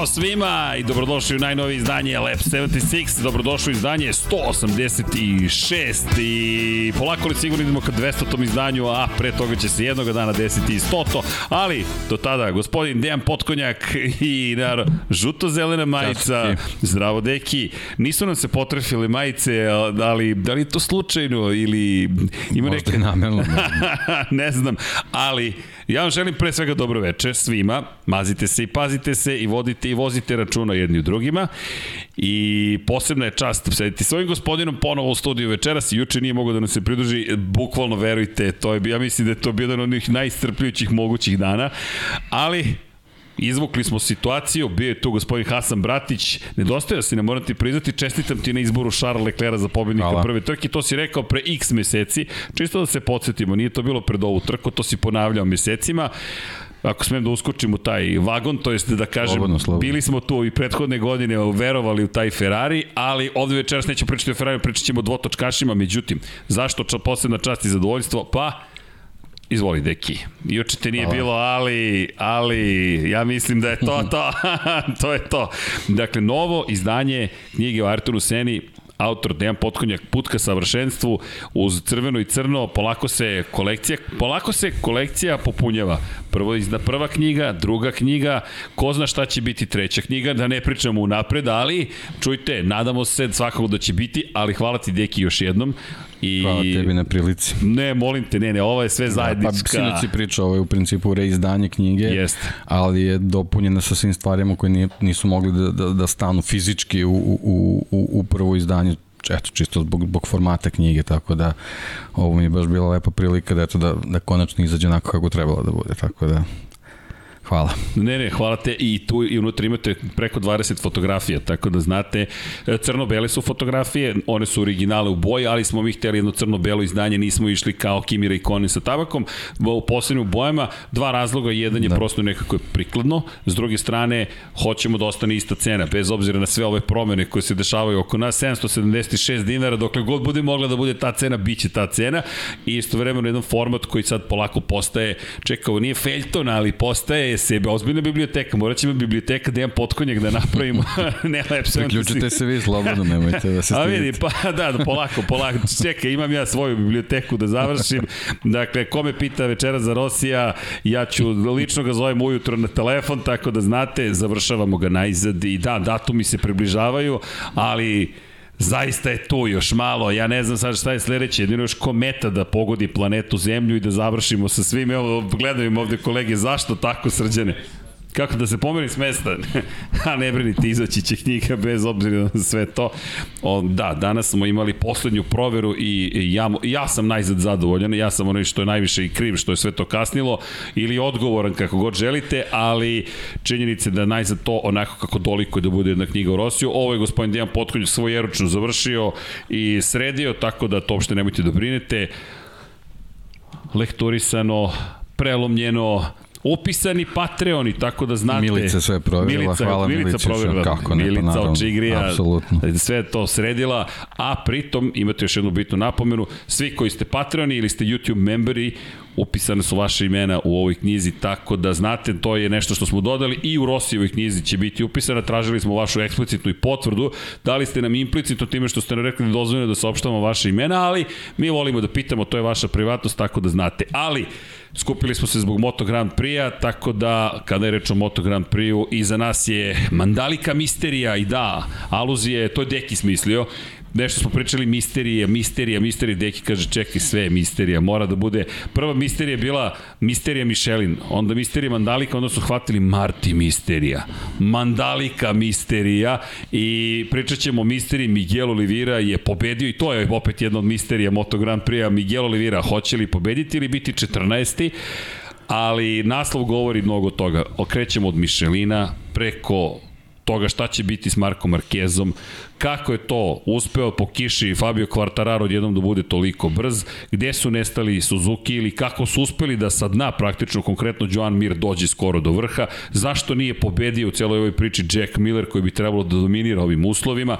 Ćao svima i dobrodošli u najnovije izdanje Lab 76, dobrodošli u izdanje 186 i polako li sigurno idemo ka 200. tom izdanju, a pre toga će se jednog dana desiti i 100. Ali do tada, gospodin Dejan Potkonjak i naravno žuto-zelena majica, zdravo deki, nisu nam se potrefile majice, ali da li je to slučajno ili ima. Možda namerno. ne znam, ali ja vam želim pre svega dobro veče svima, mazite se i pazite se i vodite i vozite računa jedni u drugima. I posebna je čast sediti svojim gospodinom ponovo u studiju večeras. I juče nije mogao da nam se pridruži, bukvalno verujte, to je, ja mislim da je to bio jedan od onih najstrpljujućih mogućih dana, ali izvukli smo situaciju, bio je tu gospodin Hasan Bratić, nedostajao si, ne moram ti priznati, čestitam ti na izboru Charles Leclerca za pobednika Hvala. prve trke, to si rekao pre x meseci, čisto da se podsjetimo, nije to bilo pred ovu trku, to si ponavljao mesecima, ako smem da uskočim u taj vagon, to jest da kažem, slobodno, slobodno. bili smo tu i prethodne godine verovali u taj Ferrari, ali ovde večeras nećemo pričati o Ferrari, pričat ćemo o dvotočkašima, međutim, zašto ča, posebna čast i zadovoljstvo? Pa, Izvoli, deki. Juče te nije Hvala. bilo, ali, ali, ja mislim da je to to. to je to. Dakle, novo izdanje knjige o Arturu Seni, autor Dejan Potkonjak, put ka savršenstvu, uz crveno i crno, polako se kolekcija, polako se kolekcija popunjava. Prvo izda prva knjiga, druga knjiga, ko zna šta će biti treća knjiga, da ne pričamo unapred, ali čujte, nadamo se svakako da će biti, ali hvala ti Deki još jednom. I... Hvala tebi na prilici. Ne, molim te, ne, ne, ovo je sve zajednička. Da, pa sinoć si pričao, ovo je u principu reizdanje knjige, Jest. ali je dopunjena sa svim stvarima koje nije, nisu mogli da, da, da stanu fizički u, u, u, u prvo izdanje eto, čisto zbog, zbog formata knjige, tako da ovo mi je baš bila lepa prilika da, eto, da, da konačno izađe onako kako trebalo da bude, tako da Hvala. Ne, ne, hvala te i tu i unutra imate preko 20 fotografija, tako da znate, e, crno-bele su fotografije, one su originale u boji, ali smo mi hteli jedno crno-belo izdanje, nismo išli kao Kimira i Konin sa tabakom, u poslednju bojama, dva razloga, jedan je da. prosto nekako je prikladno, s druge strane, hoćemo da ostane ista cena, bez obzira na sve ove promene koje se dešavaju oko nas, 776 dinara, dokle god bude mogla da bude ta cena, bit će ta cena, i istovremeno jedan format koji sad polako postaje, čekao, nije Feljton, ali postaje sebe, ozbiljna biblioteka, morat ćemo biblioteka da imam potkonjak da napravimo, ne lepše. Priključite se vi slobodno, nemojte da se A vidi, pa da, da, polako, polako, čekaj, imam ja svoju biblioteku da završim, dakle, ko me pita večera za Rosija, ja ću, lično ga zovem ujutro na telefon, tako da znate, završavamo ga najzad i da, datumi se približavaju, ali zaista je tu još malo, ja ne znam sad šta je sledeće, jedino još kometa da pogodi planetu Zemlju i da završimo sa svim, evo gledaju ovde kolege, zašto tako srđane? Kako da se pomeri s mesta. A ne brinite, izaći će knjiga bez obzira na sve to. O, da, danas smo imali poslednju proveru i, ja, ja sam najzad zadovoljan, ja sam onaj što je najviše i kriv što je sve to kasnilo ili odgovoran kako god želite, ali činjenice da najzad to onako kako doliko da bude jedna knjiga u Rosiju. Ovo je gospodin Dejan Potkonj svoj jeručno završio i sredio, tako da to uopšte nemojte da brinete. Lektorisano, prelomljeno, upisani Patreoni, tako da znate. Milica sve provjerila, Milica, hvala Milica, Milica provjerila, kako ne, Milica pa Očigrija, apsolutno. sve to sredila, a pritom imate još jednu bitnu napomenu, svi koji ste Patreoni ili ste YouTube memberi, upisane su vaše imena u ovoj knjizi, tako da znate, to je nešto što smo dodali i u Rosijevoj knjizi će biti upisana, tražili smo vašu eksplicitnu i potvrdu, dali ste nam implicitno time što ste nam rekli da dozvoljeno da saopštavamo vaše imena, ali mi volimo da pitamo, to je vaša privatnost, tako da znate. Ali, Skupili smo se zbog Moto Grand Prix-a, tako da kada je reč o Moto Grand Prix-u, iza nas je Mandalika Misterija i da, aluzije, to je Deki smislio, nešto smo pričali misterija, misterija, misterija, Deki kaže čekaj sve je misterija, mora da bude, prva misterija je bila misterija Michelin, onda misterija Mandalika, onda su hvatili Marti misterija, Mandalika misterija i pričat ćemo misteriji Miguel Oliveira je pobedio i to je opet jedna od misterija Moto Grand Prix-a, Miguel Oliveira hoće li pobediti ili biti 14 ali naslov govori mnogo toga. Okrećemo od Michelina preko toga šta će biti s Markom Markezom, kako je to uspeo po kiši Fabio Quartararo odjednom da bude toliko brz, gde su nestali Suzuki ili kako su uspeli da sa dna praktično konkretno Joan Mir dođe skoro do vrha, zašto nije pobedio u celoj ovoj priči Jack Miller koji bi trebalo da dominira ovim uslovima,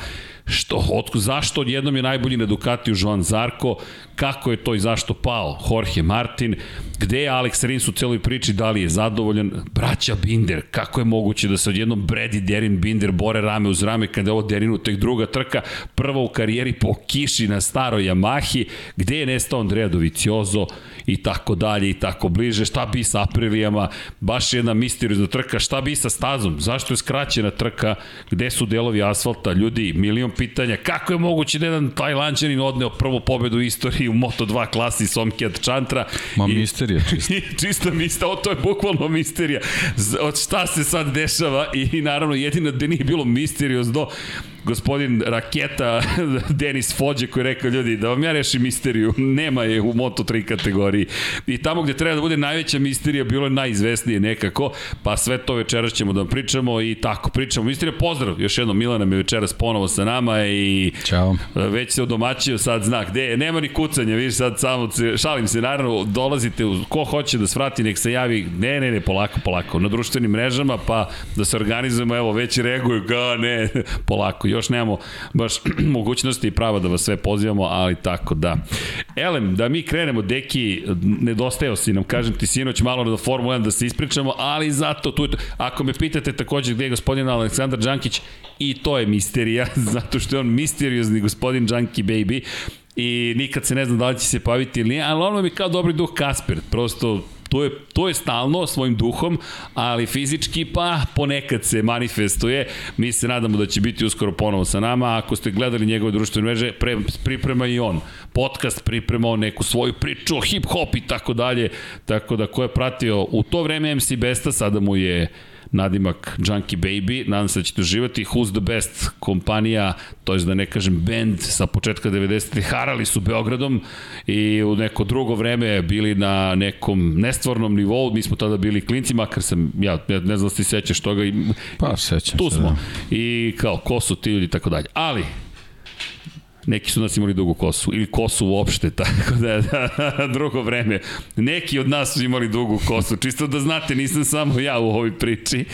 Što, otko, zašto odjednom je najbolji na Ducatiju Joan Zarko, kako je to i zašto pao Jorge Martin, gde je Alex Rins u celoj priči, da li je zadovoljan, braća Binder, kako je moguće da se odjednom Brady Derin Binder bore rame uz rame kada je ovo Derinu tek druga trka, prva u karijeri po kiši na staroj Yamahi, gde je nestao Andrea Doviciozo i tako dalje i tako bliže, šta bi sa Aprilijama, baš jedna misteriozna trka, šta bi sa stazom, zašto je skraćena trka, gde su delovi asfalta, ljudi, milion pitanja, kako je moguće da jedan Tajlanđanin odneo prvu pobedu u istoriji u Moto2 klasi Somkijat Chantra. Ma I, misterija čisto. I, čisto misterija, to je bukvalno misterija. Od šta se sad dešava? I, naravno jedino da nije bilo misteriozno, gospodin Raketa, Denis Fođe koji je rekao ljudi da vam ja rešim misteriju, nema je u Moto3 kategoriji. I tamo gde treba da bude najveća misterija bilo je najizvesnije nekako, pa sve to večeras ćemo da vam pričamo i tako pričamo. Misterija, pozdrav, još jednom Milana mi večeras ponovo sa nama i Ćao. već se odomaćio sad znak. Gde je, nema ni kucanja, vidiš sad samo, šalim se, naravno, dolazite, u, ko hoće da svrati, nek se javi, ne, ne, ne, polako, polako, na društvenim mrežama, pa da se organizujemo, evo, već reaguju, ga, ne, polako, još nemamo baš mogućnosti i prava da vas sve pozivamo, ali tako da. Elem, da mi krenemo, deki, nedostajao si nam, kažem ti sinoć malo da Formula 1 da se ispričamo, ali zato tu, ako me pitate takođe gde je gospodin Aleksandar Đankić, i to je misterija, zato što je on misteriozni gospodin Đanki Baby, i nikad se ne zna da li će se paviti ili nije, ali ono mi kao dobri duh Kasper, prosto To je, to je stalno svojim duhom, ali fizički pa ponekad se manifestuje. Mi se nadamo da će biti uskoro ponovo sa nama. Ako ste gledali njegove društvene mreže, pre, priprema i on. Podcast priprema on neku svoju priču, hip-hop i tako dalje. Tako da ko je pratio u to vreme MC Besta, sada mu je nadimak Junkie Baby, nadam se da ćete uživati. Who's the Best kompanija, to je da ne kažem band sa početka 90. harali su Beogradom i u neko drugo vreme bili na nekom nestvornom nivou, mi smo tada bili klinci, makar sam, ja ne, ne znam da ti sećaš toga. I, pa, sećam tu se, smo. Da. I kao, ko su ti ljudi i tako dalje. Ali, Neki su nas imali dugu kosu, ili kosu uopšte, tako da, da drugo vreme. Neki od nas su imali dugu kosu, čisto da znate, nisam samo ja u ovoj priči,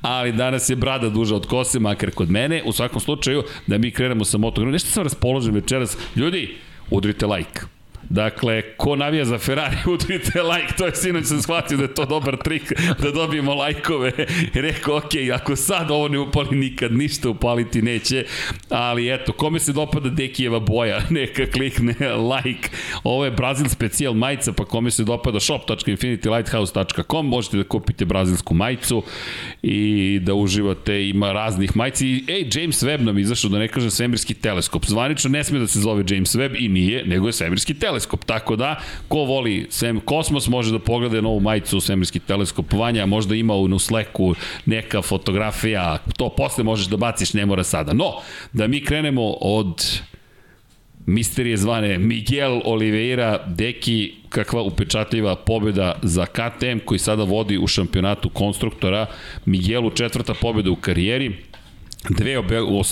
ali danas je brada duža od kose, makar kod mene. U svakom slučaju, da mi krenemo sa motogrom. Nešto sam raspoložen večeras. Ljudi, udrite like Dakle, ko navija za Ferrari, udrite like, to je sinoć sam shvatio da je to dobar trik, da dobijemo lajkove. I rekao, ok, ako sad ovo ne upali, nikad ništa upaliti neće. Ali eto, kome se dopada Dekijeva boja, neka klikne like. Ovo je Brazil specijal majica, pa kome se dopada shop.infinitylighthouse.com, možete da kupite brazilsku majicu i da uživate, ima raznih majici. I, ej, James Webb nam izašao, da ne kažem svemirski teleskop. Zvanično ne sme da se zove James Webb i nije, nego je svemirski teleskop teleskop, tako da ko voli sem kosmos može da pogleda novu majicu svemirski teleskop Vanja, možda ima u Slacku neka fotografija, to posle možeš da baciš, ne mora sada. No, da mi krenemo od misterije zvane Miguel Oliveira, deki kakva upečatljiva pobjeda za KTM koji sada vodi u šampionatu konstruktora. Miguelu četvrta pobjeda u karijeri, dve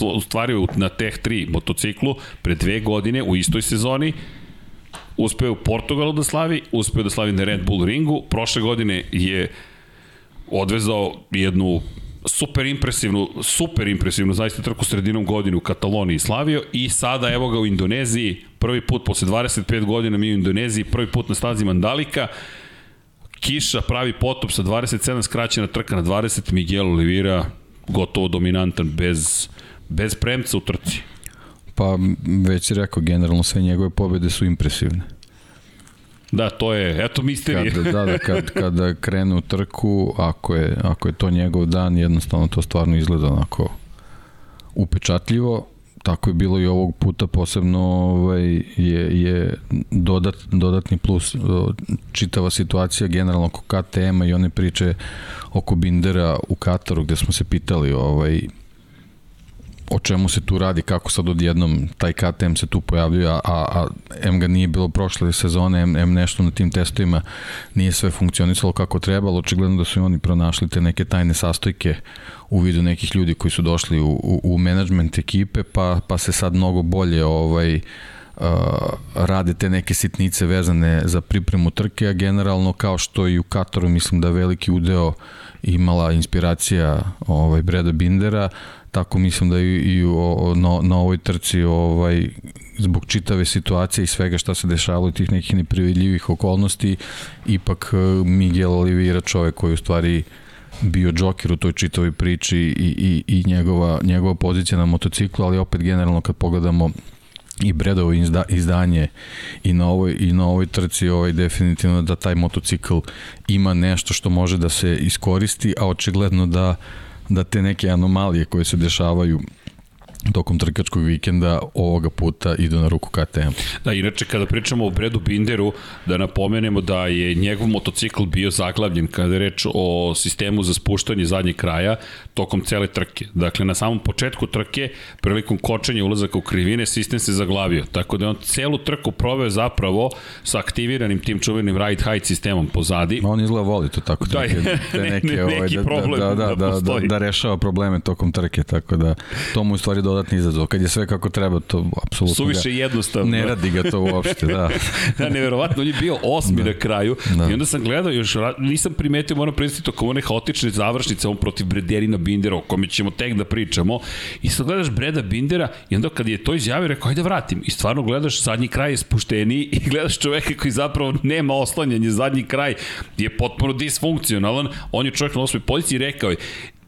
ostvario na Teh 3 motociklu pre dve godine u istoj sezoni uspeo u Portugalu da slavi, uspeo da slavi na Red Bull ringu, prošle godine je odvezao jednu super impresivnu, super impresivnu zaista trku sredinom godine u Kataloniji slavio i sada evo ga u Indoneziji, prvi put posle 25 godina mi u Indoneziji, prvi put na stazi Mandalika, kiša, pravi potop sa 27 skraćena trka na 20, Miguel Oliveira gotovo dominantan bez, bez premca u trci. Pa već si rekao, generalno sve njegove pobede su impresivne. Da, to je, eto misterije. Kad, da, da, kad, kada krene u trku, ako je, ako je to njegov dan, jednostavno to stvarno izgleda onako upečatljivo. Tako je bilo i ovog puta, posebno ovaj, je, je dodat, dodatni plus čitava situacija generalno oko KTM-a i one priče oko Bindera u Kataru gde smo se pitali ovaj, o čemu se tu radi, kako sad odjednom taj KTM se tu pojavljuje, a, a M ga nije bilo prošle sezone, M, M nešto na tim testovima nije sve funkcionisalo kako trebalo, očigledno da su oni pronašli te neke tajne sastojke u vidu nekih ljudi koji su došli u, u, u management ekipe, pa, pa se sad mnogo bolje ovaj, uh, rade te neke sitnice vezane za pripremu trke, a generalno kao što i u Kataru mislim da veliki udeo imala inspiracija ovaj, Breda Bindera, tako mislim da i, i o, na, na ovoj trci ovaj, zbog čitave situacije i svega šta se dešavalo i tih nekih neprividljivih okolnosti ipak eh, Miguel Oliveira čovek koji u stvari bio džoker u toj čitavoj priči i, i, i njegova, njegova pozicija na motociklu, ali opet generalno kad pogledamo i Bredovo izda, izdanje i na ovoj i na ovoj trci ovaj definitivno da taj motocikl ima nešto što može da se iskoristi, a očigledno da da te neke anomalije koje se dešavaju tokom trkačkog vikenda ovoga puta idu na ruku KTM. Da, inače kada pričamo o Bredu Binderu, da napomenemo da je njegov motocikl bio zaglavljen kada je reč o sistemu za spuštanje zadnjeg kraja tokom cele trke. Dakle, na samom početku trke, prilikom kočenja ulazaka u krivine, sistem se zaglavio. Tako da on celu trku proveo zapravo sa aktiviranim tim čuvenim ride height sistemom pozadi. Ma on izgleda voli to tako. Da, te, te neke, ne, ne, ovaj, neki da, problem da, da, da, da, da, da rešava probleme tokom trke, tako da to mu u stvari dodatni izazov. Kad je sve kako treba, to apsolutno Suviše ga, jednostavno. Ne radi ga to uopšte, da. da, neverovatno, on je bio osmi da. na kraju da. i onda sam gledao, još nisam primetio, moram predstaviti tokom one haotične završnice, on protiv Brederina Bindera, o kome ćemo tek da pričamo, i sad gledaš Breda Bindera i onda kad je to izjavio, rekao, ajde vratim. I stvarno gledaš, zadnji kraj je spušteniji i gledaš čoveka koji zapravo nema oslanjanje, zadnji kraj je potpuno disfunkcionalan, on je čovjek na osmoj poziciji i rekao je,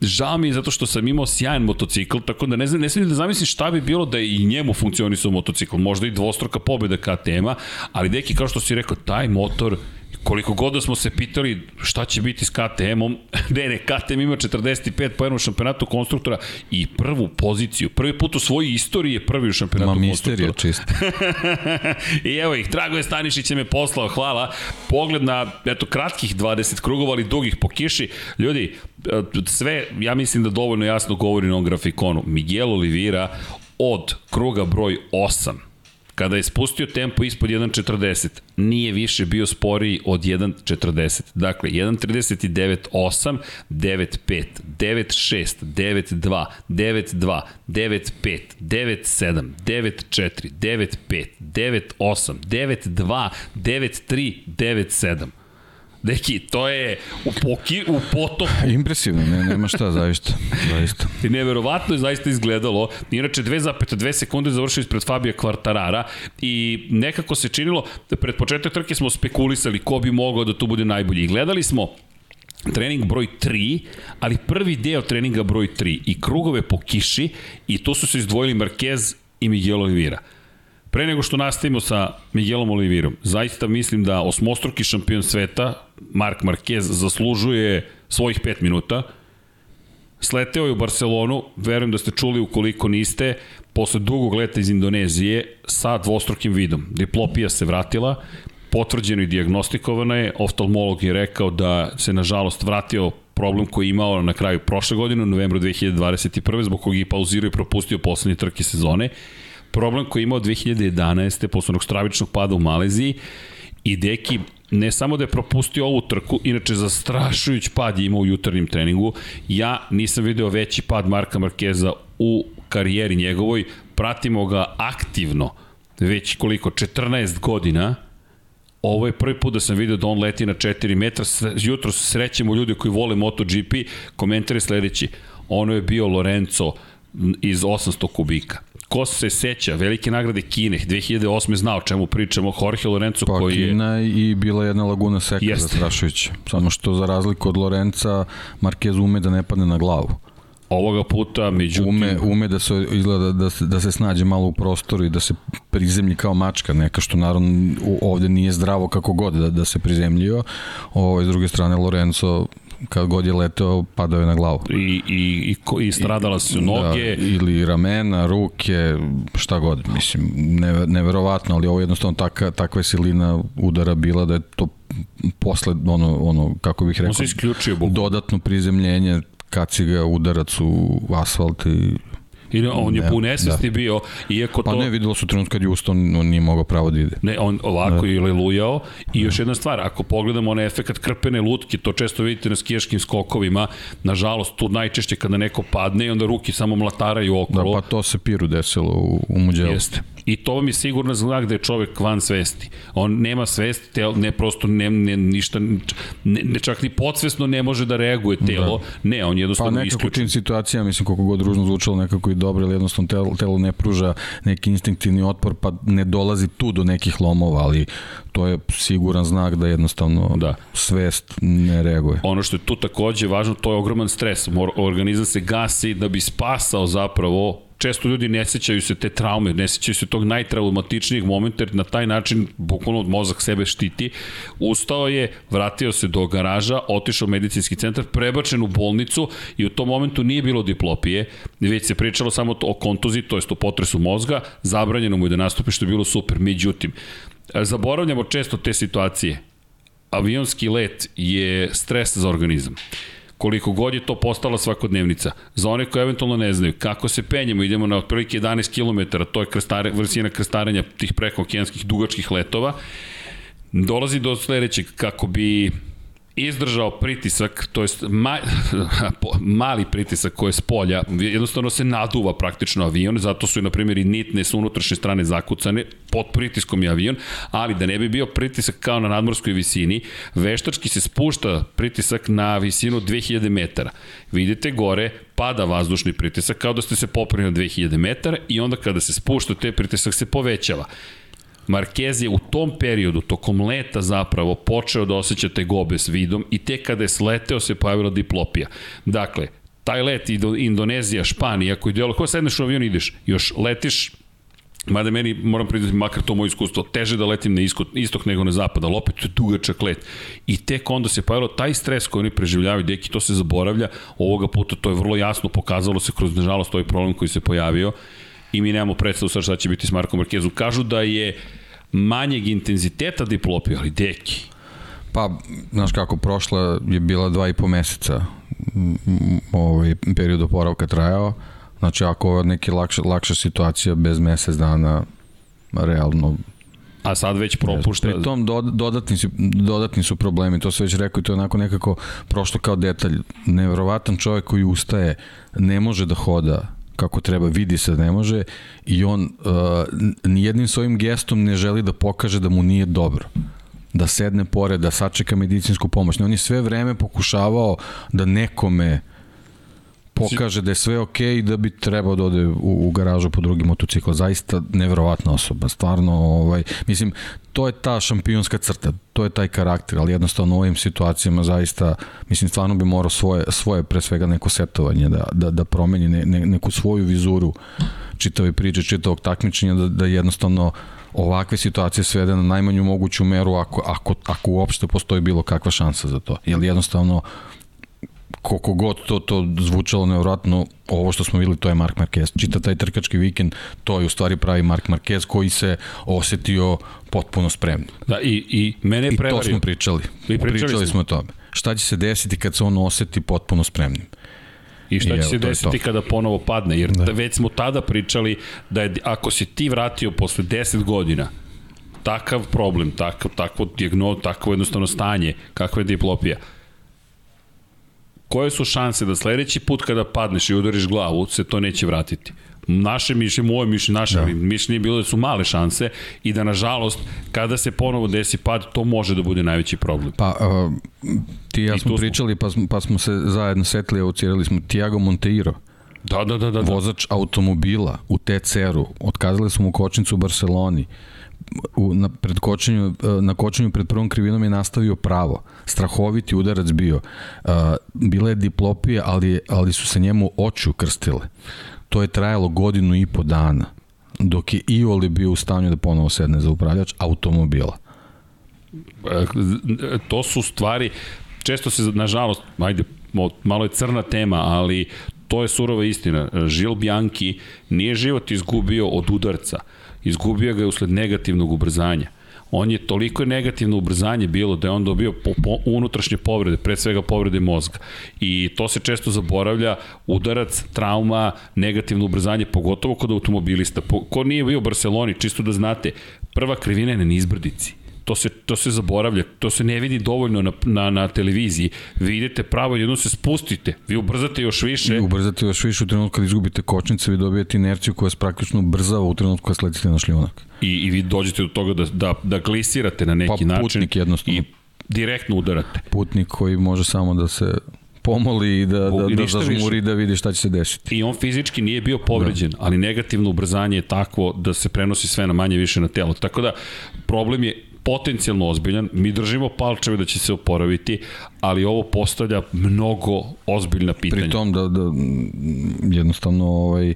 žao mi je zato što sam imao sjajan motocikl, tako da ne znam, ne znam da zamislim šta bi bilo da i njemu funkcionisao motocikl, možda i dvostruka pobjeda KTM-a, ali deki kao što si rekao, taj motor koliko god da smo se pitali šta će biti s KTM-om, ne, ne, KTM ima 45 po u šampionatu konstruktora i prvu poziciju, prvi put u svojoj istoriji je prvi u šampionatu Ma, konstruktora. Ma čisto. I evo ih, Dragoje Stanišić je me poslao, hvala. Pogled na, eto, kratkih 20 krugova, ali dugih po kiši. Ljudi, sve, ja mislim da dovoljno jasno govori na ovom grafikonu. Miguel Oliveira od kruga broj 8 Kada je spustio tempo ispod 1.40, nije više bio sporiji od 1.40. Dakle, 1.39.8, 9.5, 9.6, 9.2, 9.2, 9.5, 9.7, 9.4, 9.5, 9.8, 9.2, 9.3, 9.7. Deki, to je u, poki, u potoku. Impresivno, ne, nema šta, zaista. zaista. I neverovatno je zaista izgledalo. Inače, 2,2 sekunde završio ispred Fabija Kvartarara i nekako se činilo, da pred početak trke smo spekulisali ko bi mogao da tu bude najbolji. I gledali smo trening broj 3, ali prvi deo treninga broj 3 i krugove po kiši i tu su se izdvojili Marquez i Miguel Oliveira. Pre nego što nastavimo sa Miguelom Olivirom, zaista mislim da osmostruki šampion sveta, Mark Marquez, zaslužuje svojih 5 minuta. Sleteo je u Barcelonu, verujem da ste čuli ukoliko niste, posle dugog leta iz Indonezije sa dvostrukim vidom. Diplopija se vratila, potvrđeno i diagnostikovano je, oftalmolog je rekao da se nažalost vratio problem koji je imao na kraju prošle godine, u novembru 2021. zbog kog je pauzirao i propustio poslednje trke sezone problem koji je imao 2011. posle onog stravičnog pada u Maleziji i Deki ne samo da je propustio ovu trku, inače zastrašujuć pad je imao u jutarnjem treningu, ja nisam video veći pad Marka Markeza u karijeri njegovoj, pratimo ga aktivno već koliko, 14 godina, ovo je prvi put da sam video da on leti na 4 metra, jutro se srećemo ljudi koji vole MotoGP, komentar je sledeći, ono je bio Lorenzo iz 800 kubika ko se seća velike nagrade Kine 2008. znao o čemu pričamo Jorge Lorenzo pa, koji je Kina i bila jedna laguna seka Jeste. zastrašujuća samo što za razliku od Lorenza Marquez ume da ne padne na glavu ovoga puta međutim ume, ume da se izgleda da se, da se snađe malo u prostoru i da se prizemlji kao mačka neka što naravno ovde nije zdravo kako god da, da se prizemljio ovo s druge strane Lorenzo kad god je leteo, padao je na glavu. I, i, i, i stradala su noge. Da, ili ramena, ruke, šta god, mislim, ne, neverovatno, ali ovo je jednostavno taka, takva je silina udara bila da je to posle, ono, ono kako bih rekao, On se isključio, dodatno prizemljenje, kaci ga udarac u asfalt i I on je Ne, u nesvesti da. bio, iako Pa to... ne, videlo su trenut kad je ustao, on nije mogao pravo da ide. Ne, on ovako je lelujao i još jedna stvar, ako pogledamo onaj efekt krpene lutke, to često vidite na skijaškim skokovima, nažalost tu najčešće kada neko padne i onda ruke samo mlataraju Da, okolo. pa to se Piru desilo u, u Muđelu. Jeste. I to vam je sigurno znak da je čovek van svesti. On nema svest, tel, ne prosto ne, ne, ništa, ne, ne, čak ni podsvesno ne može da reaguje telo. Da. Ne, on Pa jednostavno nekako u isključen. tim situacijama, mislim koliko god ružno zvučalo nekako i dobro, ali jednostavno telo, telo ne pruža neki instinktivni otpor, pa ne dolazi tu do nekih lomova, ali to je siguran znak da jednostavno Da. svest ne reaguje. Ono što je tu takođe važno, to je ogroman stres. Organizam se gasi da bi spasao zapravo često ljudi ne sećaju se te traume, ne sećaju se tog najtraumatičnijeg momenta, jer na taj način bukvalno mozak sebe štiti. Ustao je, vratio se do garaža, otišao u medicinski centar, prebačen u bolnicu i u tom momentu nije bilo diplopije, već se pričalo samo o kontuziji, to jest o potresu mozga, zabranjeno mu je da nastupi što je bilo super. Međutim, zaboravljamo često te situacije avionski let je stres za organizam. Koliko god je to postala svakodnevnica. Za one koji eventualno ne znaju kako se penjemo, idemo na otprilike 11 km, to je krstare, vrsina krstarenja tih prekookeanskih dugačkih letova, dolazi do sledećeg kako bi izdržao pritisak, to jest ma, mali pritisak koji je s polja, jednostavno se naduva praktično avion, zato su i na primjer i nitne sa unutrašnje strane zakucane, pod pritiskom je avion, ali da ne bi bio pritisak kao na nadmorskoj visini, veštački se spušta pritisak na visinu 2000 metara. Vidite gore, pada vazdušni pritisak kao da ste se popeli na 2000 metara i onda kada se spušta, te pritisak se povećava. Marquez je u tom periodu, tokom leta zapravo, počeo da osjeća tegobe s vidom i tek kada je sleteo se pojavila diplopija. Dakle, taj let Indonezija, Španija, koji delo, ko sedneš u avion ideš, još letiš Mada meni, moram priznati, makar to moje iskustvo, teže da letim na istok, istok nego na zapad, ali opet to je dugačak let. I tek onda se pojavilo taj stres koji oni preživljavaju, deki, to se zaboravlja, ovoga puta to je vrlo jasno pokazalo se kroz, nažalost, ovaj problem koji se pojavio i mi nemamo predstavu sad šta će biti s Markom Markezom. Kažu da je manjeg intenziteta diplopija, ali deki. Pa, znaš kako, prošla je bila dva i po meseca ovaj period oporavka trajao, znači ako je neki lakša, lakša situacija bez mesec dana, realno A sad već propušta. Pri tom do, dodatni, su, dodatni su problemi, to se već rekao i to je onako nekako prošlo kao detalj. Neverovatan čovjek koji ustaje, ne može da hoda kako treba, vidi se da ne može i on uh, nijednim svojim gestom ne želi da pokaže da mu nije dobro da sedne pored, da sačeka medicinsku pomoć. On je sve vreme pokušavao da nekome pokaže da je sve okej okay i da bi trebao da ode u, u garažu po drugi motocikl. Zaista neverovatna osoba, stvarno, ovaj, mislim, to je ta šampionska crta, to je taj karakter, ali jednostavno u ovim situacijama zaista, mislim, stvarno bi morao svoje, svoje pre svega neko setovanje da, da, da promeni ne, ne, neku svoju vizuru čitave priče, čitavog takmičenja, da, da jednostavno ovakve situacije svede na najmanju moguću meru ako, ako, ako uopšte postoji bilo kakva šansa za to. Jer jednostavno koliko god to, to zvučalo nevratno, ovo što smo videli to je Mark Marquez. Čita taj trkački vikend, to je u stvari pravi Mark Marquez koji se osetio potpuno spremno. Da, i, i mene je I prevario. to smo pričali. I pričali, pričali smo o tome. Šta će se desiti kad se on oseti potpuno spremnim? I šta I će evo, se desiti kada ponovo padne? Jer da. već smo tada pričali da je, ako si ti vratio posle 10 godina, takav problem, takav, takvo dijagno, takvo jednostavno stanje, kakva je diplopija, koje su šanse da sledeći put kada padneš i udariš glavu, se to neće vratiti? Naše mišljenje, moje mišljenje, naše da. mišljenje je bilo da su male šanse i da nažalost kada se ponovo desi pad, to može da bude najveći problem. Pa, uh, ti i ja I smo pričali, pa smo, pa smo se zajedno setili, evocirali smo Tiago Monteiro, Da, da, da, da. da. vozač automobila u TCR-u, otkazali smo mu kočnicu u Barceloni, u, na, pred kočenju, e, na kočenju pred prvom krivinom je nastavio pravo. Strahoviti udarac bio. Uh, bila je diplopija, ali, ali su se njemu oči ukrstile. To je trajalo godinu i po dana dok je Ioli bio u stanju da ponovo sedne za upravljač automobila. E, to su stvari, često se, nažalost, ajde, malo je crna tema, ali to je surova istina. Žil Bianchi nije život izgubio od udarca, izgubio ga je usled negativnog ubrzanja. on je toliko negativno ubrzanje bilo da je on dobio po, po, unutrašnje povrede, pre svega povrede mozga. I to se često zaboravlja, udarac, trauma, negativno ubrzanje, pogotovo kod automobilista. Po, ko nije bio u Barceloni, čisto da znate, prva krivina je na nizbrdici to se, to se zaboravlja, to se ne vidi dovoljno na, na, na televiziji. Vi idete pravo, jedno se spustite, vi ubrzate još više. I ubrzate još više u trenutku kad izgubite kočnice, vi dobijete inerciju koja se praktično ubrzava u trenutku kad sletite na šljunak. I, I vi dođete do toga da, da, da glisirate na neki pa, način. putnik jednostavno. I direktno udarate. Putnik koji može samo da se pomoli i da, da, da zažmuri da vidi šta će se desiti. I on fizički nije bio povređen, da. ali negativno ubrzanje je takvo da se prenosi sve na manje više na telo. Tako da problem je potencijalno ozbiljan, mi držimo palčeve da će se oporaviti, ali ovo postavlja mnogo ozbiljna pitanja. Pri tom da, da jednostavno ovaj,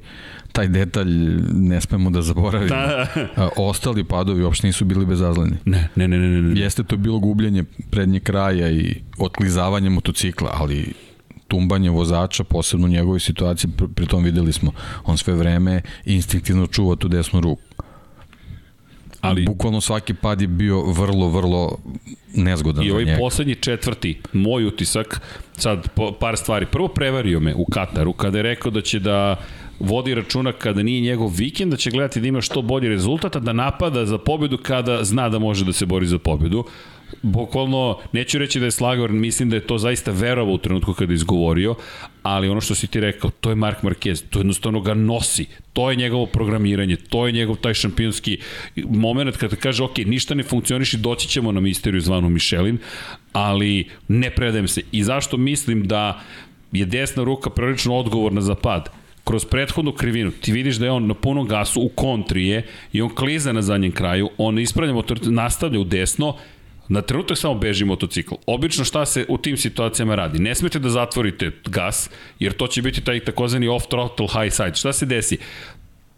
taj detalj ne smemo da zaboravimo. Da. da. Ostali padovi uopšte nisu bili bezazleni. Ne, ne, ne, ne, ne. Jeste to bilo gubljenje prednje kraja i otklizavanje motocikla, ali tumbanje vozača, posebno u njegovoj situaciji, pri tom videli smo, on sve vreme instinktivno čuva tu desnu ruku ali bukvalno svaki pad je bio vrlo, vrlo nezgodan I ovaj poslednji četvrti, moj utisak, sad par stvari. Prvo prevario me u Kataru kada je rekao da će da vodi računa kada nije njegov vikend, da će gledati da ima što bolji rezultat, da napada za pobedu kada zna da može da se bori za pobedu bukvalno, neću reći da je slagao, mislim da je to zaista verovao u trenutku kada je izgovorio, ali ono što si ti rekao, to je Mark Marquez, to jednostavno ga nosi, to je njegovo programiranje, to je njegov taj šampionski moment kada kaže, ok, ništa ne funkcioniš i doći ćemo na misteriju zvanu Michelin, ali ne predajem se. I zašto mislim da je desna ruka prilično odgovorna za pad? kroz prethodnu krivinu, ti vidiš da je on na punom gasu u kontri je i on kliza na zadnjem kraju, on ispravlja motor, nastavlja u desno, Na trenutak samo beži motocikl. Obično šta se u tim situacijama radi? Ne smete da zatvorite gas, jer to će biti taj takozvani off-throttle high side. Šta se desi?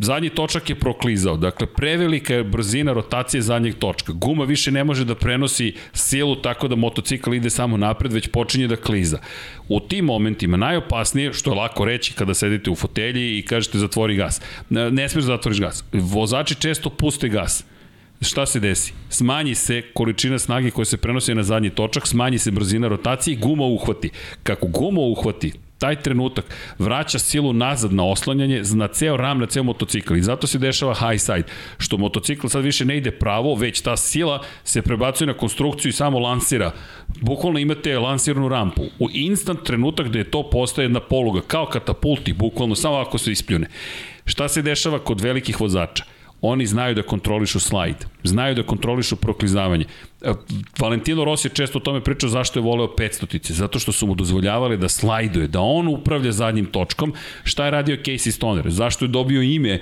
Zadnji točak je proklizao, dakle prevelika je brzina rotacije zadnjeg točka. Guma više ne može da prenosi silu tako da motocikl ide samo napred, već počinje da kliza. U tim momentima najopasnije, što je lako reći kada sedite u fotelji i kažete zatvori gas. Ne smiješ da zatvoriš gas. Vozači često puste gas šta se desi? Smanji se količina snage koja se prenosi na zadnji točak, smanji se brzina rotacije i guma uhvati. Kako guma uhvati, taj trenutak vraća silu nazad na oslanjanje na ceo ram, na ceo motocikl i zato se dešava high side, što motocikl sad više ne ide pravo, već ta sila se prebacuje na konstrukciju i samo lansira. Bukvalno imate lansiranu rampu. U instant trenutak gde je to postaje jedna poluga, kao katapulti, bukvalno samo ako se ispljune. Šta se dešava kod velikih vozača? Oni znaju da kontrolišu slajd, znaju da kontrolišu proklizavanje. E, Valentino Rossi je često o tome pričao zašto je voleo 500-tice, zato što su mu dozvoljavali da slajduje, da on upravlja zadnjim točkom. Šta je radio Casey Stoner? Zašto je dobio ime,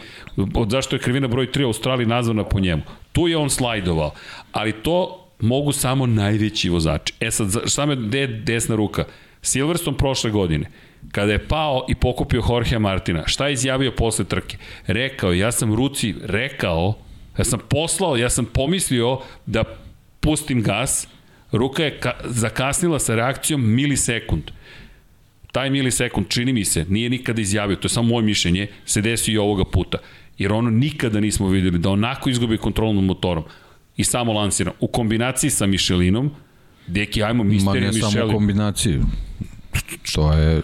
zašto je krivina broj 3 u Australiji nazvana po njemu? Tu je on slajdovao, ali to mogu samo najveći vozači. E sad, šta me desna ruka? Silverstone prošle godine kada je pao i pokupio Jorge Martina, šta je izjavio posle trke? Rekao, ja sam ruci rekao, ja sam poslao, ja sam pomislio da pustim gas, ruka je zakasnila sa reakcijom milisekund. Taj milisekund, čini mi se, nije nikada izjavio, to je samo moje mišljenje, se desio i ovoga puta. Jer ono nikada nismo videli da onako izgubi kontrol nad motorom i samo lansira. U kombinaciji sa Michelinom, Deki, ajmo, misteriju Michelin. Ma ne samo kombinaciju. To je,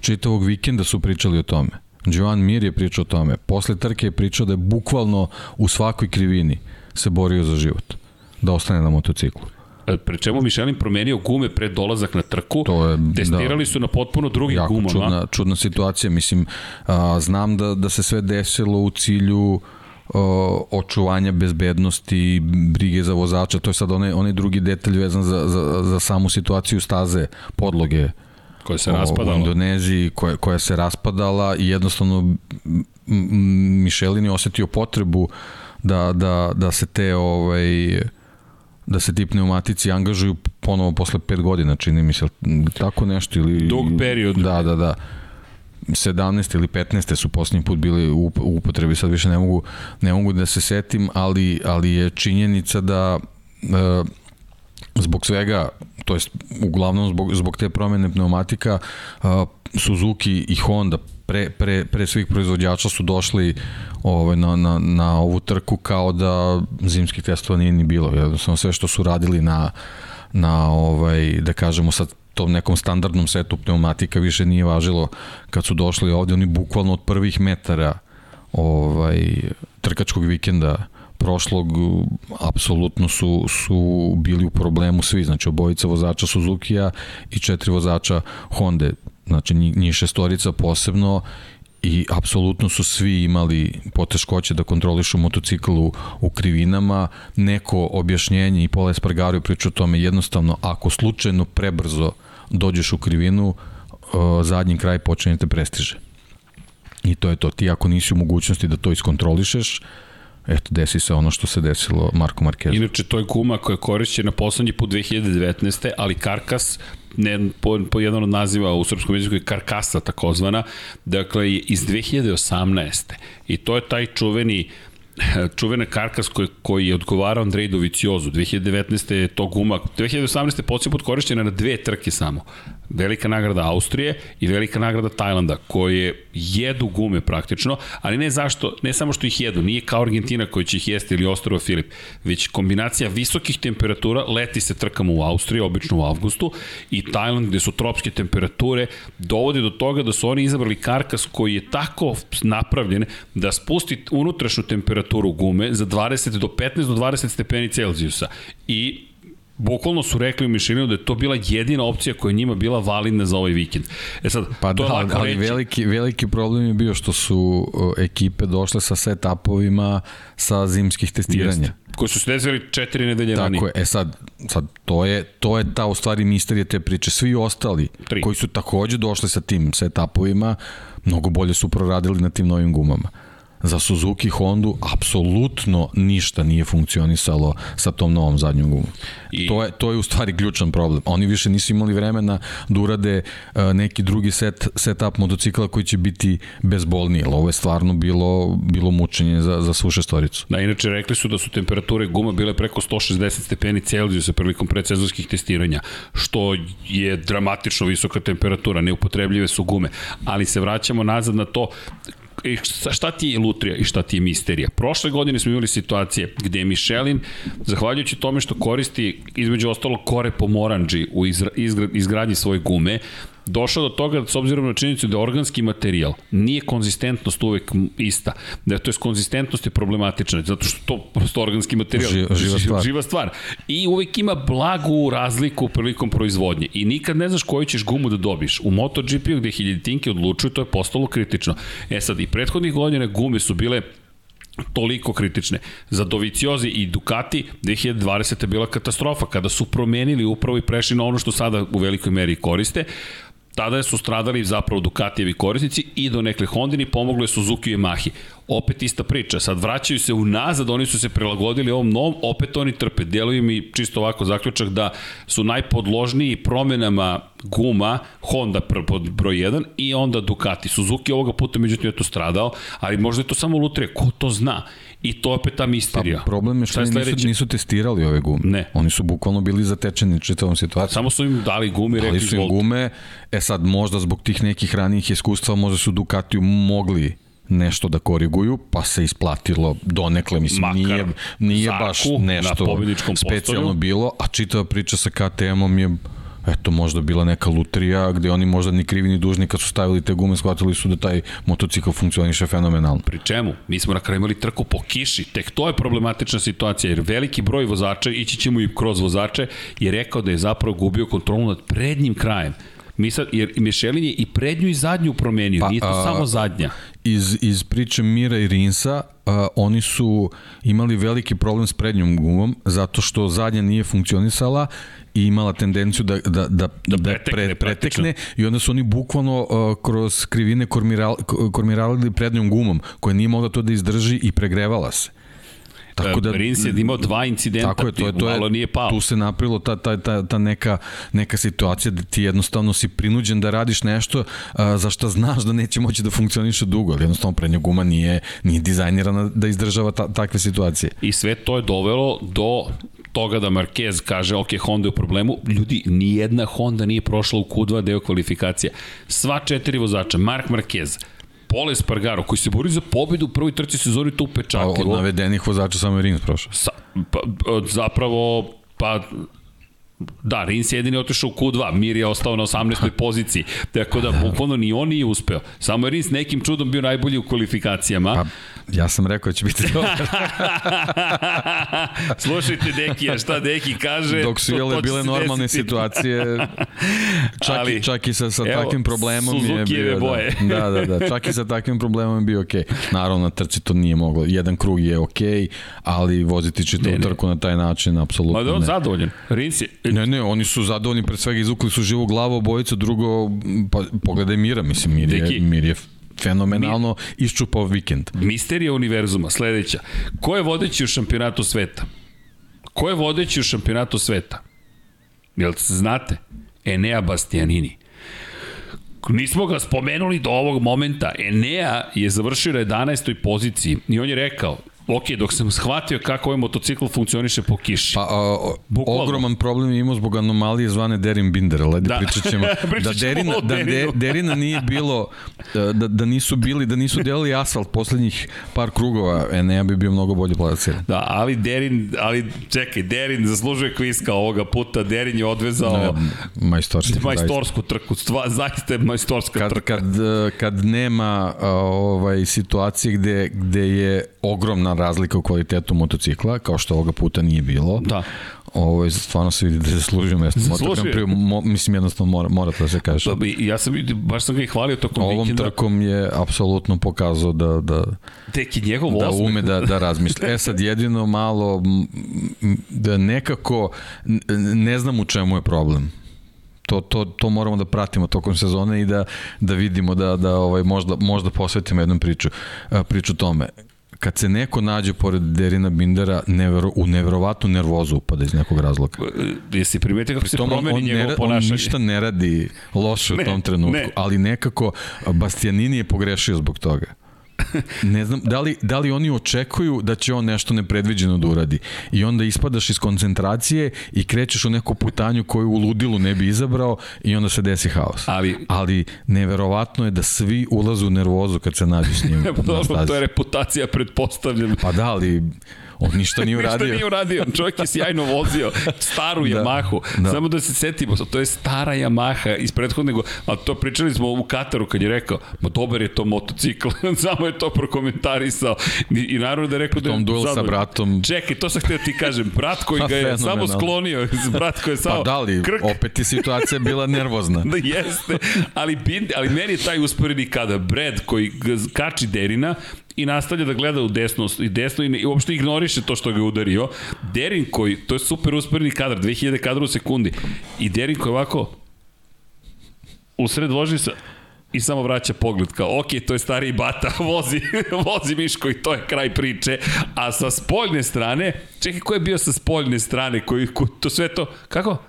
čitavog vikenda su pričali o tome. Joan Mir je pričao o tome. Posle trke je pričao da je bukvalno u svakoj krivini se borio za život. Da ostane na motociklu. E, pre čemu Michelin promenio gume pred dolazak na trku, to je, testirali da, su na potpuno drugim jako gumama. Čudna, čudna situacija, mislim, a, znam da, da se sve desilo u cilju očuvanja bezbednosti, brige za vozača, to je sad onaj, onaj drugi detalj vezan za, za, za samu situaciju staze, podloge koja se raspadala. U Indoneziji koja, koja se raspadala i jednostavno Michelin je osetio potrebu da, da, da se te ovaj, da se ti pneumatici angažuju ponovo posle 5 godina, čini mi se tako nešto ili dug period. Da, da, da. 17 ili 15 su poslednji put bili u upotrebi, sad više ne mogu, ne mogu da se setim, ali, ali je činjenica da e, zbog svega, to jest uglavnom zbog, zbog te promene pneumatika, Suzuki i Honda pre, pre, pre svih proizvođača su došli ovaj, na, na, na ovu trku kao da zimskih testova nije ni bilo. Jednostavno sve što su radili na, na ovaj, da kažemo sad tom nekom standardnom setu pneumatika više nije važilo kad su došli ovde, oni bukvalno od prvih metara ovaj, trkačkog vikenda prošlog apsolutno su, su bili u problemu svi, znači obojica vozača Suzuki-a i četiri vozača Honda, znači njih šestorica posebno i apsolutno su svi imali poteškoće da kontrolišu motocikl u, u krivinama. Neko objašnjenje i Pola Espargaro je pričao o tome. Jednostavno ako slučajno prebrzo dođeš u krivinu, zadnji kraj počinje te prestiže. I to je to. Ti ako nisi u mogućnosti da to iskontrolišeš, eto, desi se ono što se desilo Marko Markezu. Inače, to je guma koja je korišćena poslednji put 2019. ali Karkas ne, po, po jedan od naziva u srpskom jeziku je karkasa takozvana, dakle iz 2018. I to je taj čuveni čuvena karkas koji, koji je odgovarao Andrej Doviciozu. 2019. je to guma, 2018. je posljedno put korišćena na dve trke samo velika nagrada Austrije i velika nagrada Tajlanda, koje jedu gume praktično, ali ne zašto, ne samo što ih jedu, nije kao Argentina koji će ih jesti ili Ostrovo Filip, već kombinacija visokih temperatura, leti se trkamo u Austriji, obično u avgustu, i Tajland gde su tropske temperature, dovode do toga da su oni izabrali karkas koji je tako napravljen da spusti unutrašnju temperaturu gume za 20 do 15 do 20 stepeni Celzijusa. I bukvalno su rekli u mišljenju da je to bila jedina opcija koja je njima bila validna za ovaj vikend. E sad, pa to da, je ali reći. veliki, veliki problem je bio što su ekipe došle sa setupovima sa zimskih testiranja. Jest koji su se desili četiri nedelje Tako ranije. je, e sad, sad to, je, to je ta u stvari misterija te priče. Svi ostali Tri. koji su takođe došli sa tim setupovima, mnogo bolje su proradili na tim novim gumama za Suzuki Hondu apsolutno ništa nije funkcionisalo sa tom novom zadnjom gumom. I... To, je, to je u stvari ključan problem. Oni više nisu imali vremena da urade uh, neki drugi set, setup motocikla koji će biti bezbolniji. Ovo je stvarno bilo, bilo mučenje za, za svu šestoricu. Da, inače rekli su da su temperature guma bile preko 160 stepeni Celzijusa prilikom predsezonskih testiranja, što je dramatično visoka temperatura, neupotrebljive su gume. Ali se vraćamo nazad na to i šta ti je lutrija i šta ti je misterija? Prošle godine smo imali situacije gde je Michelin, zahvaljujući tome što koristi između ostalo kore pomoranđi u izgradnji svoje gume, došao do toga, s obzirom na činjenicu da organski materijal, nije konzistentnost uvek ista. Da to je konzistentnost je problematična, zato što to prosto organski materijal. Živa, živa stvar. Živa stvar. I uvek ima blagu razliku prilikom proizvodnje. I nikad ne znaš koju ćeš gumu da dobiš. U MotoGP-u gde hiljaditinke odlučuju, to je postalo kritično. E sad, i prethodnih godina gume su bile toliko kritične. Za Doviciozi i Ducati 2020. je bila katastrofa kada su promenili upravo i prešli na ono što sada u velikoj meri koriste tada su stradali zapravo Ducatijevi korisnici i do nekle Hondini pomoglo je Suzuki i Yamahi. Opet ista priča, sad vraćaju se unazad, oni su se prilagodili ovom novom, opet oni trpe. Deluju mi čisto ovako zaključak da su najpodložniji promenama guma Honda pod broj 1 i onda Ducati. Suzuki ovoga puta međutim je to stradao, ali možda je to samo lutrija, ko to zna? I to je opet ta misterija. Pa, problem je što je nisu, nisu testirali ove gume. Ne. Oni su bukvalno bili zatečeni čitavom situacijom. Samo su im dali gume i rekli dali su im gume, e sad možda zbog tih nekih ranijih iskustva možda su Ducatiju mogli nešto da koriguju, pa se isplatilo donekle, mislim, Makar nije, nije baš nešto specijalno bilo, a čitava priča sa KTM-om je eto možda bila neka lutrija gde oni možda ni krivi ni dužni kad su stavili te gume shvatili su da taj motocikl funkcioniše fenomenalno. Pri čemu? Mi smo na kraju imali trku po kiši, tek to je problematična situacija jer veliki broj vozača, ići ćemo i kroz vozače, je rekao da je zapravo gubio kontrolu nad prednjim krajem. Mi sad, jer Michelin je i prednju i zadnju promenio, pa, nije to a, samo zadnja. Iz, iz priče Mira i Rinsa, a, oni su imali veliki problem s prednjom gumom, zato što zadnja nije funkcionisala i imala tendenciju da, da, da, da, da pretekne, pre, pretekne i onda su oni bukvalno uh, kroz krivine kormiral, kormirali prednjom gumom koja nije mogla to da izdrži i pregrevala se. Tako da, Rins je imao dva incidenta, tako je, to je, to je, malo nije pao. Tu se napravilo ta, ta, ta, ta neka, neka situacija da ti jednostavno si prinuđen da radiš nešto a, za što znaš da neće moći da funkcioniše dugo, ali jednostavno prednja guma nije, nije dizajnirana da izdržava ta, takve situacije. I sve to je dovelo do toga da Marquez kaže, ok, Honda je u problemu, ljudi, nijedna Honda nije prošla u Q2 deo kvalifikacija. Sva četiri vozača, Mark Marquez, Pole Spargaro, koji se bori za pobedu u prvoj trci sezoni to A upečatljivo. od navedenih vozača samo je Rins prošao. Sa, pa, zapravo, pa Da, Rins je jedini otišao u Q2, Mir je ostao na 18. poziciji, tako da bukvalno ni on nije uspeo. Samo je Rins nekim čudom bio najbolji u kvalifikacijama. Pa, ja sam rekao da će biti dobro. Slušajte Dekija, šta Deki kaže. Dok su jele bile normalne desiti. situacije, čak, Ali, i, čak i sa, sa evo, takvim problemom je Suzukijeve bio... boje. Da, da, da, da, čak i sa takvim problemom je bio okej. Naravno, na trci to nije moglo. Jedan krug je okej, ali voziti će to Ne, ne. trku na taj način, apsolutno Ma da je on ne. zadovoljan. Rins je, Ne, ne, oni su zadovoljni, pred svega izvukli su živu glavu obojicu, drugo, pa pogledaj Mira, mislim, Mir je, Deki. Mir je fenomenalno iščupao vikend. Misterija univerzuma, sledeća. Ko je vodeći u šampionatu sveta? Ko je vodeći u šampionatu sveta? Jel znate? Enea Bastianini. Nismo ga spomenuli do ovog momenta. Enea je završio na 11. poziciji i on je rekao, ok, dok sam shvatio kako ovaj motocikl funkcioniše po kiši. Pa, a, Bukvalno. ogroman problem je imao zbog anomalije zvane Derin Binder, ali Da. da. pričat ćemo, Pričat da, Derina, o da de. Derina nije bilo, da, da nisu bili, da nisu delali asfalt poslednjih par krugova, Enea bi bio mnogo bolje plasiran. Da, ali Derin, ali čekaj, Derin zaslužuje kviska ovoga puta. Derin je odvezao Majstorski. zaista. majstorsku trku. Stva, zaista je majstorska kad, trka. kad, eh, kad nema ovaj situacije gde, gde je ogromna razlika u kvalitetu motocikla, kao što ovoga puta nije bilo, Da. Ovo, stvarno se vidi da zaslužuje mesto. Moto Grand Prix, mo, mislim jednostavno mora, mora to da se kaže. I ja sam, baš sam ga i hvalio tokom Ovom vikenda. trkom je apsolutno pokazao da, da, Tek i njegov da osmeh. ume da, da razmisli. E sad jedino malo da nekako ne znam u čemu je problem. To, to, to moramo da pratimo tokom sezone i da, da vidimo da, da ovaj, možda, možda posvetimo jednom priču, priču tome kad se neko nađe pored Derina Bindera nevero, u neverovatnu nervozu upada iz nekog razloga. E, Jesi primetio kako se on, promeni on, ne, njegovo on ponašanje? ništa ne radi loše Ne, u tom trenutku, ne. ali nekako Bastianini je pogrešio zbog toga. Ne znam, da li, da li oni očekuju da će on nešto nepredviđeno da uradi i onda ispadaš iz koncentracije i krećeš u neku putanju koju u ludilu ne bi izabrao i onda se desi haos. Ali- ali neverovatno je da svi ulazu u nervozu kad se nađu s njim Dobro, to je reputacija, pretpostavljam. Pa da, ali on ništa nije uradio. Ništa nije uradio, čovjek je sjajno vozio staru Da, Yamahu. da. Samo da se setimo, to je stara Yamaha iz prethodnog, ali to pričali smo u Kataru kad je rekao, ma dobar je to motocikl, samo je to prokomentarisao. I, i naravno da je rekao da je tom duel sa bratom. Čekaj, to sam htio ti kažem, brat koji Pa, ga je samo sklonio, brat koji je samo Pa da li, krk, opet je situacija bila nervozna. Da jeste, ali, ali meni je taj usporedni kada Brad koji kači Derina i nastavlja da gleda u desno i desno i, ne, i uopšte ignoriše to što ga udario. Derin koji, to je super usporedni kadar, 2000 kadra u sekundi. I Derin koji ovako u sred sa i samo vraća pogled kao, ok, to je stariji bata, vozi, vozi Miško i to je kraj priče. A sa spoljne strane, čekaj, ko je bio sa spoljne strane, koji, ko, to sve to, kako?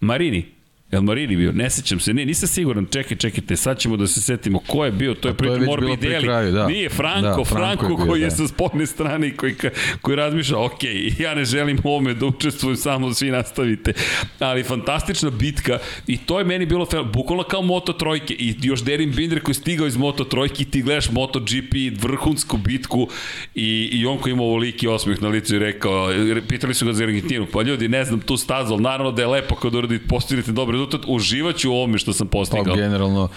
Marini. Jel Marini bio? Ne sećam se. Ne, nisam siguran. Čekaj, čekajte, sad ćemo da se setimo ko je bio. To je, A to je već bilo pri Morbidelli. kraju, da. Nije Franko, Da, Franko Franko, je bio, koji je da. sa spoljne strane i koji, koji razmišlja, ok, ja ne želim u ovome da učestvujem, samo svi nastavite. Ali fantastična bitka i to je meni bilo fel, bukvalno kao Moto trojke i još Derin Binder koji je stigao iz Moto trojke i ti gledaš Moto GP, vrhunsku bitku i, i on koji ima ovoliki osmeh na licu i rekao, pitali su ga za Argentinu, pa ljudi, ne znam tu stazu, ali naravno da je lepo kad uradite, postignete dobar rezultat, uživaću u ovome što sam Pa postigao. generalno,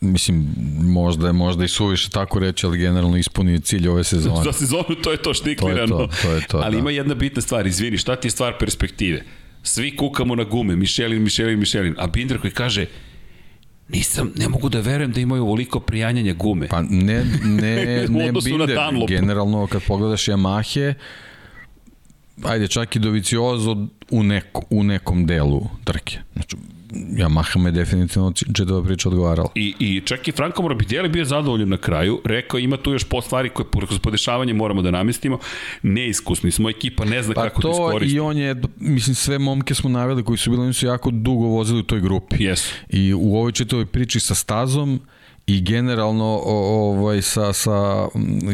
mislim, možda je možda i suviše tako reći, ali generalno ispunio cilj ove sezone. Za sezonu to je to štiklirano. To je to, to je to, Ali da. ima jedna bitna stvar, izvini, šta ti je stvar perspektive? Svi kukamo na gume, Mišelin, Mišelin, Mišelin, a Binder koji kaže nisam, ne mogu da verujem da imaju ovoliko prijanjanja gume. Pa ne, ne, ne na Binder, generalno kad pogledaš Yamahe, ajde čak i Doviciozo u, neko, u nekom delu trke. Znači, Yamaha me definitivno čitava priča odgovarala. I, I čak i Franko Morbidelli bio zadovoljan na kraju, rekao ima tu još po stvari koje kroz podešavanje moramo da namestimo, neiskusni smo, ekipa ne zna Pa kako da to iskoristi. i on je, mislim, sve momke smo naveli koji su bili, oni su jako dugo vozili u toj grupi. Jesu. I u ovoj čitavoj priči sa stazom i generalno ovaj sa sa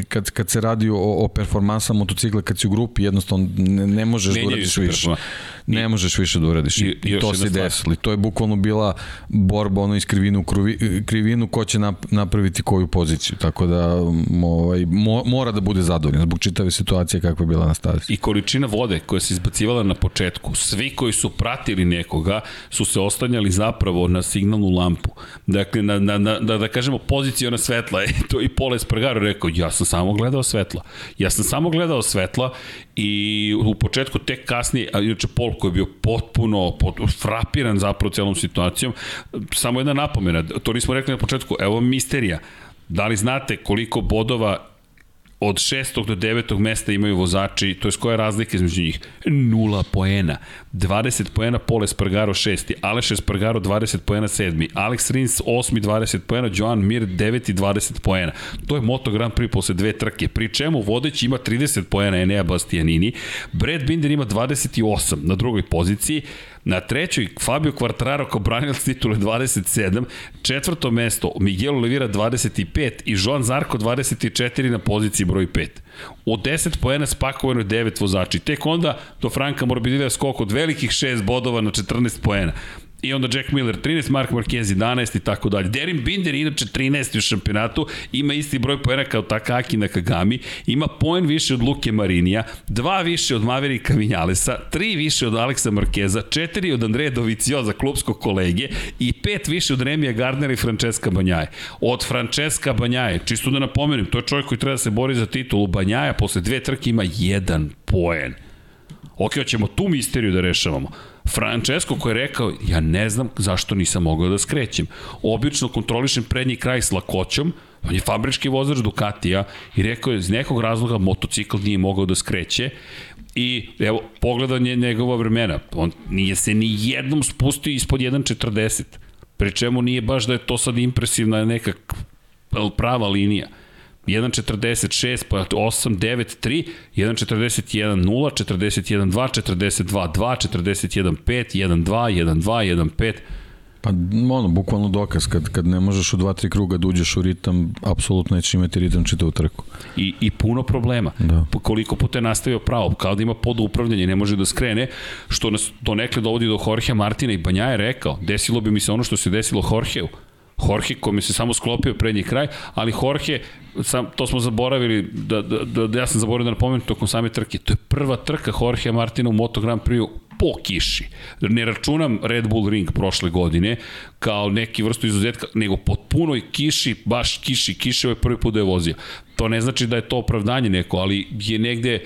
kad kad se radi o, o performansama motocikla kad si u grupi jednostavno ne, ne možeš da uradiš više. Ne možeš više da uradiš. I, i, i to se desilo. To je bukvalno bila borba ono iz krivinu krivi, krivinu ko će napraviti koju poziciju. Tako da ovaj mo, mora da bude zadovoljan zbog čitave situacije kakva je bila na stazi. I količina vode koja se izbacivala na početku, svi koji su pratili nekoga su se ostanjali zapravo na signalnu lampu. Dakle, na, na, na, da, da kažemo, pozicijona svetla. E, to i Poles Espargaro rekao, ja sam samo gledao svetla. Ja sam samo gledao svetla i u početku tek kasnije, a inače Pol koji je bio potpuno pot, frapiran zapravo celom situacijom, samo jedna napomena, to nismo rekli na početku, evo misterija. Da li znate koliko bodova od šestog do devetog mesta imaju vozači, to je koja je razlika između njih? Nula poena. 20 poena Pole Espargaro šesti, Aleš Espargaro 20 poena sedmi, Alex Rins osmi 20 poena, Joan Mir 9 i 20 poena. To je Moto Grand Prix posle dve trke, pri čemu vodeći ima 30 poena Enea Bastianini, Brad Binder ima 28 na drugoj poziciji, Na trećoj Fabio Quartararo kao branilac titule 27, četvrto mesto Miguel Oliveira 25 i Joan Zarko 24 na poziciji broj 5. Od 10 poena spakovano je 9 vozači. Tek onda do Franka Morbidelija skok od velikih 6 bodova na 14 poena i onda Jack Miller 13, Mark Marquez 11 i tako dalje. Derin Binder inače 13 u šampionatu, ima isti broj poena kao Takaki na Kagami, ima poen više od Luke Marinija, dva više od Maverika Vinjalesa, tri više od Aleksa Markeza, četiri od Andreja Dovicioza, klubskog kolege i pet više od Remija Gardnera i Francesca Banjaje. Od Francesca Banjaje, čisto da napomenem, to je čovjek koji treba da se bori za titulu, Banjaja posle dve trke ima jedan poen. Ok, hoćemo tu misteriju da rešavamo. Francesco koji je rekao, ja ne znam zašto nisam mogao da skrećem. Obično kontrolišem prednji kraj s lakoćom, on je fabrički vozač Ducatija i rekao je, iz nekog razloga motocikl nije mogao da skreće i evo, pogledanje njegova vremena, on nije se ni jednom spustio ispod 1.40, pri čemu nije baš da je to sad impresivna neka prava linija. 1.46, pa 8, 9, 3, 1.41, 0, 41, 2, 42, 2, 41, 5, 1, 2, 1, 2, 1, 5. Pa ono, bukvalno dokaz, kad, kad ne možeš u dva, tri kruga da uđeš u ritam, apsolutno nećeš imati ritam čitavu trku. I, I puno problema. Da. Koliko puta je nastavio pravo, kao da ima podupravljanje, ne može da skrene, što nas to nekle dovodi do Jorge Martina i Banja je rekao, desilo bi mi se ono što se desilo Jorgeu. Jorge kome se samo sklopio prednji kraj, ali Jorge, sam, to smo zaboravili, da, da, da, da ja sam zaboravio da napomenem tokom same trke, to je prva trka Jorge Martina u Moto Grand Prix po kiši. Ne računam Red Bull Ring prošle godine kao neki vrstu izuzetka, nego pod punoj kiši, baš kiši, kiše ovaj prvi put da je vozio. To ne znači da je to opravdanje neko, ali je negde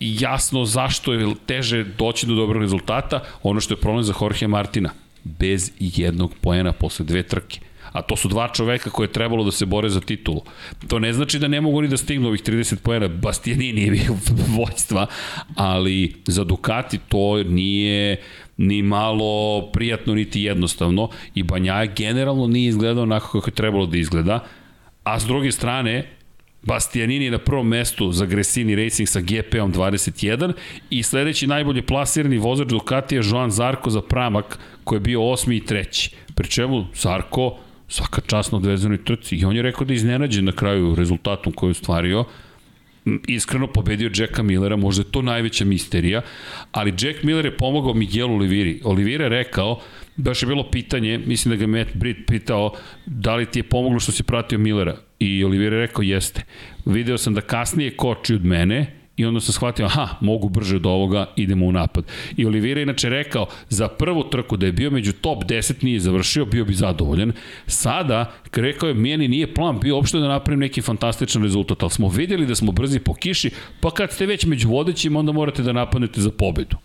jasno zašto je teže doći do dobrog rezultata, ono što je problem za Jorge Martina, bez jednog poena posle dve trke a to su dva čoveka koje je trebalo da se bore za titulu. To ne znači da ne mogu ni da stignu ovih 30 poena, Bastianini je bio vojstva, ali za Ducati to nije ni malo prijatno niti jednostavno i Banjaja generalno nije izgledao onako kako je trebalo da izgleda, a s druge strane Bastianini na prvom mestu za Gresini Racing sa GP-om 21 i sledeći najbolje plasirani vozač Ducati je Joan Zarko za Pramak koji je bio osmi i treći. Pri čemu Zarko svaka čast na odvezanoj trci. I on je rekao da je iznenađen na kraju rezultatom koju je stvario. Iskreno pobedio Jacka Millera, možda je to najveća misterija, ali Jack Miller je pomogao Miguel Oliviri. Olivira je rekao, baš je bilo pitanje, mislim da ga Matt Britt pitao, da li ti je pomoglo što si pratio Millera? I Olivira je rekao, jeste. Video sam da kasnije koči od mene, I onda sam shvatio, aha, mogu brže od ovoga, idemo u napad. I Olivira inače rekao, za prvu trku da je bio među top 10 nije završio, bio bi zadovoljan. Sada, rekao je, meni nije plan bio uopšte da napravim neki fantastičan rezultat, ali smo videli da smo brzi po kiši, pa kad ste već među vodećim, onda morate da napadnete za pobedu.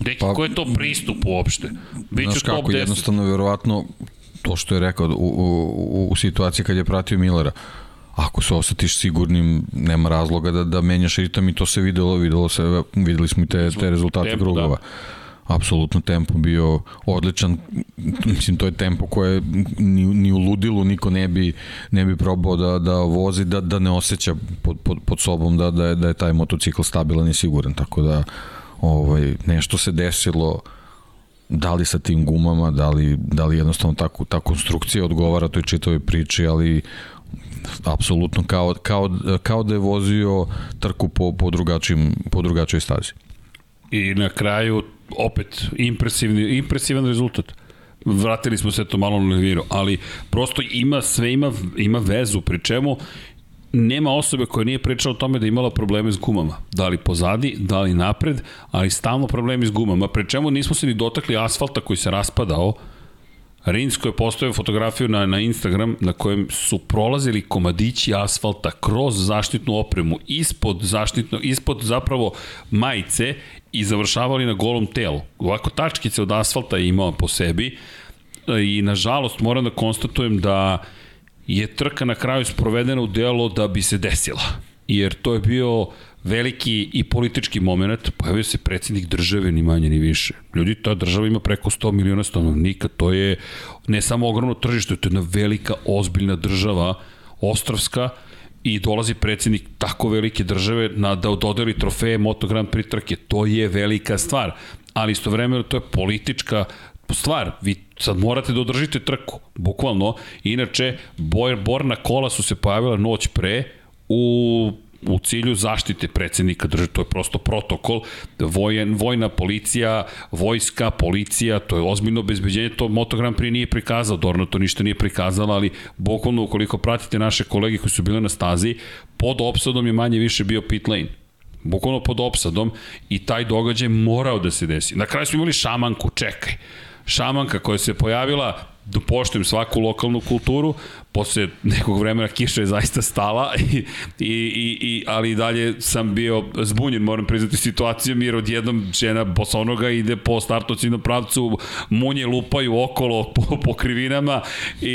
Deki, pa, ko je to pristup uopšte? Biću znaš kako, 10. jednostavno, verovatno, to što je rekao u, u, u, u situaciji kad je pratio Millera, ako se osetiš sigurnim, nema razloga da, da menjaš ritam i to se videlo, videlo se, videli smo i te, te rezultate tempo, krugova. Da. Apsolutno tempo bio odličan, mislim to je tempo koje ni, ni u ludilu niko ne bi, ne bi probao da, da vozi, da, da ne osjeća pod, pod, pod sobom da, da, je, da je taj motocikl stabilan i siguran, tako da ovaj, nešto se desilo da li sa tim gumama, da li, da li jednostavno ta, ta konstrukcija odgovara toj čitavoj priči, ali apsolutno kao, kao, kao da je vozio trku po, po, drugačijim, po drugačijoj stazi. I na kraju opet impresivni, impresivan rezultat vratili smo se to malo na Liviru, ali prosto ima sve ima ima vezu pri čemu nema osobe koja nije pričala o tome da imala probleme s gumama. Da li pozadi, da li napred, ali stalno problemi s gumama. Pre čemu nismo se ni dotakli asfalta koji se raspadao, Rinsko je postavio fotografiju na, na Instagram na kojem su prolazili komadići asfalta kroz zaštitnu opremu, ispod zaštitno, ispod zapravo majice i završavali na golom telu. Ovako tačkice od asfalta je imao po sebi i nažalost moram da konstatujem da je trka na kraju sprovedena u delo da bi se desila. Jer to je bio veliki i politički moment, pojavio se predsednik države, ni manje ni više. Ljudi, ta država ima preko 100 miliona stanovnika, to je ne samo ogromno tržište, to je jedna velika, ozbiljna država, ostrovska, i dolazi predsednik tako velike države na da dodeli trofeje Moto Grand Prix trke. To je velika stvar. Ali istovremeno to je politička stvar. Vi sad morate da održite trku, bukvalno. Inače, borna kola su se pojavila noć pre u u cilju zaštite predsednika države, to je prosto protokol, vojen, vojna policija, vojska, policija, to je ozbiljno obezbeđenje, to Moto Grand Prix nije prikazao, Dorna to ništa nije prikazala, ali bukvalno ukoliko pratite naše kolege koji su bile na stazi, pod opsadom je manje više bio pit lane. Bukvalno pod opsadom i taj događaj morao da se desi. Na kraju smo imali šamanku, čekaj. Šamanka koja se pojavila da poštujem svaku lokalnu kulturu, posle nekog vremena kiša je zaista stala, i, i, i, i, ali dalje sam bio zbunjen, moram priznati situacijom, jer odjednom žena bosonoga ide po startocinu pravcu, munje lupaju okolo po, po krivinama i,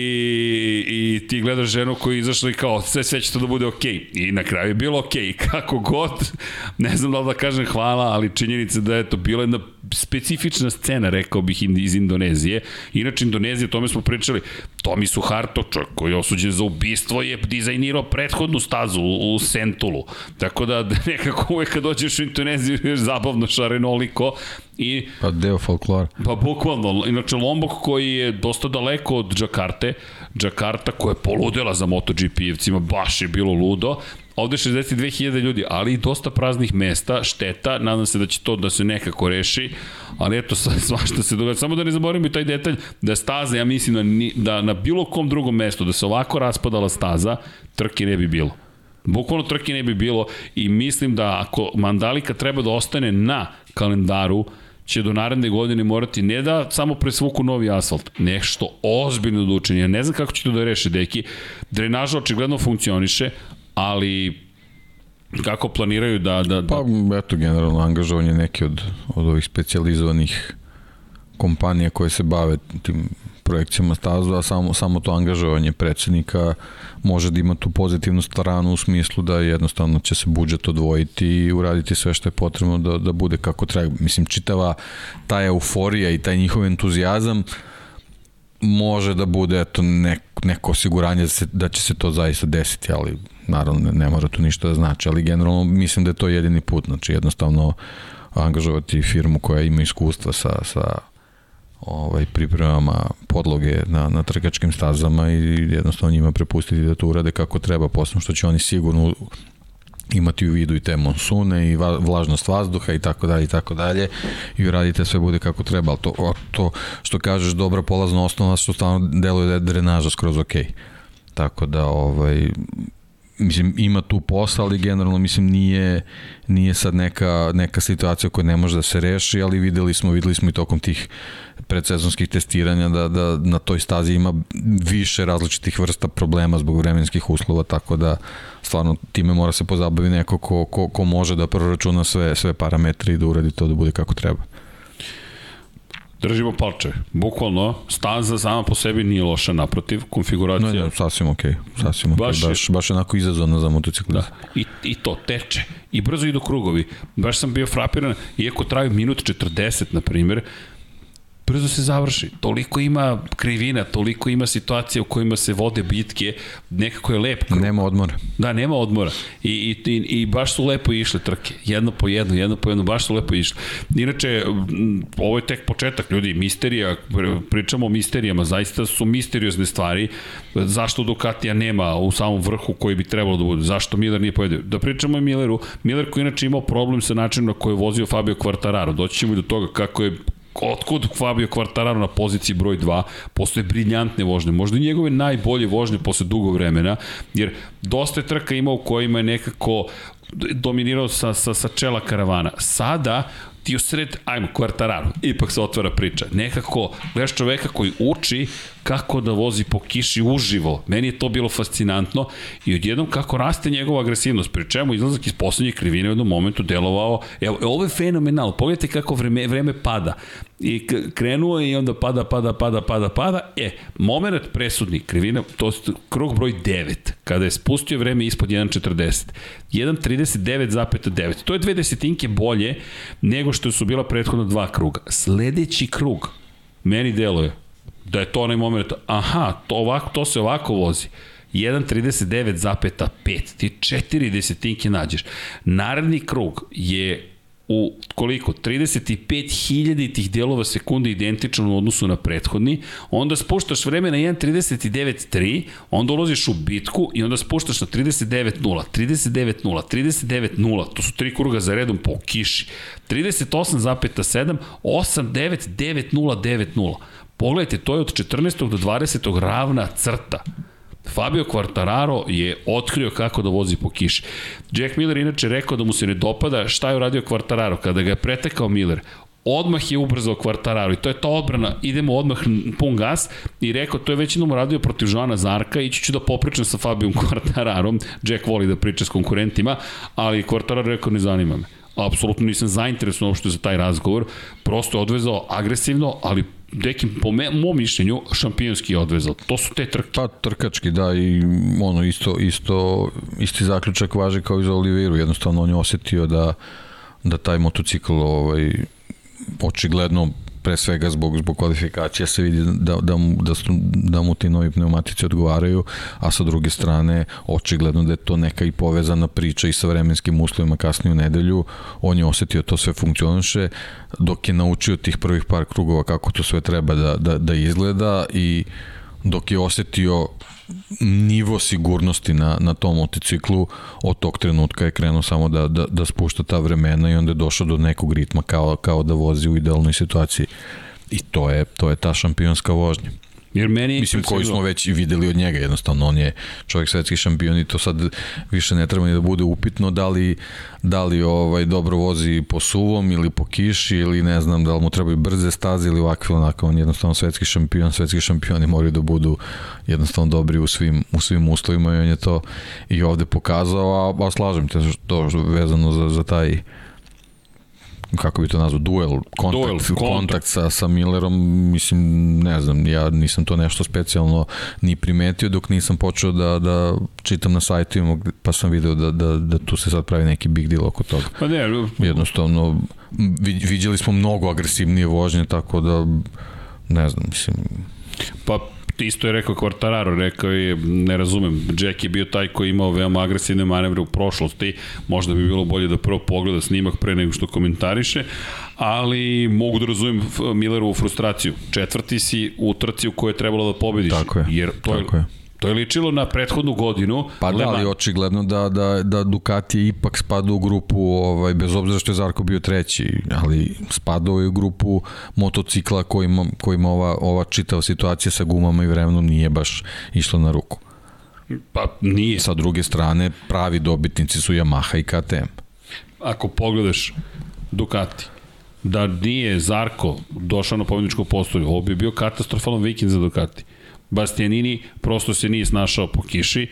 i ti gledaš ženu koja je izašla i kao sve, sve će to da bude okej. Okay. I na kraju je bilo okej. Okay. Kako god, ne znam da li da kažem hvala, ali činjenica da je to bila jedna specifična scena, rekao bih, iz Indonezije. Inače, Indonezija, tome smo pričali, Tomi Suharto, čovjek koji je osuđen za ubistvo, je dizajnirao prethodnu stazu u, u Sentulu. Tako da nekako uvek kad dođeš u Indoneziju je zabavno šarenoliko i pa deo folklora. Pa bukvalno, inače Lombok koji je dosta daleko od Džakarte, Džakarta koja je poludela za MotoGP-evcima, baš je bilo ludo, Ovde 62.000 ljudi, ali i dosta praznih mesta, šteta, nadam se da će to da se nekako reši, ali eto, svašta se događa. Samo da ne zaboravimo i taj detalj da je staza, ja mislim da, da na bilo kom drugom mestu, da se ovako raspadala staza, trke ne bi bilo. Bukvalno trke ne bi bilo i mislim da ako Mandalika treba da ostane na kalendaru, će do naredne godine morati ne da samo presvuku novi asfalt, nešto ozbiljno da učini. Ja ne znam kako će to da reše, deki. Drenaža očigledno funkcioniše, ali kako planiraju da... da, da... Pa, eto, generalno, angažovanje neke od, od ovih specializovanih kompanija koje se bave tim projekcijama stazu, a samo, samo to angažovanje predsednika može da ima tu pozitivnu stranu u smislu da jednostavno će se budžet odvojiti i uraditi sve što je potrebno da, da bude kako treba. Mislim, čitava ta euforija i taj njihov entuzijazam može da bude eto, nek, neko osiguranje da, se, da će se to zaista desiti, ali naravno ne, ne mora to ništa da znači, ali generalno mislim da je to jedini put, znači jednostavno angažovati firmu koja ima iskustva sa, sa ovaj, pripremama podloge na, na trkačkim stazama i jednostavno njima prepustiti da to urade kako treba, posebno što će oni sigurno imati u vidu i te monsune i vlažnost vazduha i tako dalje i tako dalje i uradite sve bude kako treba, ali to, to što kažeš dobra polazna osnova što stvarno deluje da je drenaža skroz ok. Tako da ovaj mislim ima tu posla, ali generalno mislim nije nije sad neka neka situacija koja ne može da se reši, ali videli smo videli smo i tokom tih predsezonskih testiranja da, da na toj stazi ima više različitih vrsta problema zbog vremenskih uslova, tako da stvarno time mora se pozabavi neko ko, ko, ko može da proračuna sve, sve parametre i da uradi to da bude kako treba. Držimo palče. Bukvalno, staza sama po sebi nije loša, naprotiv, konfiguracija... Ne, ne, sasvim okej. Okay. Sasvim okej. Okay. Baš, baš, baš onako izazovno za motociklista. Da. I, I to, teče. I brzo idu krugovi. Baš sam bio frapiran, iako traju minut 40, na primjer, brzo se završi. Toliko ima krivina, toliko ima situacija u kojima se vode bitke, nekako je lep krug. Nema odmora. Da, nema odmora. I, i, i, i baš su lepo išle trke. Jedno po jedno, jedno po jedno, baš su lepo išle. Inače, ovo je tek početak, ljudi, misterija, pričamo o misterijama, zaista su misteriozne stvari. Zašto Ducatija nema u samom vrhu koji bi trebalo da bude? Zašto Miller nije pojedio? Da pričamo o Milleru. Miller koji inače imao problem sa načinom na koji je vozio Fabio Quartararo. Doći ćemo i do toga kako je otkud Fabio Quartararo na poziciji broj 2, postoje briljantne vožnje, možda i njegove najbolje vožnje posle dugo vremena, jer dosta je trka imao u kojima je nekako dominirao sa, sa, sa čela karavana. Sada ti u sred, ajmo, Quartararo, ipak se otvara priča. Nekako, gledaš čoveka koji uči kako da vozi po kiši uživo. Meni je to bilo fascinantno i odjednom kako raste njegova agresivnost, pri čemu izlazak iz poslednje krivine u jednom momentu delovao, evo, ovo je fenomenalno, pogledajte kako vreme, vreme pada. I krenuo je i onda pada, pada, pada, pada, pada. E, moment presudni, krivina, to je krug broj 9, kada je spustio vreme ispod 1.40. 1.39,9. To je dve desetinke bolje nego što su bila prethodna dva kruga. Sledeći krug, meni deluje, da je to onaj moment, aha, to, ovako, to se ovako vozi. 1.39,5, ti četiri desetinke nađeš. Naredni krug je u koliko? 35.000 tih delova sekunde identičan u odnosu na prethodni, onda spuštaš vreme na 1.39.3, onda ulaziš u bitku i onda spuštaš na 39.0, 39.0, 39.0, to su tri kruga za redom po kiši, 38.7, 8.9.9.0.9.0. Pogledajte, to je od 14. do 20. ravna crta. Fabio Quartararo je otkrio kako da vozi po kiši. Jack Miller inače rekao da mu se ne dopada šta je uradio Quartararo. Kada ga je pretekao Miller, odmah je ubrzao Quartararo i to je ta odbrana, idemo odmah pun gas i rekao to je već jednom radio protiv Joana Zarka, ići ću da popričam sa Fabijom Quartararom, Jack voli da priča s konkurentima, ali Quartararo rekao ne zanima me. Apsolutno nisam zainteresovan uopšte za taj razgovor, prosto je odvezao agresivno, ali Deki, po me, mom mišljenju, šampionski odvezao. To su te trke. Pa, trkački, da, i ono, isto, isto, isti zaključak važi kao i za Oliveru. Jednostavno, on je osetio da, da taj motocikl ovaj, očigledno pre svega zbog, zbog kvalifikacija se vidi da, da, da, su, da mu ti novi pneumatici odgovaraju, a sa druge strane očigledno da je to neka i povezana priča i sa vremenskim uslovima kasnije u nedelju, on je osetio to sve funkcioniše, dok je naučio tih prvih par krugova kako to sve treba da, da, da izgleda i dok je osetio nivo sigurnosti na, na tom motociklu od tog trenutka je krenuo samo da, da, da spušta ta vremena i onda je došao do nekog ritma kao, kao da vozi u idealnoj situaciji i to je, to je ta šampionska vožnja. Jer meni Mislim, koji smo već videli od njega, jednostavno, on je čovjek svetski šampion i to sad više ne treba ni da bude upitno da li, da li ovaj, dobro vozi po suvom ili po kiši ili ne znam da li mu trebaju brze staze ili ovakve onako, on je jednostavno svetski šampion, svetski šampioni moraju da budu jednostavno dobri u svim, u svim uslovima i on je to i ovde pokazao, a, a slažem te to vezano za, za taj kako bi to nazvao, duel, kontakt, duel, kontakt. kontakt sa, sa Millerom, mislim, ne znam, ja nisam to nešto specijalno ni primetio dok nisam počeo da, da čitam na sajtu, pa sam video da, da, da tu se sad pravi neki big deal oko toga. Pa ne, jednostavno, vidjeli smo mnogo agresivnije vožnje, tako da, ne znam, mislim... Pa isto je rekao Quartararo, rekao je, ne razumem, Jack je bio taj koji je imao veoma agresivne manevre u prošlosti, možda bi bilo bolje da prvo pogleda snimak pre nego što komentariše, ali mogu da razumem Millerovu frustraciju. Četvrti si u trci u kojoj je trebalo da pobediš. Tako je, jer to tako je. je To je ličilo na prethodnu godinu. Pa da, ali očigledno da, da, da Ducati ipak spada u grupu, ovaj, bez obzira što je Zarko bio treći, ali spadao je u grupu motocikla kojima, kojima ova, ova čitava situacija sa gumama i vremenom nije baš išla na ruku. Pa nije. Sa druge strane, pravi dobitnici su Yamaha i KTM. Ako pogledaš Ducati, da nije Zarko došao na pobjedničko postolje, ovo bi bio katastrofalan vikend za Ducati. Bastianini prosto se nije snašao po kiši,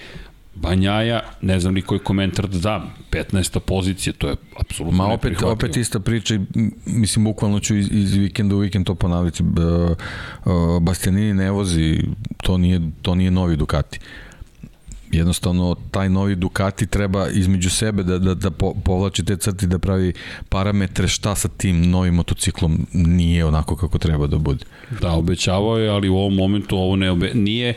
Banjaja, ne znam ni koji komentar da dam, 15. pozicija, to je apsolutno Ma opet, opet ista priča, mislim, bukvalno ću iz, iz vikenda u vikend to ponavljati. Bastianini ne vozi, to nije, to nije novi Ducati. Jednostavno taj novi Ducati treba između sebe da, da, da povlači te crti da pravi parametre šta sa tim novim motociklom nije onako kako treba da bude. Da, obećavao je, ali u ovom momentu ovo ne obe... nije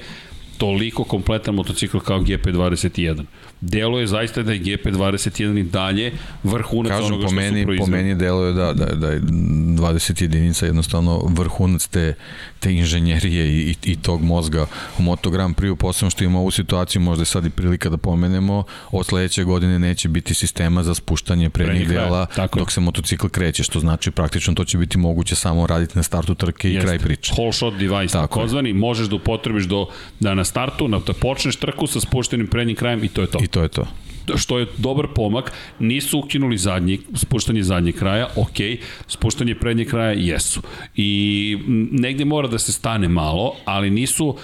toliko kompletan motocikl kao GP21 delo je zaista da je GP21 i dalje vrhunac Kažem, onoga što meni, su proizvali. Po meni delo je da, da, da je 20 jedinica jednostavno vrhunac te, te inženjerije i, i, i tog mozga u Moto Grand Prix, posebno što ima ovu situaciju, možda je sad i prilika da pomenemo, od sledeće godine neće biti sistema za spuštanje prednjih dela tako. dok se motocikl kreće, što znači praktično to će biti moguće samo raditi na startu trke i Jeste. kraj priče. Whole shot device, tako takozvani, možeš da upotrebiš do, da na startu, na, da počneš trku sa spuštenim prednjim krajem i to je to. I to je to što je dobar pomak, nisu ukinuli zadnji, spuštanje zadnjeg kraja, ok, spuštanje prednjeg kraja jesu. I negde mora da se stane malo, ali nisu,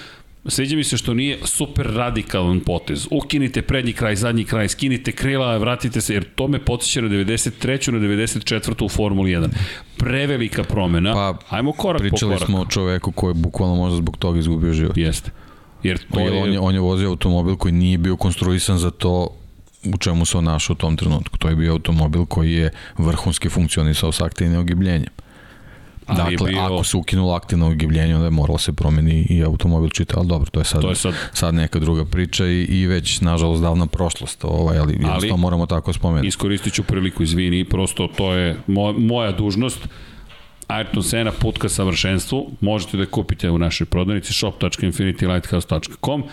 Sviđa mi se što nije super radikalan potez. Ukinite prednji kraj, zadnji kraj, skinite krila, vratite se, jer to me podsjeća na 93. na 94. u Formuli 1. Prevelika promena. Pa, Ajmo korak po korak. Pričali smo o čoveku koji je bukvalno možda zbog toga izgubio život. Jeste. Jer to je... On je, on je vozio automobil koji nije bio konstruisan za to u čemu se on našao u tom trenutku. To je bio automobil koji je vrhunski funkcionisao sa aktivnim ogibljenjem. Ali dakle, bio... ako se ukinulo aktivno ogibljenje, onda je moralo se promeni i automobil čita, ali dobro, to je sad, to je sad... sad neka druga priča i, i već, nažalost, davna prošlost, ovaj, ali, ali moramo tako spomenuti. Iskoristit ću priliku, izvini, prosto to je moja, moja dužnost, Ayrton Senna put ka savršenstvu, možete da kupite u našoj prodavnici shop.infinitylighthouse.com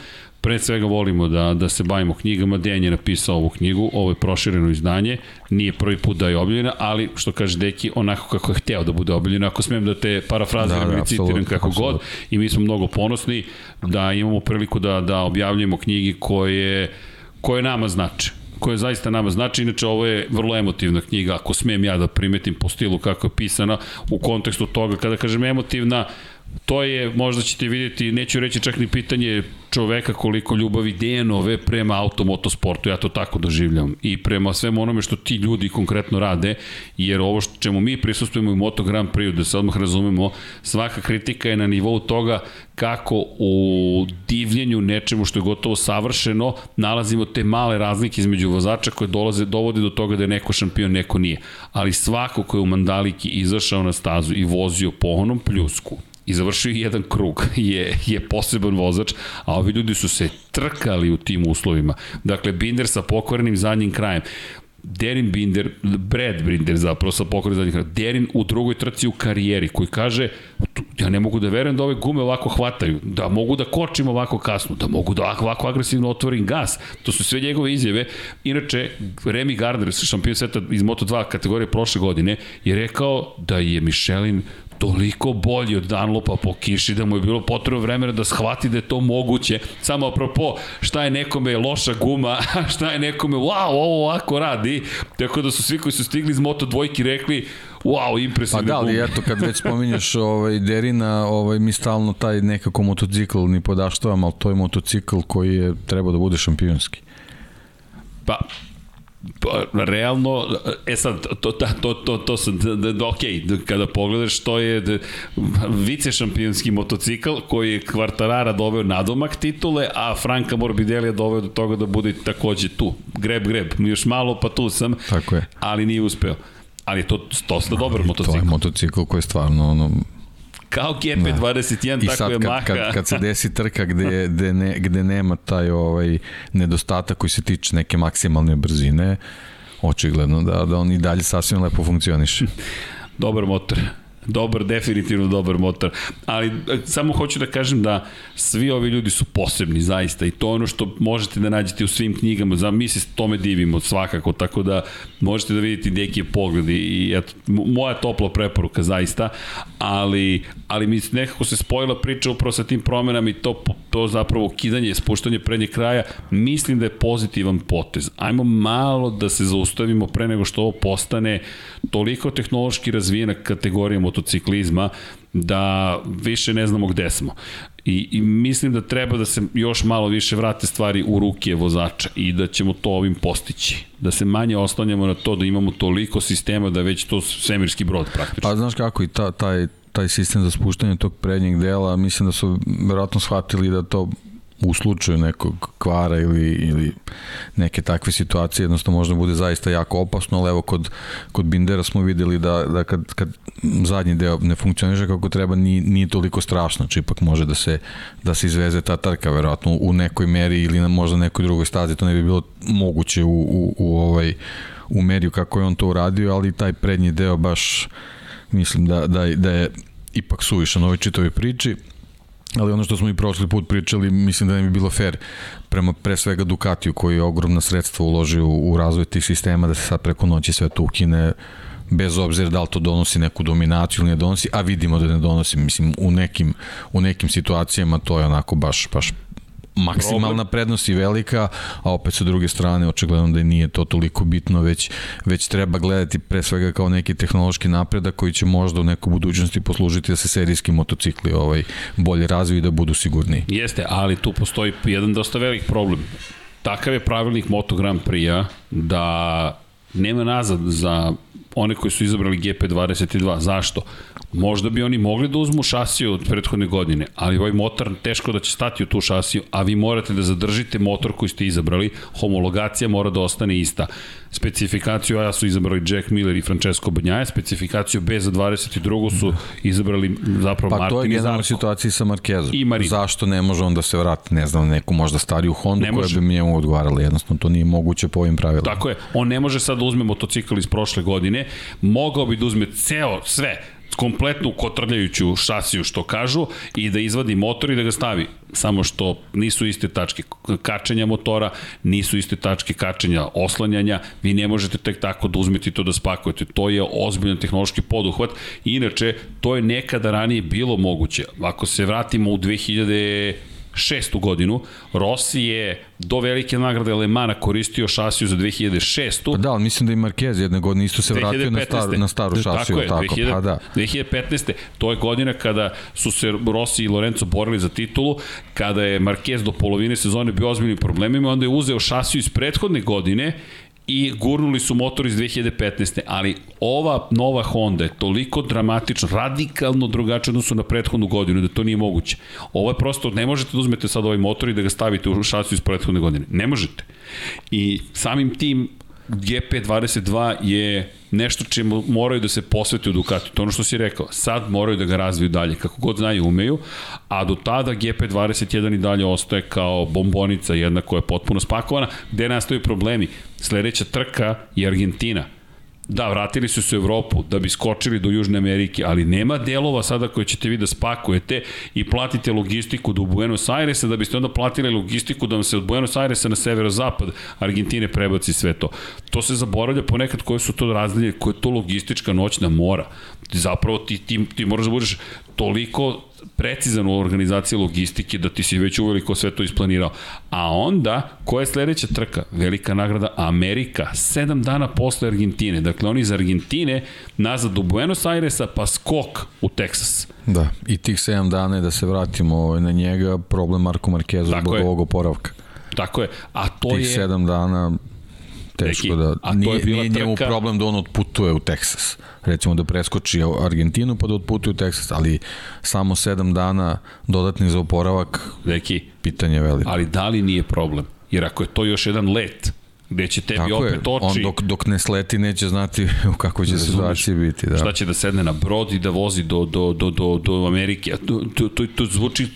pre svega volimo da, da se bavimo knjigama, Dejan je napisao ovu knjigu, ovo je prošireno izdanje, nije prvi put da je objavljena, ali što kaže Deki, onako kako je hteo da bude objavljena, ako smem da te parafraziram da, da, citiram kako absolut. god, i mi smo mnogo ponosni da imamo priliku da, da objavljujemo knjigi koje, koje nama znače koje zaista nama znači. Inače, ovo je vrlo emotivna knjiga, ako smem ja da primetim po stilu kako je pisana, u kontekstu toga, kada kažem emotivna, to je, možda ćete vidjeti, neću reći čak ni pitanje čoveka koliko ljubavi Dejanove prema automotosportu, ja to tako doživljam, i prema svemu onome što ti ljudi konkretno rade, jer ovo što čemu mi prisustujemo u Moto Grand Prix, da se odmah razumemo, svaka kritika je na nivou toga kako u divljenju nečemu što je gotovo savršeno nalazimo te male razlike između vozača koje dolaze, dovode do toga da je neko šampion, neko nije. Ali svako ko je u Mandaliki izašao na stazu i vozio po onom pljusku, i završio jedan krug, je, je poseban vozač, a ovi ljudi su se trkali u tim uslovima. Dakle, Binder sa pokvarenim zadnjim krajem. Derin Binder, Brad Binder zapravo sa pokrenom zadnjih kraja, Derin u drugoj trci u karijeri koji kaže ja ne mogu da verujem da ove gume ovako hvataju, da mogu da kočim ovako kasno, da mogu da ovako agresivno otvorim gas. To su sve njegove izjave. Inače, Remy Gardner, šampion sveta iz Moto2 kategorije prošle godine, je rekao da je Michelin toliko bolji od Dunlopa po kiši da mu je bilo potrebno vremena da shvati da je to moguće. Samo apropo, šta je nekome loša guma, šta je nekome, wow, ovo ovako radi. Tako da su svi koji su stigli iz Moto dvojki rekli, wow, impresivno. Pa da, ali eto, kad već spominješ ovaj, Derina, ovaj, mi stalno taj nekako motocikl ni podaštavam, ali to je motocikl koji je trebao da bude šampionski. Pa, realno, e sad, to, to, to, to, to sam, da, da, ok, kada pogledaš, to je da, vice šampionski motocikl koji je Kvartarara doveo nadomak titule, a Franka Morbidelli je doveo do toga da bude takođe tu. Greb, greb, još malo pa tu sam, Tako je. ali nije uspeo. Ali je to dosta dobar motocikl. To je motocikl koji je stvarno ono, Kao GP21, da. tako je kad, Maha. Kad, kad se desi trka gde, gde, ne, gde nema taj ovaj nedostatak koji se tiče neke maksimalne brzine, očigledno da, da on i dalje sasvim lepo funkcioniše. Dobar motor. Dobar, definitivno dobar motor. Ali e, samo hoću da kažem da svi ovi ljudi su posebni zaista i to ono što možete da nađete u svim knjigama. Za, mi se tome divimo svakako, tako da možete da vidite neki pogled i eto, moja topla preporuka zaista, ali, ali mi nekako se spojila priča upravo sa tim promenama i to, to zapravo kidanje, spuštanje prednje kraja, mislim da je pozitivan potez. Ajmo malo da se zaustavimo pre nego što ovo postane toliko tehnološki razvijena kategorija motociklizma da više ne znamo gde smo. I, I mislim da treba da se još malo više vrate stvari u ruke vozača i da ćemo to ovim postići. Da se manje oslanjamo na to da imamo toliko sistema da već to svemirski brod praktično. Pa znaš kako i ta, taj, taj sistem za spuštanje tog prednjeg dela, mislim da su verovatno shvatili da to u slučaju nekog kvara ili, ili neke takve situacije jednostavno možda bude zaista jako opasno, ali evo kod, kod Bindera smo videli da, da kad, kad zadnji deo ne funkcioniše kako treba nije, nije toliko strašno, znači ipak može da se, da se izveze ta trka verovatno u nekoj meri ili na možda nekoj drugoj stazi, to ne bi bilo moguće u, u, u ovaj u meriju kako je on to uradio, ali taj prednji deo baš mislim da, da, da je ipak suvišan ovoj čitovi priči ali ono što smo i prošli put pričali, mislim da ne bi bilo fair prema pre svega Ducatiju koji je ogromna sredstva uložio u, u razvoj tih sistema da se sad preko noći sve to ukine bez obzira da li to donosi neku dominaciju ili ne donosi, a vidimo da ne donosi, mislim, u nekim, u nekim situacijama to je onako baš, baš maksimalna Problem. prednost i velika, a opet sa druge strane očigledno da nije to toliko bitno, već, već treba gledati pre svega kao neki tehnološki napredak koji će možda u nekoj budućnosti poslužiti da se serijski motocikli ovaj, bolje razviju i da budu sigurniji. Jeste, ali tu postoji jedan dosta velik problem. Takav je pravilnik Moto Grand Prix-a da nema nazad za one koji su izabrali GP22. Zašto? Možda bi oni mogli da uzmu šasiju od prethodne godine, ali ovaj motor teško da će stati u tu šasiju, a vi morate da zadržite motor koji ste izabrali, homologacija mora da ostane ista. Specifikaciju A su izabrali Jack Miller i Francesco Banjaje, specifikaciju B za 22. su izabrali zapravo pa, Martin i Zarko. Pa to je generalna situacija sa Markezom. I Marin. Zašto ne može on da se vrati, ne znam, neku možda stariju Honda koja bi mi njemu odgovarala, jednostavno to nije moguće po ovim pravilima. Tako je, on ne može sad da uzme motocikl iz prošle godine, mogao bi da uzme ceo, sve, kompletnu kotrljajuću šasiju što kažu i da izvadi motor i da ga stavi. Samo što nisu iste tačke kačenja motora, nisu iste tačke kačenja oslanjanja, vi ne možete tek tako da uzmete to da spakujete. To je ozbiljan tehnološki poduhvat. Inače, to je nekada ranije bilo moguće. Ako se vratimo u 2000 šestu godinu. Rossi je do velike nagrade Lemana koristio šasiju za 2006. Pa da, ali mislim da i Marquez jedne godine isto se 2015. vratio na staru, na staru šasiju. Tako je, tako, 2000, pa da. 2015. To je godina kada su se Rossi i Lorenzo borili za titulu, kada je Marquez do polovine sezone bio ozbiljnim problemima, onda je uzeo šasiju iz prethodne godine i gurnuli su motor iz 2015. Ali ova nova Honda je toliko dramatično, radikalno drugačija odnosu na prethodnu godinu da to nije moguće. Ovo je prosto, ne možete da uzmete sad ovaj motor i da ga stavite u šasu iz prethodne godine. Ne možete. I samim tim GP22 je nešto čemu moraju da se posvete u Ducati. To ono što si rekao. Sad moraju da ga razviju dalje, kako god znaju umeju, a do tada GP21 i dalje ostaje kao bombonica jedna koja je potpuno spakovana, gde nastaju problemi. Sledeća trka je Argentina Da, vratili su se u Evropu da bi skočili do Južne Amerike, ali nema delova sada koje ćete vi da spakujete i platite logistiku do Buenos Airesa da biste onda platili logistiku da vam se od Buenos Airesa na severozapad Argentine prebaci sve to. To se zaboravlja ponekad koje su to razlije, koje je to logistička noćna mora. Zapravo ti, ti, ti moraš da budeš toliko precizan u organizaciji logistike da ti si već uveliko sve to isplanirao. A onda, koja je sledeća trka? Velika nagrada Amerika, sedam dana posle Argentine. Dakle, oni iz Argentine nazad do Buenos Airesa, pa skok u Teksas. Da, i tih 7 dana je da se vratimo ovaj, na njega, problem Marko Markezu zbog ovog oporavka. Tako je, a to tih je... Tih 7 dana teško Neki, da... A to nije, je bila nije trka... njemu problem da on otputuje u Teksas. Recimo da preskoči Argentinu pa da otputuje u Teksas, ali samo sedam dana dodatnih za oporavak, Neki, pitanje veliko. Ali da li nije problem? Jer ako je to još jedan let, gde će tebi Tako opet je. oči... On dok, dok ne sleti neće znati u kakvoj će situaciji biti. Da. Šta će da sedne na brod i da vozi do, do, do, do, do Amerike. To, to, to, to zvuči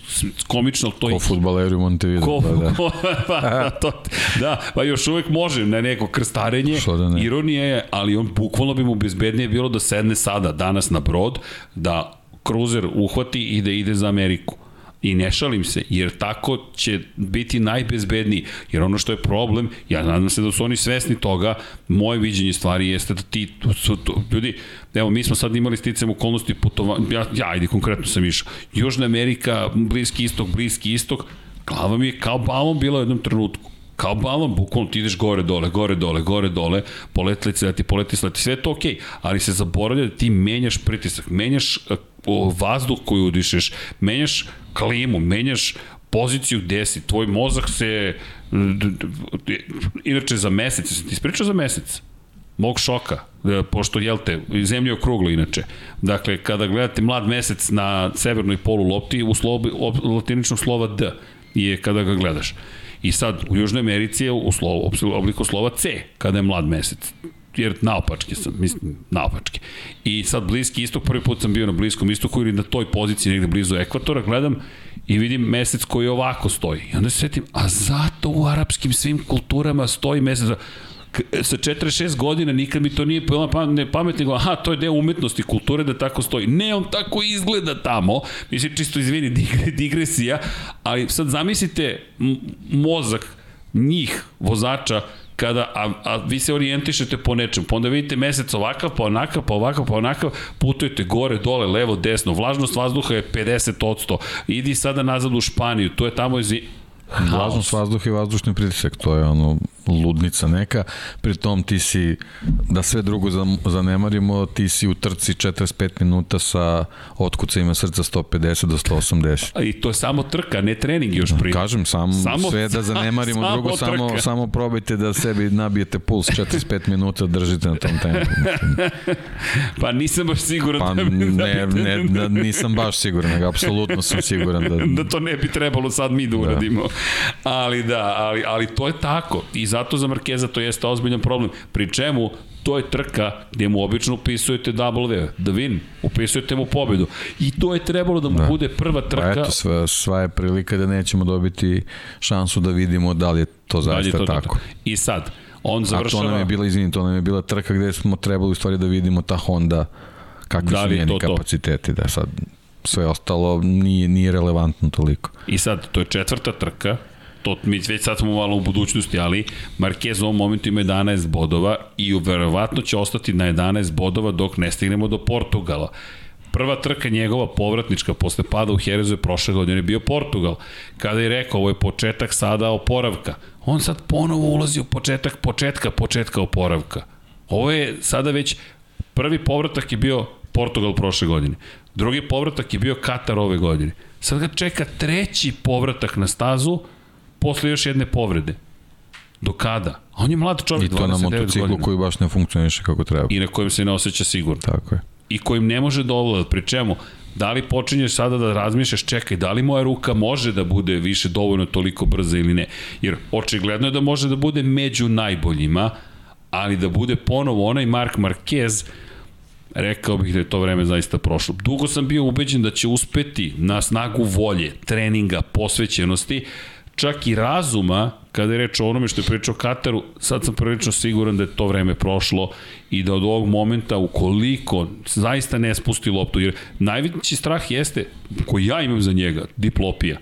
komično. To ko futbaleri u Montevideo. Ko, pa, da. pa, to, da, pa još uvek može na neko krstarenje. Da ne? Ironija je, ali on bukvalno bi mu bezbednije bilo da sedne sada, danas na brod, da kruzer uhvati i da ide za Ameriku. I ne šalim se, jer tako će biti najbezbedniji. Jer ono što je problem, ja nadam se da su oni svesni toga, moje viđenje stvari jeste da ti, su, to, ljudi, evo mi smo sad imali sticam okolnosti putovanja, ja, ja ajde konkretno sam išao, Južna Amerika, Bliski istok, Bliski istok, glava mi je kao balon bila u jednom trenutku kao balon, bukvalno ti ideš gore, dole, gore, dole, gore, dole, poletili se da ti poleti sleti, sve je to okej, okay, ali se zaboravlja da ti menjaš pritisak, menjaš uh, vazduh koji udišeš, menjaš klimu, menjaš poziciju gde si, tvoj mozak se, inače za mesec, se ti ispričao za mesec? Mog šoka, e, pošto, jel te, zemlja je okrugla inače. Dakle, kada gledate mlad mesec na severnoj polu lopti, u slobi, latiničnog slova D, je kada ga gledaš. I sad, u Južnoj Americi je u slovo, obliku slova C, kada je mlad mesec jer naopačke sam, mislim, naopačke. I sad bliski istok, prvi put sam bio na bliskom istoku ili na toj poziciji negde blizu ekvatora, gledam i vidim mesec koji ovako stoji. I onda se setim, a zato u arapskim svim kulturama stoji mesec, sa 46 godina nikad mi to nije ne pamet, nego aha, to je deo umetnosti, kulture da tako stoji. Ne, on tako izgleda tamo, mislim, čisto izvini, digresija, ali sad zamislite mozak njih, vozača, kada, a, a vi se orijentišete po nečem, pa onda vidite mesec ovakav, pa onakav, pa ovakav, pa onakav, putujete gore, dole, levo, desno, vlažnost vazduha je 50%, idi sada nazad u Španiju, to je tamo iz Vlažnost vazduha i vazdušni pritisak, to je ono ludnica neka, pritom ti si, da sve drugo zanemarimo, ti si u trci 45 minuta sa otkucajima srca 150 do 180. I to je samo trka, ne trening još prije. Kažem, sam, samo, sve da zanemarimo, samo drugo samo, trka. samo probajte da sebi nabijete puls 45 minuta, držite na tom tempu. pa nisam baš siguran pa, da bi ne, ne, da nisam baš siguran, nego apsolutno sam siguran da... da to ne bi trebalo sad mi da, da. uradimo. Da. Ali da, ali, ali to je tako. I zato za Markeza to jeste ozbiljan problem. Pri čemu to je trka gde mu obično upisujete W, da win, upisujete mu pobedu. I to je trebalo da mu da. bude prva trka. Pa eto, sva, sva je prilika da nećemo dobiti šansu da vidimo da li je to zaista je to tako. To. I sad, on završava... A to nam je bila, izvini, to nam je bila trka gde smo trebali u stvari da vidimo ta Honda kakvi da su njeni to, kapaciteti, da sad sve ostalo nije, nije relevantno toliko. I sad, to je četvrta trka, to mi već sad smo malo u budućnosti, ali Marquez u ovom momentu ima 11 bodova i verovatno će ostati na 11 bodova dok ne stignemo do Portugala. Prva trka njegova povratnička posle pada u Herezu je prošle godine je bio Portugal. Kada je rekao ovo je početak sada oporavka, on sad ponovo ulazi u početak početka početka oporavka. Ovo je sada već prvi povratak je bio Portugal prošle godine. Drugi povratak je bio Katar ove godine. Sad ga čeka treći povratak na stazu posle još jedne povrede. Do kada? A on je mlad čovjek, 29 godina. I to na motociklu godina. koji baš ne funkcioniše kako treba. I na kojem se ne osjeća sigurno. Tako je. I kojim ne može da ovlada. Pri čemu, da li počinješ sada da razmišljaš, čekaj, da li moja ruka može da bude više dovoljno toliko brza ili ne? Jer očigledno je da može da bude među najboljima, ali da bude ponovo onaj Mark Marquez, rekao bih da je to vreme zaista prošlo. Dugo sam bio ubeđen da će uspeti na snagu volje, treninga, posvećenosti, čak i razuma, kada je reč o onome što je pričao Kataru, sad sam prilično siguran da je to vreme prošlo i da od ovog momenta, ukoliko zaista ne spusti loptu, jer najveći strah jeste, koji ja imam za njega, diplopija.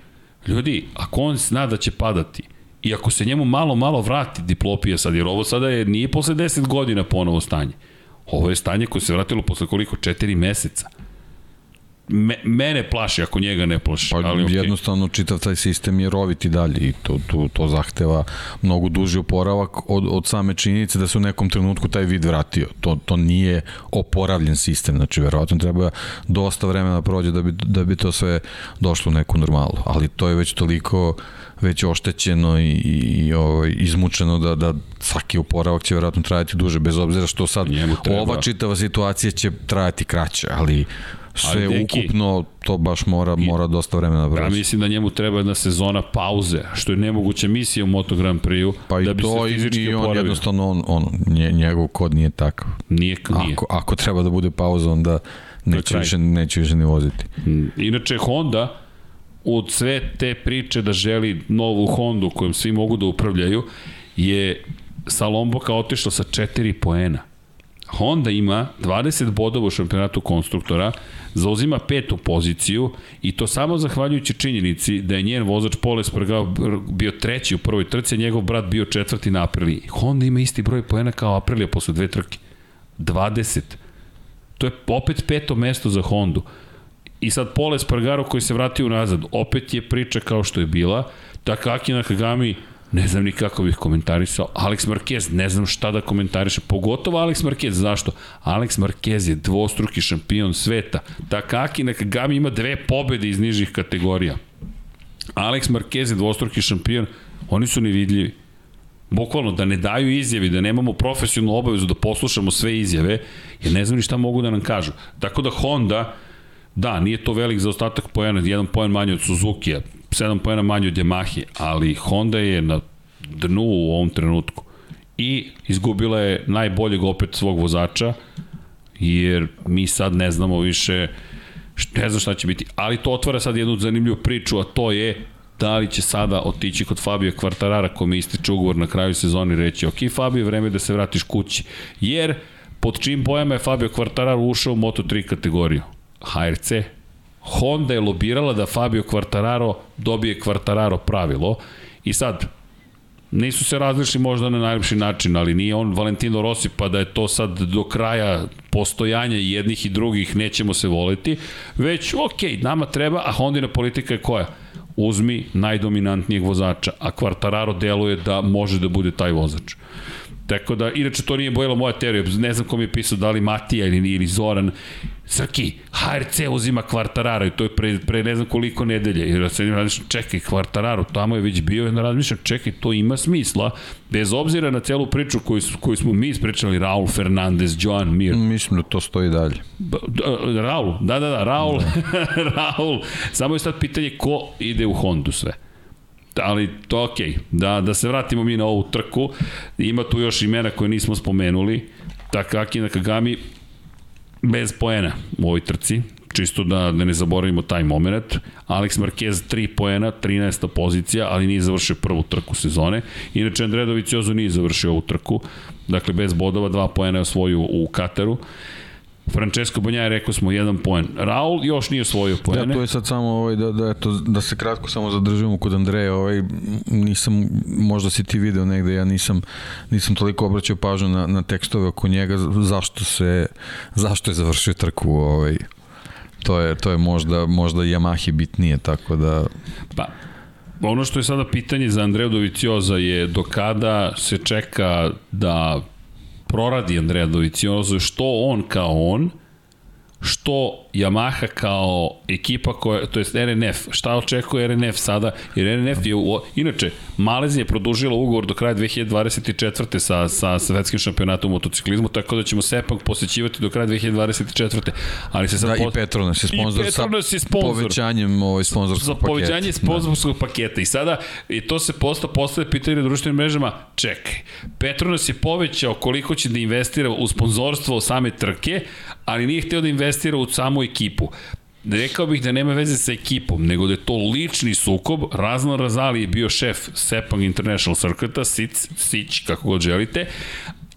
Ljudi, ako on zna da će padati, i ako se njemu malo, malo vrati diplopija sad, jer ovo sada je, nije posle 10 godina ponovo stanje. Ovo je stanje koje se vratilo posle koliko? 4 meseca me, mene plaši ako njega ne plaši. Pa, ali okay. jednostavno čitav taj sistem je roviti dalje i to, to, to zahteva mnogo duži oporavak od, od same činjenice da se u nekom trenutku taj vid vratio. To, to nije oporavljen sistem, znači verovatno treba dosta vremena da prođe da bi, da bi to sve došlo u neku normalu, ali to je već toliko već oštećeno i, i ovaj, izmučeno da, da svaki oporavak će verovatno trajati duže, bez obzira što sad ova čitava situacija će trajati kraće, ali sve Ali, deki, ukupno to baš mora mora dosta vremena da proći. Ja mislim da njemu treba jedna sezona pauze, što je nemoguća misija u Moto Grand Prix-u. Pa da bi to se fizički i on oporavio. jednostavno on, on njegov kod nije takav. Nije, nije. Ako, ako treba da bude pauza, onda neće više, neće više ni voziti. Mm, inače, Honda, od sve te priče da želi novu Hondu kojom svi mogu da upravljaju, je sa Lomboka otišla sa 4 poena. Honda ima 20 bodova u šampionatu konstruktora, zauzima petu poziciju i to samo zahvaljujući činjenici da je njen vozač Pole Espargaro bio treći u prvoj trci, a njegov brat bio četvrti na Apriliji. Honda ima isti broj poena kao Aprilija posle dve trke. 20. To je opet peto mesto za Hondu. I sad Pole Espargaro koji se vratio nazad, opet je priča kao što je bila. Takaki Nakagami Ne znam ni kako bih komentarisao. Alex Marquez, ne znam šta da komentarišem. Pogotovo Alex Marquez, zašto? Alex Marquez je dvostruki šampion sveta. Takaki Nakagami ima dve pobede iz nižih kategorija. Alex Marquez je dvostruki šampion, oni su nevidljivi. Bukvalno, da ne daju izjavi, da nemamo profesionalnu obavezu da poslušamo sve izjave, jer ne znam ni šta mogu da nam kažu. Tako da Honda, Da, nije to velik zaostatak pojena, jedan poen manje od Suzuki-a. 7 pojena manje od Yamahe, ali Honda je na dnu u ovom trenutku i izgubila je najboljeg opet svog vozača, jer mi sad ne znamo više ne znam šta će biti, ali to otvara sad jednu zanimljivu priču, a to je da li će sada otići kod Fabio Kvartarara kome ističe ugovor na kraju sezoni reći ok Fabio, vreme da se vratiš kući, jer pod čim bojama je Fabio Kvartararo ušao u Moto3 kategoriju? HRC. Honda je lobirala da Fabio Kvartararo dobije Kvartararo pravilo i sad nisu se različili možda na najlepši način, ali nije on Valentino Rossi pa da je to sad do kraja postojanja jednih i drugih nećemo se voleti, već ok, nama treba, a Hondina politika je koja? Uzmi najdominantnijeg vozača, a Kvartararo deluje da može da bude taj vozač. Tako da, inače to nije bojila moja teorija, ne znam kom je pisao, da li Matija ili, ili Zoran, Srki, HRC uzima Kvartararo i to je pre, pre ne znam koliko nedelje. I da se razmišljam, čekaj, Kvartararo, tamo je već bio, i razmišljam, čekaj, to ima smisla, bez obzira na celu priču koju, koju smo mi ispričali, Raul Fernandez, Joan Mir. Mislim da to stoji dalje. Raul, da, da, da, Raul, da. Raul. Samo je sad pitanje ko ide u Hondu sve ali to ok. Da, da se vratimo mi na ovu trku. Ima tu još imena koje nismo spomenuli. Takaki Nakagami bez poena u ovoj trci, čisto da, da ne zaboravimo taj moment. Alex Marquez 3 poena, 13. pozicija, ali nije završio prvu trku sezone. Inače, Andre Doviciozo nije završio ovu trku, dakle bez bodova, 2 poena je osvojio u Kateru. Uh, Francesco Bonjaje rekao smo jedan poen. Raul još nije osvojio poene. Ja, to je sad samo ovaj, da, da, eto, da se kratko samo zadržimo kod Andreja. Ovaj, nisam, možda si ti video negde, ja nisam, nisam toliko obraćao pažnju na, na tekstove oko njega, zašto se, zašto je završio trku ovaj, to je, to je možda, možda Yamahi bitnije, tako da... Pa, ono što je sada pitanje za Andreja Dovicioza je do kada se čeka da proradi Andrea Doviciozo, što on kao on, što Yamaha kao ekipa koja, to jest RNF, šta očekuje RNF sada, jer RNF je, u, inače, Malezija je produžila ugovor do kraja 2024. sa, sa svetskim šampionatom u motociklizmu, tako da ćemo Sepang posećivati do kraja 2024. Ali se sad da, i Petronas je sponsor sa je sponsor. povećanjem ovaj sponzorskog paketa. Povećanje da. sponzorskog da. paketa i sada, i to se posto postavlja pitanje na društvenim mrežama, čekaj, Petronas je povećao koliko će da investira u sponzorstvo same trke, ali nije hteo da investira u samu ekipu. Rekao bih da nema veze sa ekipom, nego da je to lični sukob. Razlan Razali je bio šef Sepang International Circuita, Sic, Sić, kako god želite,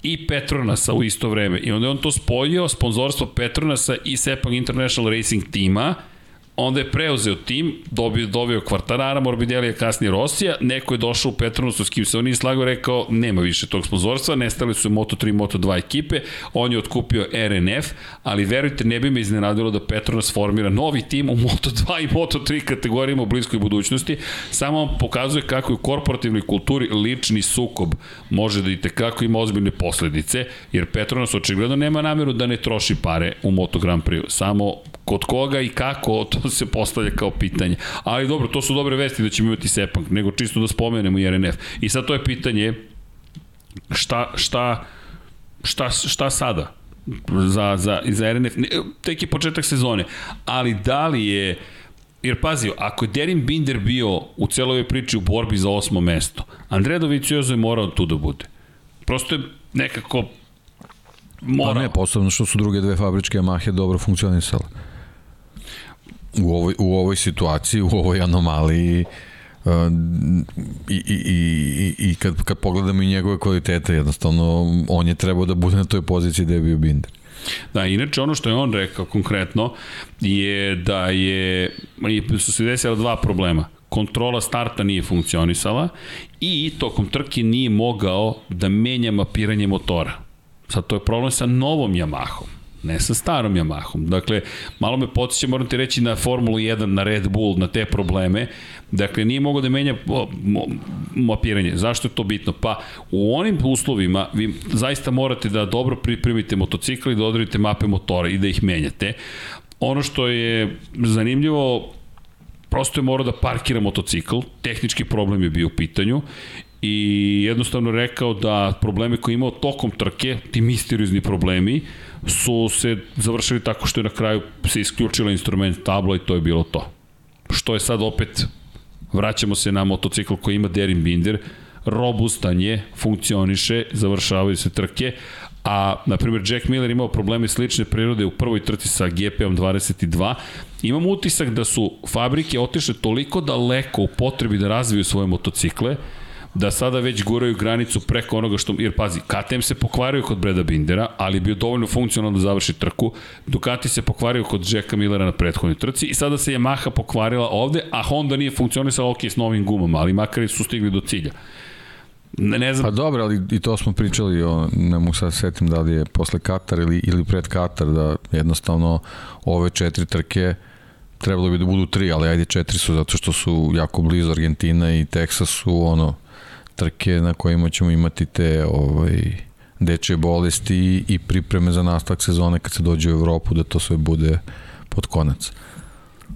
i Petronasa u isto vreme. I onda je on to spojio, sponzorstvo Petronasa i Sepang International Racing tima, onda je preuzeo tim, dobio, dobio Kvartarara, Morbidelija, kasnije Rosija, neko je došao u Petronasu s kim se on nije slagao, rekao nema više tog sponzorstva, nestali su Moto3 Moto2 ekipe, on je otkupio RNF, ali verujte, ne bi me iznenadilo da Petronas formira novi tim u Moto2 i Moto3 kategorijama u bliskoj budućnosti, samo pokazuje kako je u korporativnoj kulturi lični sukob. Može da i tekako ima ozbiljne posledice, jer Petronas očigledno nema nameru da ne troši pare u Moto Grand Prix, samo kod koga i kako, to se postavlja kao pitanje. Ali dobro, to su dobre vesti da ćemo imati Sepang, nego čisto da spomenemo i RNF. I sad to je pitanje šta, šta, šta, šta sada? za, za, za RNF, tek je početak sezone, ali da li je Jer pazi, ako je Derin Binder bio u celoj priči u borbi za osmo mesto, Andrea Doviciozo je morao tu da bude. Prosto je nekako morao. Pa ne, posebno što su druge dve fabričke Yamahe dobro funkcionisale u ovoj, u ovoj situaciji, u ovoj anomaliji uh, i, i, i, i kad, kad pogledamo i njegove kvalitete, jednostavno on je trebao da bude na toj poziciji da je bio Binder. Da, inače ono što je on rekao konkretno je da je, su se desila dva problema. Kontrola starta nije funkcionisala i tokom trke nije mogao da menja mapiranje motora. Sad to je problem sa novom Yamahom ne sa starom Yamahom. Dakle, malo me podsjeća, moram ti reći, na Formulu 1, na Red Bull, na te probleme. Dakle, nije mogao da menja mapiranje. Zašto je to bitno? Pa, u onim uslovima vi zaista morate da dobro pripremite motocikl i da odredite mape motora i da ih menjate. Ono što je zanimljivo, prosto je morao da parkira motocikl, tehnički problem je bio u pitanju i jednostavno rekao da probleme koje je imao tokom trke, ti misteriozni problemi, su se završili tako što je na kraju se isključila instrument tabla i to je bilo to. Što je sad opet vraćamo se na motocikl koji ima Derin Binder, robustan je, funkcioniše, završavaju se trke, a, na primjer, Jack Miller imao probleme slične prirode u prvoj trci sa GP-om 22. Imam utisak da su fabrike otišle toliko daleko u potrebi da razviju svoje motocikle, da sada već guraju granicu preko onoga što, jer pazi, KTM se pokvario kod Breda Bindera, ali bio dovoljno funkcionalno da završi trku, Ducati se pokvario kod Jacka Millera na prethodnoj trci i sada se Yamaha pokvarila ovde, a Honda nije funkcionisala ok s novim gumama, ali makar su stigli do cilja. Ne, ne znam. Pa dobro, ali i to smo pričali, o, ne mogu sad setim da li je posle Katar ili, ili pred Katar, da jednostavno ove četiri trke trebalo bi da budu tri, ali ajde četiri su zato što su jako blizu Argentina i Teksas su ono trke na kojima ćemo imati te ovaj, dečje bolesti i pripreme za nastavak sezone kad se dođe u Evropu da to sve bude pod konac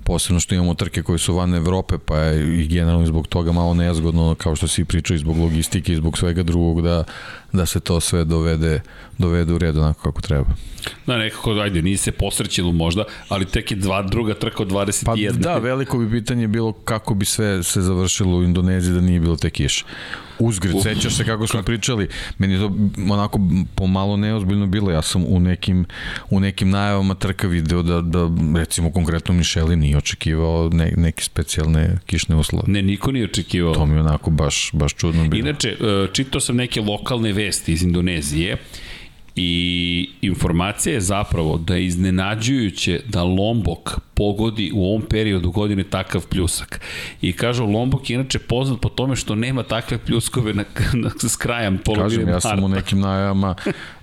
posebno što imamo trke koje su van Evrope, pa je i generalno zbog toga malo nezgodno, kao što si pričao, i zbog logistike i zbog svega drugog, da, da se to sve dovede, dovede u red onako kako treba. Da, nekako, ajde, nije se posrećilo možda, ali tek je dva, druga trka od 21. Pa da, veliko bi pitanje bilo kako bi sve se završilo u Indoneziji da nije bilo te kiše. Uzgred, sećaš se kako smo pričali, meni je to onako pomalo neozbiljno bilo, ja sam u nekim, u nekim najavama trka video da, da recimo konkretno Mišeli nije očekivao ne, neke specijalne kišne uslove. Ne, niko nije očekivao. To mi je onako baš, baš čudno bilo. Inače, e, čitao sam neke lokalne vesti iz Indonezije, I informacija je zapravo da je iznenađujuće da Lombok pogodi u ovom periodu godine takav pljusak. I kažu, Lombok je inače poznat po tome što nema takve pljuskove na, na, s krajem polovine Kažem, ja sam u nekim najavama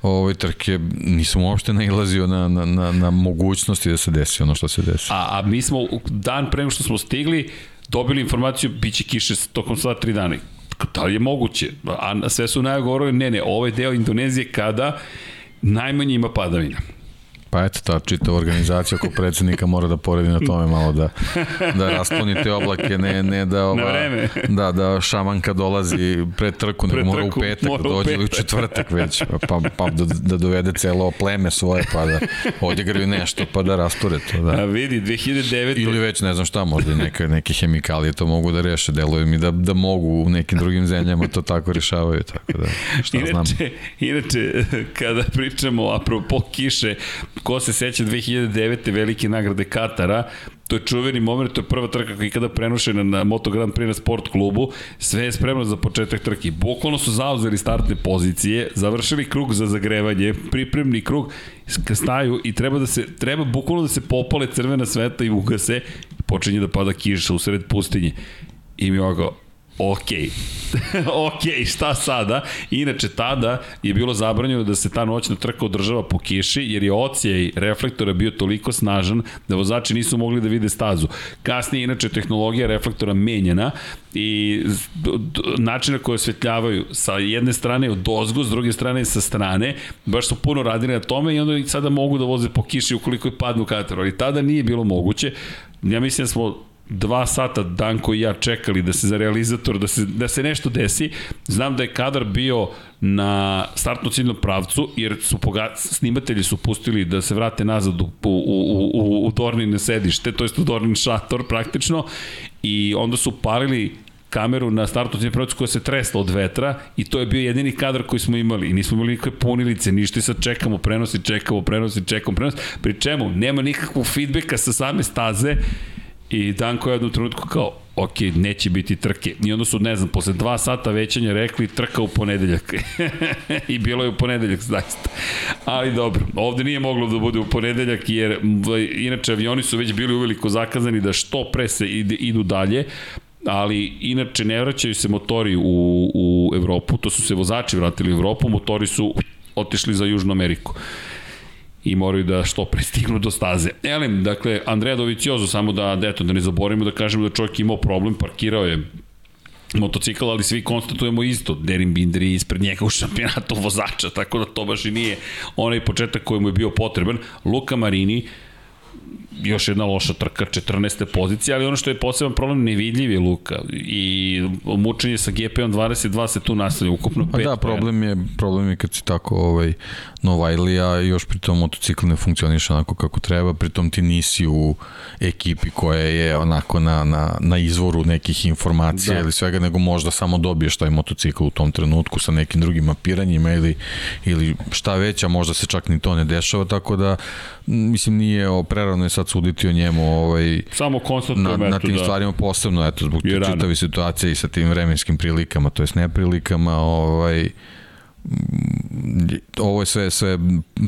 ove trke, nisam uopšte nailazio na, na, na, na mogućnosti da se desi ono što se desi. A, a mi smo, dan pre što smo stigli, dobili informaciju, bit će kiše tokom sva tri dana da li je moguće? A sve su najgovorili, ne, ne, ovo je deo Indonezije kada najmanje ima padavina. Pa eto, ta čita organizacija oko predsednika mora da poredi na tome malo da, da rasponite oblake, ne, ne da, ova, da, da šamanka dolazi pred trku, nego mora u petak, mora dođe ili u četvrtak već, pa, pa da, da dovede celo pleme svoje, pa da odigraju nešto, pa da rasture to. Da. A vidi, 2009. Ili već ne znam šta, možda neke, neke hemikalije to mogu da reše, deluje mi da, da mogu u nekim drugim zemljama to tako rešavaju, tako da šta inače, znam. Inače, kada pričamo apropo kiše, ko se seća 2009. velike nagrade Katara, to je čuveni moment, to je prva trka ikada prenošena na Moto Grand Prix na sport klubu, sve je spremno za početak trke. Bukvalno su zauzeli startne pozicije, završili krug za zagrevanje, pripremni krug, staju i treba da se, treba bukvalno da se popale crvena sveta i ugase, počinje da pada kiša u sred pustinje. I mi ovako, ok, ok, šta sada? Inače, tada je bilo zabranjeno da se ta noćna trka održava po kiši, jer je ocijaj reflektora bio toliko snažan da vozači nisu mogli da vide stazu. Kasnije, inače, tehnologija reflektora menjena i načina koje osvetljavaju sa jedne strane od dozgu, s druge strane sa strane, baš su puno radili na tome i onda i sada mogu da voze po kiši ukoliko je padnu kateru, ali tada nije bilo moguće. Ja mislim da smo dva sata Danko i ja čekali da se za realizator, da se, da se nešto desi. Znam da je kadar bio na startno ciljnom pravcu, jer su poga, snimatelji su pustili da se vrate nazad u, u, u, u, u Dornine sedište, to jest u Dornin šator praktično, i onda su palili kameru na startu ciljnom pravcu koja se tresla od vetra i to je bio jedini kadar koji smo imali i nismo imali nikakve punilice, ništa i sad čekamo prenosi, čekamo prenosi, čekamo prenosi, pri čemu nema nikakvog feedbacka sa same staze I Danko je jednu trenutku kao, ok, neće biti trke. I onda su, ne znam, posle dva sata većanja rekli trka u ponedeljak. I bilo je u ponedeljak, zaista. Ali dobro, ovde nije moglo da bude u ponedeljak, jer inače avioni su već bili uveliko zakazani da što pre se idu dalje, ali inače ne vraćaju se motori u, u Evropu, to su se vozači vratili u Evropu, motori su otišli za Južnu Ameriku i moraju da što prestignu do staze. Elem, dakle, Andrea Doviciozo, samo da, da, eto, da ne zaboravimo da kažemo da čovjek imao problem, parkirao je motocikl, ali svi konstatujemo isto. Derin Binder je ispred njega u šampionatu vozača, tako da to baš i nije onaj početak koji mu je bio potreban. Luka Marini, još jedna loša trka, 14. pozicija, ali ono što je poseban problem, nevidljiv je Luka i mučenje sa GP-om 22 se tu nastavlja ukupno 5 Pa da, problem je, problem je kad si tako ovaj, Novajlija i još pritom motocikl ne funkcioniše onako kako treba, pritom ti nisi u ekipi koja je onako na, na, na izvoru nekih informacija da. ili svega, nego možda samo dobiješ taj motocikl u tom trenutku sa nekim drugim mapiranjima ili, ili šta već, a možda se čak ni to ne dešava, tako da mislim nije prerano je sad suditi o njemu ovaj, samo na, na tim da. stvarima posebno eto, zbog čitave situacije i sa tim vremenskim prilikama, to jest neprilikama ovaj, ovo je sve, sve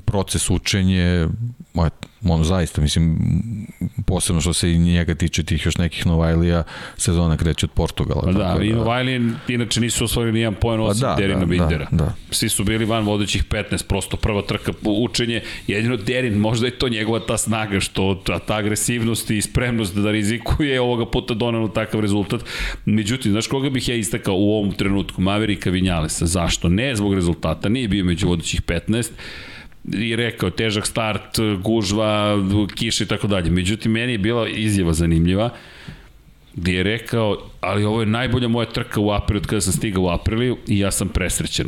proces učenje, on zaista, mislim, posebno što se i njega tiče tih još nekih Novajlija, sezona kreće od Portugala. Pa da, i da- Novajlije inače nisu osvojili nijedan poen osim da, Derina da, Bindera. Da, da. Svi su bili van vodećih 15, prosto prva trka učenje, jedino Derin, možda je to njegova ta snaga, što ta, ta agresivnost i spremnost da rizikuje ovoga puta donalo takav rezultat. Međutim, znaš koga bih ja istakao u ovom trenutku? Maverika Vinjalesa. Zašto? Ne zbog rezultata, nije bio među vodećih 15, i rekao težak start, gužva, kiša i tako dalje. Međutim, meni je bila izjava zanimljiva gde je rekao, ali ovo je najbolja moja trka u aprilu od kada sam stigao u aprilu i ja sam presrećen.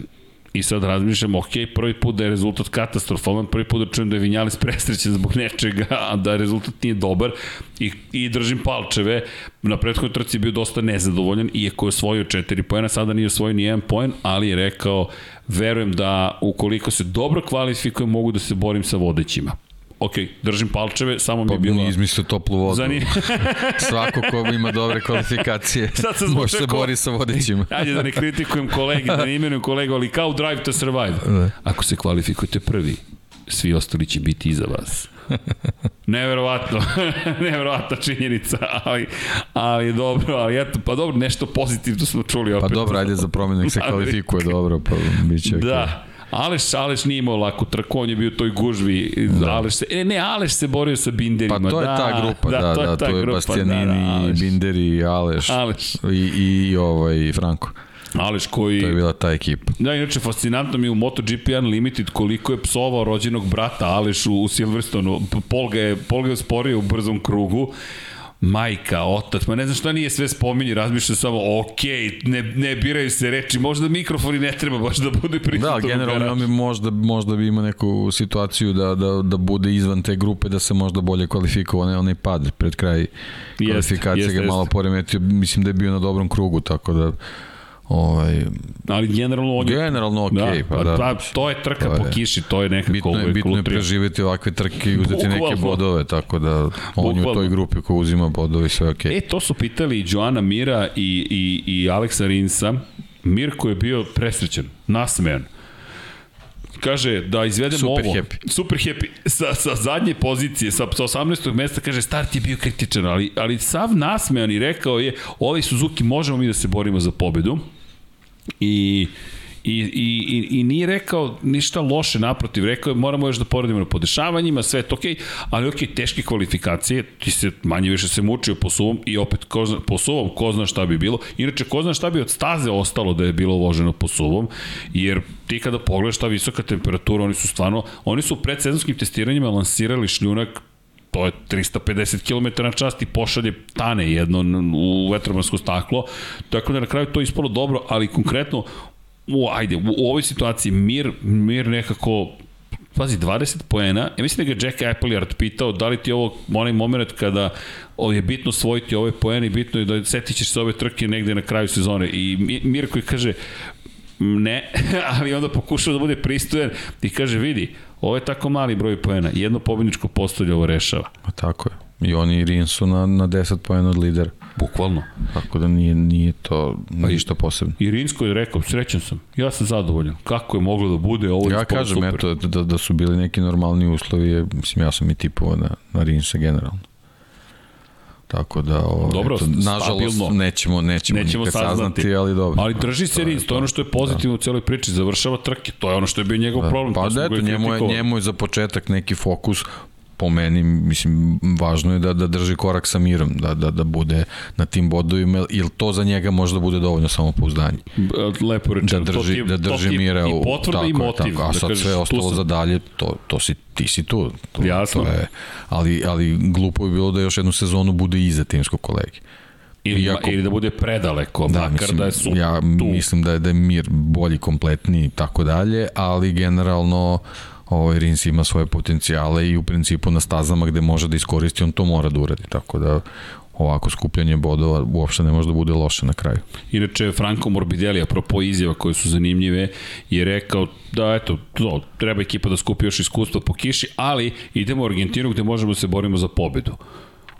I sad razmišljam, ok, prvi put da je rezultat katastrofalan, prvi put da čujem da je Vinjalis presrećen zbog nečega, a da rezultat nije dobar i, i držim palčeve. Na prethodnoj trci je bio dosta nezadovoljan, iako je osvojio 4 poena, sada nije osvojio ni jedan poen, ali je rekao, verujem da ukoliko se dobro kvalifikujem, mogu da se borim sa vodećima ok, držim palčeve, samo mi je bilo... Pa izmislio toplu vodu. Zanim... Svako ko ima dobre kvalifikacije može se bori sa vodićima. Ajde da ne kritikujem kolegi, da ne imenujem kolegu, ali kao Drive to Survive. Ne. Ako se kvalifikujete prvi, svi ostali će biti iza vas. Neverovatno, neverovatna činjenica, ali, ali dobro, ali eto, pa dobro, nešto pozitivno smo čuli opet. Pa dobro, ajde za promenu, se kvalifikuje dobro, pa bit će Da, okay. Aleš, Aleš nije imao laku trku, on je bio u toj gužvi. Da. Aleš se, e, ne, Aleš se borio sa Binderima. Pa to je da, ta grupa, da, da, to je, da, to je grupa, Bastianini, da, da, Binderi, Aleš, Aleš. I, i, ovaj, Franko. Aleš koji... To je bila ta ekipa. Da, inače, fascinantno mi je u MotoGP Unlimited koliko je psovao rođenog brata Aleš u, u Silverstonu. Pol ga je, Pol ga je sporio u brzom krugu majka, otac, ma ne znam šta nije sve spominje, razmišlja samo, ok, ne, ne biraju se reči, možda mikrofoni ne treba baš da bude prisutan. Da, generalno bi možda, možda bi imao neku situaciju da, da, da bude izvan te grupe, da se možda bolje kvalifikovao, ne onaj pad pred kraj kvalifikacije jest, ga jest, malo poremetio, mislim da je bio na dobrom krugu, tako da Ovaj, ali generalno je... Generalno ok, da, pa da. Pa, to je trka to po kiši, to je nekako... Bitno je, bitno je preživeti ovakve trke i uzeti Bukvalno. neke bodove, tako da on Bukvalno. je u toj grupi ko uzima bodove sve ok. E, to su pitali Joana Mira i, i, i Aleksa Rinsa. Mir koji je bio presrećen, nasmejan kaže da izvedemo super ovo. Happy. Super happy. Sa, sa zadnje pozicije, sa, sa 18. mesta, kaže start je bio kritičan, ali, ali sav nasmejan i rekao je, ovaj Suzuki možemo mi da se borimo za pobedu. I I, i, i, i nije rekao ništa loše, naprotiv, rekao je moramo još da poradimo na podešavanjima, sve je to okej, okay, ali okej, okay, teške kvalifikacije, ti se manje više se mučio po suvom i opet ko zna, po suvom ko zna šta bi bilo. Inače, ko zna šta bi od staze ostalo da je bilo voženo po suvom, jer ti kada pogledaš ta visoka temperatura, oni su stvarno, oni su u predsezonskim testiranjima lansirali šljunak to je 350 km na čast i pošalje tane jedno u vetromansko staklo, tako da na kraju to ispalo dobro, ali konkretno u, ajde, u, u ovoj situaciji Mir, Mir nekako pazi, 20 poena, ja mislim da ga Jack Appleyard pitao da li ti ovo onaj moment kada je bitno svojiti ove poene i bitno je da setit ćeš se ove trke negde na kraju sezone. I Mir koji kaže ne, ali onda pokušao da bude pristojan i kaže vidi, ovo je tako mali broj poena, jedno pobedničko postolje ovo rešava. A tako je. I oni i Rin su na, na 10 poena od lidera. Bukvalno. Tako da nije, nije to pa ništa posebno. I Rinsko je rekao, srećan sam, ja sam zadovoljan. Kako je moglo da bude ovo Ja kažem, super. eto, da, da su bili neki normalni uslovi, je, mislim, ja sam i tipovao na, na Rinsa generalno. Tako da, o, dobro, eto, nažalost, stabilno. nećemo, nećemo, nećemo nikad saznati, saznati, ali dobro. Ali drži se Rins, to je ono što je pozitivno da. u celoj priči, završava trke, to je ono što je bio njegov da. problem. Pa da, eto, njemu je, njemu je za početak neki fokus po meni, mislim, važno je da, da drži korak sa mirom, da, da, da bude na tim bodovima, ili to za njega možda bude dovoljno samopouzdanje. Lepo rečeno. Da drži, to ti, da drži to mira u... I potvrda tako, i motiv. Tako, a da sad kažeš, sve ostalo sam... za dalje, to, to si, ti si tu. To, Jasno. To je, ali, ali glupo je bilo da još jednu sezonu bude iza timskog kolege. Ili, Iako, ili da bude predaleko, da, makar mislim, da je su ja tu. mislim da je, da je mir bolji, kompletniji i tako dalje, ali generalno ovaj Rins ima svoje potencijale i u principu na stazama gde može da iskoristi, on to mora da uradi, tako da ovako skupljanje bodova uopšte ne može da bude loše na kraju. Inače, Franco Morbidelli, apropo izjava koje su zanimljive, je rekao da, eto, to, treba ekipa da skupi još iskustva po kiši, ali idemo u Argentinu gde možemo da se borimo za pobedu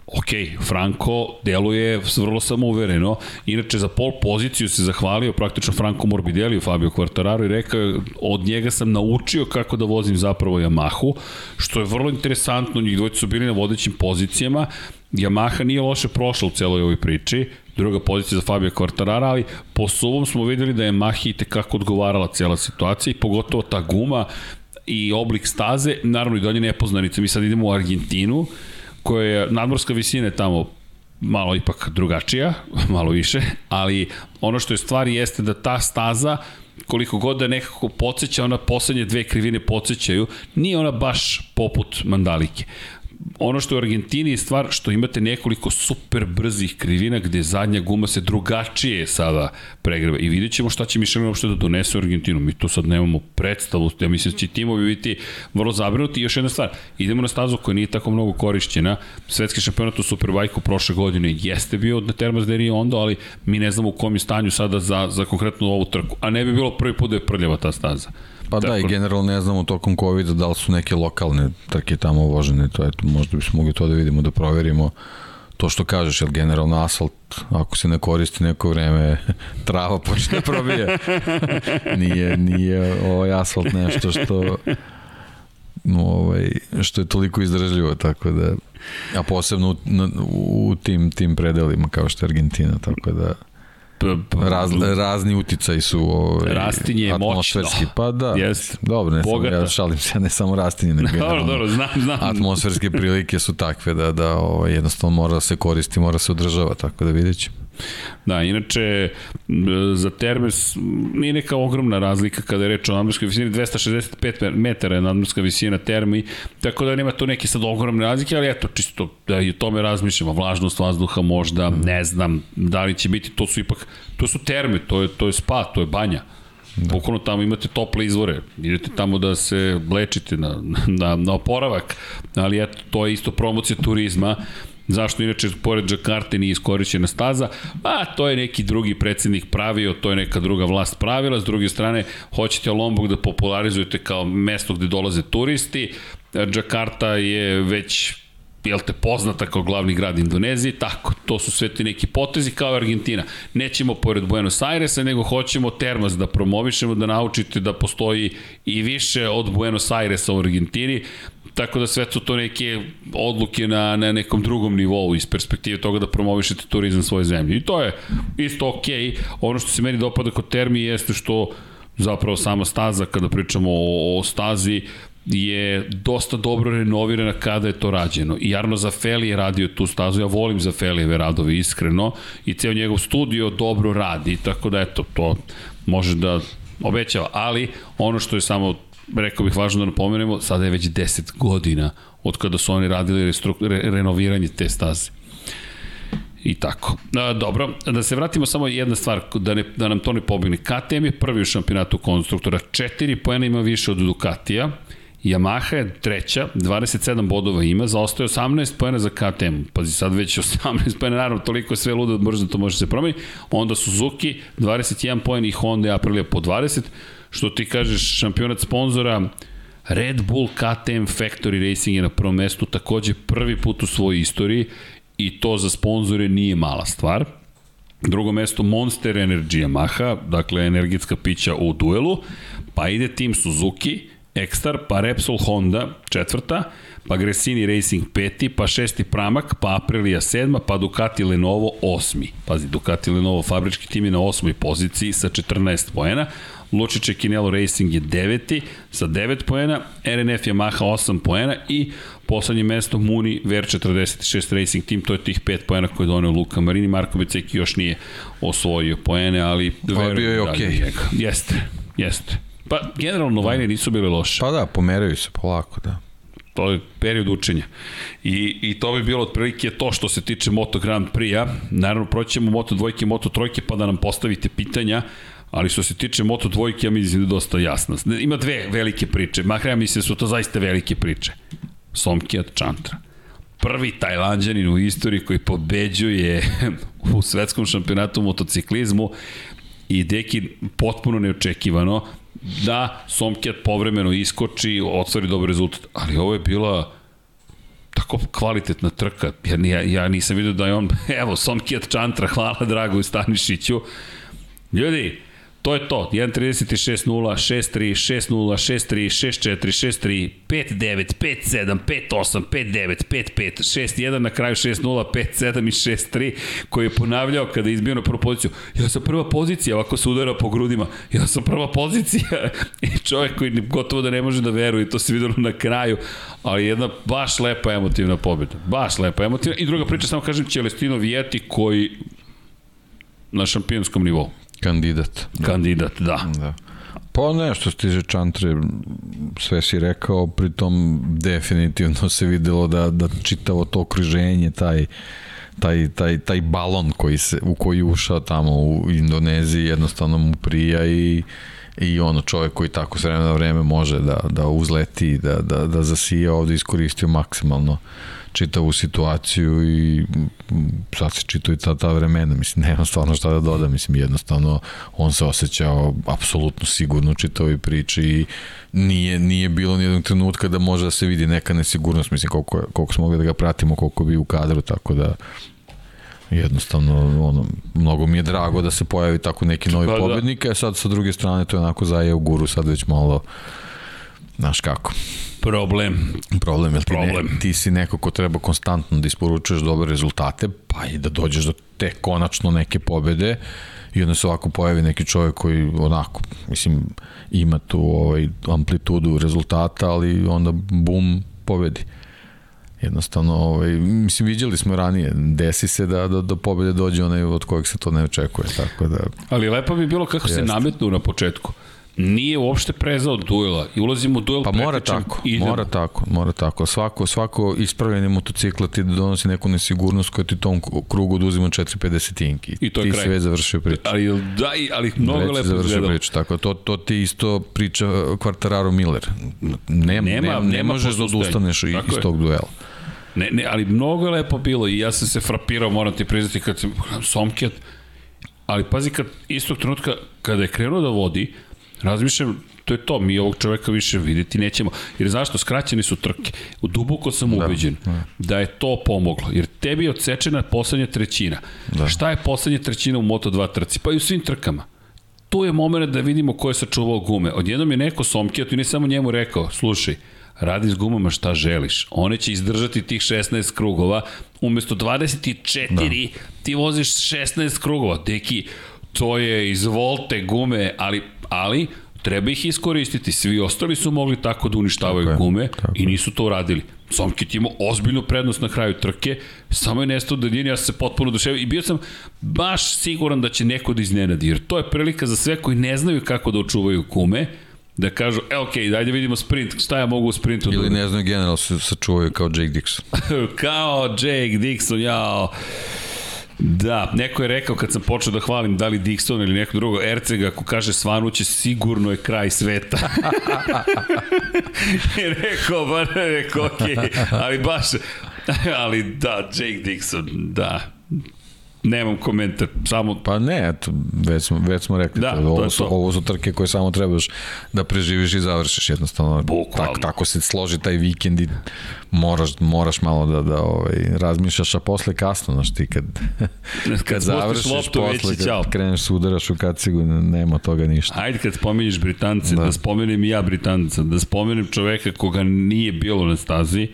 ok, Franco deluje vrlo samouvereno, inače za pol poziciju se zahvalio praktično Franco Morbidelli u Fabio Quartararo i rekao od njega sam naučio kako da vozim zapravo Yamahu, što je vrlo interesantno, njih dvojci su bili na vodećim pozicijama, Yamaha nije loše prošla u celoj ovoj priči, druga pozicija za Fabio Quartarara, ali po suvom smo videli da je Yamaha i tekako odgovarala cijela situacija i pogotovo ta guma i oblik staze, naravno i dalje nepoznanice, mi sad idemo u Argentinu, koja je nadmorska visina je tamo malo ipak drugačija, malo više, ali ono što je stvar jeste da ta staza koliko god da nekako podsjeća, ona poslednje dve krivine podsjećaju, nije ona baš poput Mandalike ono što je u Argentini je stvar što imate nekoliko super brzih krivina gde zadnja guma se drugačije sada pregreva i vidjet ćemo šta će Michelin uopšte da donese u Argentinu. Mi to sad nemamo predstavu, ja mislim da će timovi biti vrlo zabrinuti. I još jedna stvar, idemo na stazu koja nije tako mnogo korišćena. Svetski šampionat u Superbajku prošle godine jeste bio na Termas de Ondo, ali mi ne znamo u kom je stanju sada za, za konkretno ovu trku. A ne bi bilo prvi put da je prljava ta staza. Pa Tako. da, i generalno ne znamo tokom COVID-a da li su neke lokalne trke tamo uvožene, to eto, možda bismo mogli to da vidimo, da proverimo to što kažeš, jer generalno asfalt, ako se ne koristi neko vreme, trava počne da probije. nije, nije ovaj asfalt nešto što no, ovaj, što je toliko izdržljivo, tako da a posebno u, u tim, tim predelima kao što je Argentina, tako da Raz, razni uticaji su ovaj, rastinje atmosferski, moćno. pa da. Jest. Dobro, ne sam, ja šalim se, ne samo rastinje, nego dobro, dobro, znam, znam. atmosferske prilike su takve da, da ovaj, jednostavno mora da se koristi, mora se održava, tako da vidjet ćemo. Da, inače, za Termes nije neka ogromna razlika kada je reč o nadmorskoj visini, 265 metara je nadmorska visina Termi, tako da nema tu neke sad ogromne razlike, ali eto, čisto da i o tome razmišljamo, vlažnost vazduha možda, ne znam, da li će biti, to su ipak, to su terme, to je, to je spa, to je banja. Da. Bukvalno tamo imate tople izvore, idete tamo da se lečite na, na, na oporavak, ali eto, to je isto promocija turizma, Zašto inače pored Džakarte nije iskorišćena staza? A to je neki drugi predsednik pravio, to je neka druga vlast pravila. S druge strane, hoćete Lombok da popularizujete kao mesto gde dolaze turisti. Džakarta je već jel te poznata kao glavni grad Indonezije, tako, to su sve ti neki potezi kao Argentina. Nećemo pored Buenos Airesa, nego hoćemo Termas da promovišemo, da naučite da postoji i više od Buenos Airesa u Argentini, tako da sve su to neke odluke na, na nekom drugom nivou iz perspektive toga da promovišete turizam svoje zemlje. I to je isto okej. Okay. Ono što se meni dopada kod Termi jeste što zapravo sama staza, kada pričamo o, o stazi, je dosta dobro renovirana kada je to rađeno. I Arno Zafeli je radio tu stazu, ja volim Zafelijeve radove iskreno i ceo njegov studio dobro radi, tako da eto, to može da obećava, ali ono što je samo rekao bih važno da napomenemo, sada je već 10 godina od kada su oni radili re, renoviranje te staze. I tako. A, dobro, da se vratimo samo jedna stvar, da, ne, da nam to ne pobegne. KTM je prvi u šampionatu konstruktora, 4 pojena ima više od Ducatija, Yamaha je treća, 27 bodova ima, zaostaje 18 pojena za KTM. Pazi, sad već 18 pojena, naravno, toliko je sve ludo, brzo to može se promeniti. Onda Suzuki, 21 pojen i Honda i Aprilia po 20 što ti kažeš, šampionat sponzora, Red Bull KTM Factory Racing je na prvom mestu takođe prvi put u svojoj istoriji i to za sponzore nije mala stvar. Drugo mesto Monster Energy Yamaha, dakle energetska pića u duelu, pa ide tim Suzuki, Ekstar, pa Repsol Honda, četvrta, pa Gresini Racing peti, pa šesti Pramak, pa Aprilia sedma, pa Ducati Lenovo osmi. Pazi, Ducati Lenovo fabrički tim je na osmoj poziciji sa 14 poena. Lučiće Kinelo Racing je deveti sa 9 poena, RNF Yamaha 8 poena i poslednje mesto Muni Ver 46 Racing Team, to je tih 5 poena koje je donio Luka Marini, Marko Beceki još nije osvojio poene, ali Pa bio je okej. Okay. Jeste, jeste. Pa generalno novajne nisu bile loše. Pa da, pomeraju se polako, da. To je period učenja. I, i to bi bilo otprilike to što se tiče Moto Grand Prix-a. Naravno, proćemo Moto dvojke Moto trojke pa da nam postavite pitanja, ali što se tiče Moto dvojke, ja mislim da je dosta jasno. Ima dve velike priče, makar ja mislim da su to zaista velike priče. Somkijat Chantra. Prvi tajlanđanin u istoriji koji pobeđuje u svetskom šampionatu motociklizmu i deki potpuno neočekivano da Somkijat povremeno iskoči, ostvari dobar rezultat, ali ovo je bila tako kvalitetna trka, jer ja, ja nisam vidio da je on, evo, Somkijat Čantra, hvala Dragu Stanišiću. Ljudi, To je to. 1.36.0, 6.3, 6.0, 6.3, 6.4, 6.3, 5.9, 5.7, 5.8, 5.9, 5.5, 6.1, na kraju 6.0, 5.7 i 6.3, koji je ponavljao kada je izbio na prvu poziciju. Ja sam prva pozicija, ovako se udara po grudima. Ja sam prva pozicija. I čovjek koji gotovo da ne može da veruje, to se videlo na kraju, ali jedna baš lepa emotivna pobjeda. Baš lepa emotivna. I druga priča, samo kažem, Celestino Vijeti koji na šampionskom nivou. Kandidat. Kandidat, da. Da. Pa ne, što se tiže Čantre, sve si rekao, pritom definitivno se videlo da, da čitavo to okruženje, taj, taj, taj, taj balon koji se, u koji ušao tamo u Indoneziji jednostavno mu prija i, i ono čovjek koji tako s vremena na vreme može da, da uzleti, da, da, da zasija ovde iskoristio maksimalno čitavu situaciju i sad se čitaju i ta, ta vremena, mislim, nema stvarno šta da doda, mislim, jednostavno on se osjećao apsolutno sigurno u čitavoj priči i nije, nije bilo nijednog trenutka da može da se vidi neka nesigurnost, mislim, koliko, koliko smo mogli da ga pratimo, koliko bi u kadru, tako da jednostavno ono, mnogo mi je drago da se pojavi tako neki novi pa, da. pobednik, a sad sa druge strane to je onako zaje u guru sad već malo znaš kako Problem. Problem, jer ti, Problem. Ne, ti si neko ko treba konstantno da isporučuješ dobre rezultate, pa i da dođeš do te konačno neke pobede i onda se ovako pojavi neki čovjek koji onako, mislim, ima tu ovaj, amplitudu rezultata, ali onda bum, pobedi. Jednostavno, ovaj, mislim, viđali smo ranije, desi se da, da, da pobede dođe onaj od kojeg se to ne očekuje, tako da... Ali lepo bi bilo kako jest. se nametnu na početku nije uopšte prezao duela i ulazimo u duel pa mora tako, idemo. mora tako, mora tako. Svako, svako ispravljanje motocikla ti donosi neku nesigurnost koja ti tom krugu oduzima 4-50 tinki. I to je ti kraj. si već završio priču. Ali, da, ali mnogo već lepo završio priču, tako. To, to ti isto priča Quartararo Miller. Ne, nema, ne, ne možeš da odustaneš iz tog duela. Ne, ne, ali mnogo je lepo bilo i ja sam se frapirao, moram ti priznati, kad sam Somkjet, ali pazi kad istog trenutka kada je krenuo da vodi, Razmišljam, to je to, mi ovog čoveka više videti nećemo. Jer zašto? Skraćene su trke. U duboko sam da, ubeđen da, da. je to pomoglo. Jer tebi je odsečena poslednja trećina. Da. Šta je poslednja trećina u Moto2 trci? Pa i u svim trkama. Tu je moment da vidimo ko je sačuvao gume. Odjednom je neko Somkijat i ne samo njemu rekao, slušaj, radi s gumama šta želiš. One će izdržati tih 16 krugova, umesto 24 da. ti voziš 16 krugova. Deki, to je izvolte gume, ali ali treba ih iskoristiti. Svi ostali su mogli tako da uništavaju tako gume tako i nisu to uradili. Somkit imao ozbiljnu prednost na kraju trke, samo je nestao da ja sam se potpuno duševio i bio sam baš siguran da će neko da iznenadi, jer to je prilika za sve koji ne znaju kako da očuvaju gume, da kažu, e, okay, dajde vidimo sprint, šta ja mogu u sprintu? Ili da... ne znaju general se sačuvaju kao Jake Dixon. kao Jake Dixon, jao. Da, neko je rekao kad sam počeo da hvalim da li Dixon ili neko drugo, Erceg ako kaže svanuće sigurno je kraj sveta. I rekao, ba ne, rekao, okej, okay. ali baš, ali da, Jake Dixon, da, Nemam komentar, samo... Pa ne, eto, već smo, već smo rekli, da, to, ovo, to su, to. ovo su trke koje samo trebaš da preživiš i završiš jednostavno. Bukvalno. Tak, tako se složi taj vikend i moraš, moraš malo da, da ovaj, razmišljaš, a posle kasno, znaš ti, kad, kad, kad završiš loptu, posle, kad čao. kreneš se udaraš u kacigu, nema toga ništa. Ajde kad spomeniš Britance, da, da spomenem i ja Britanca, da spomenem čoveka koga nije bilo na stazi,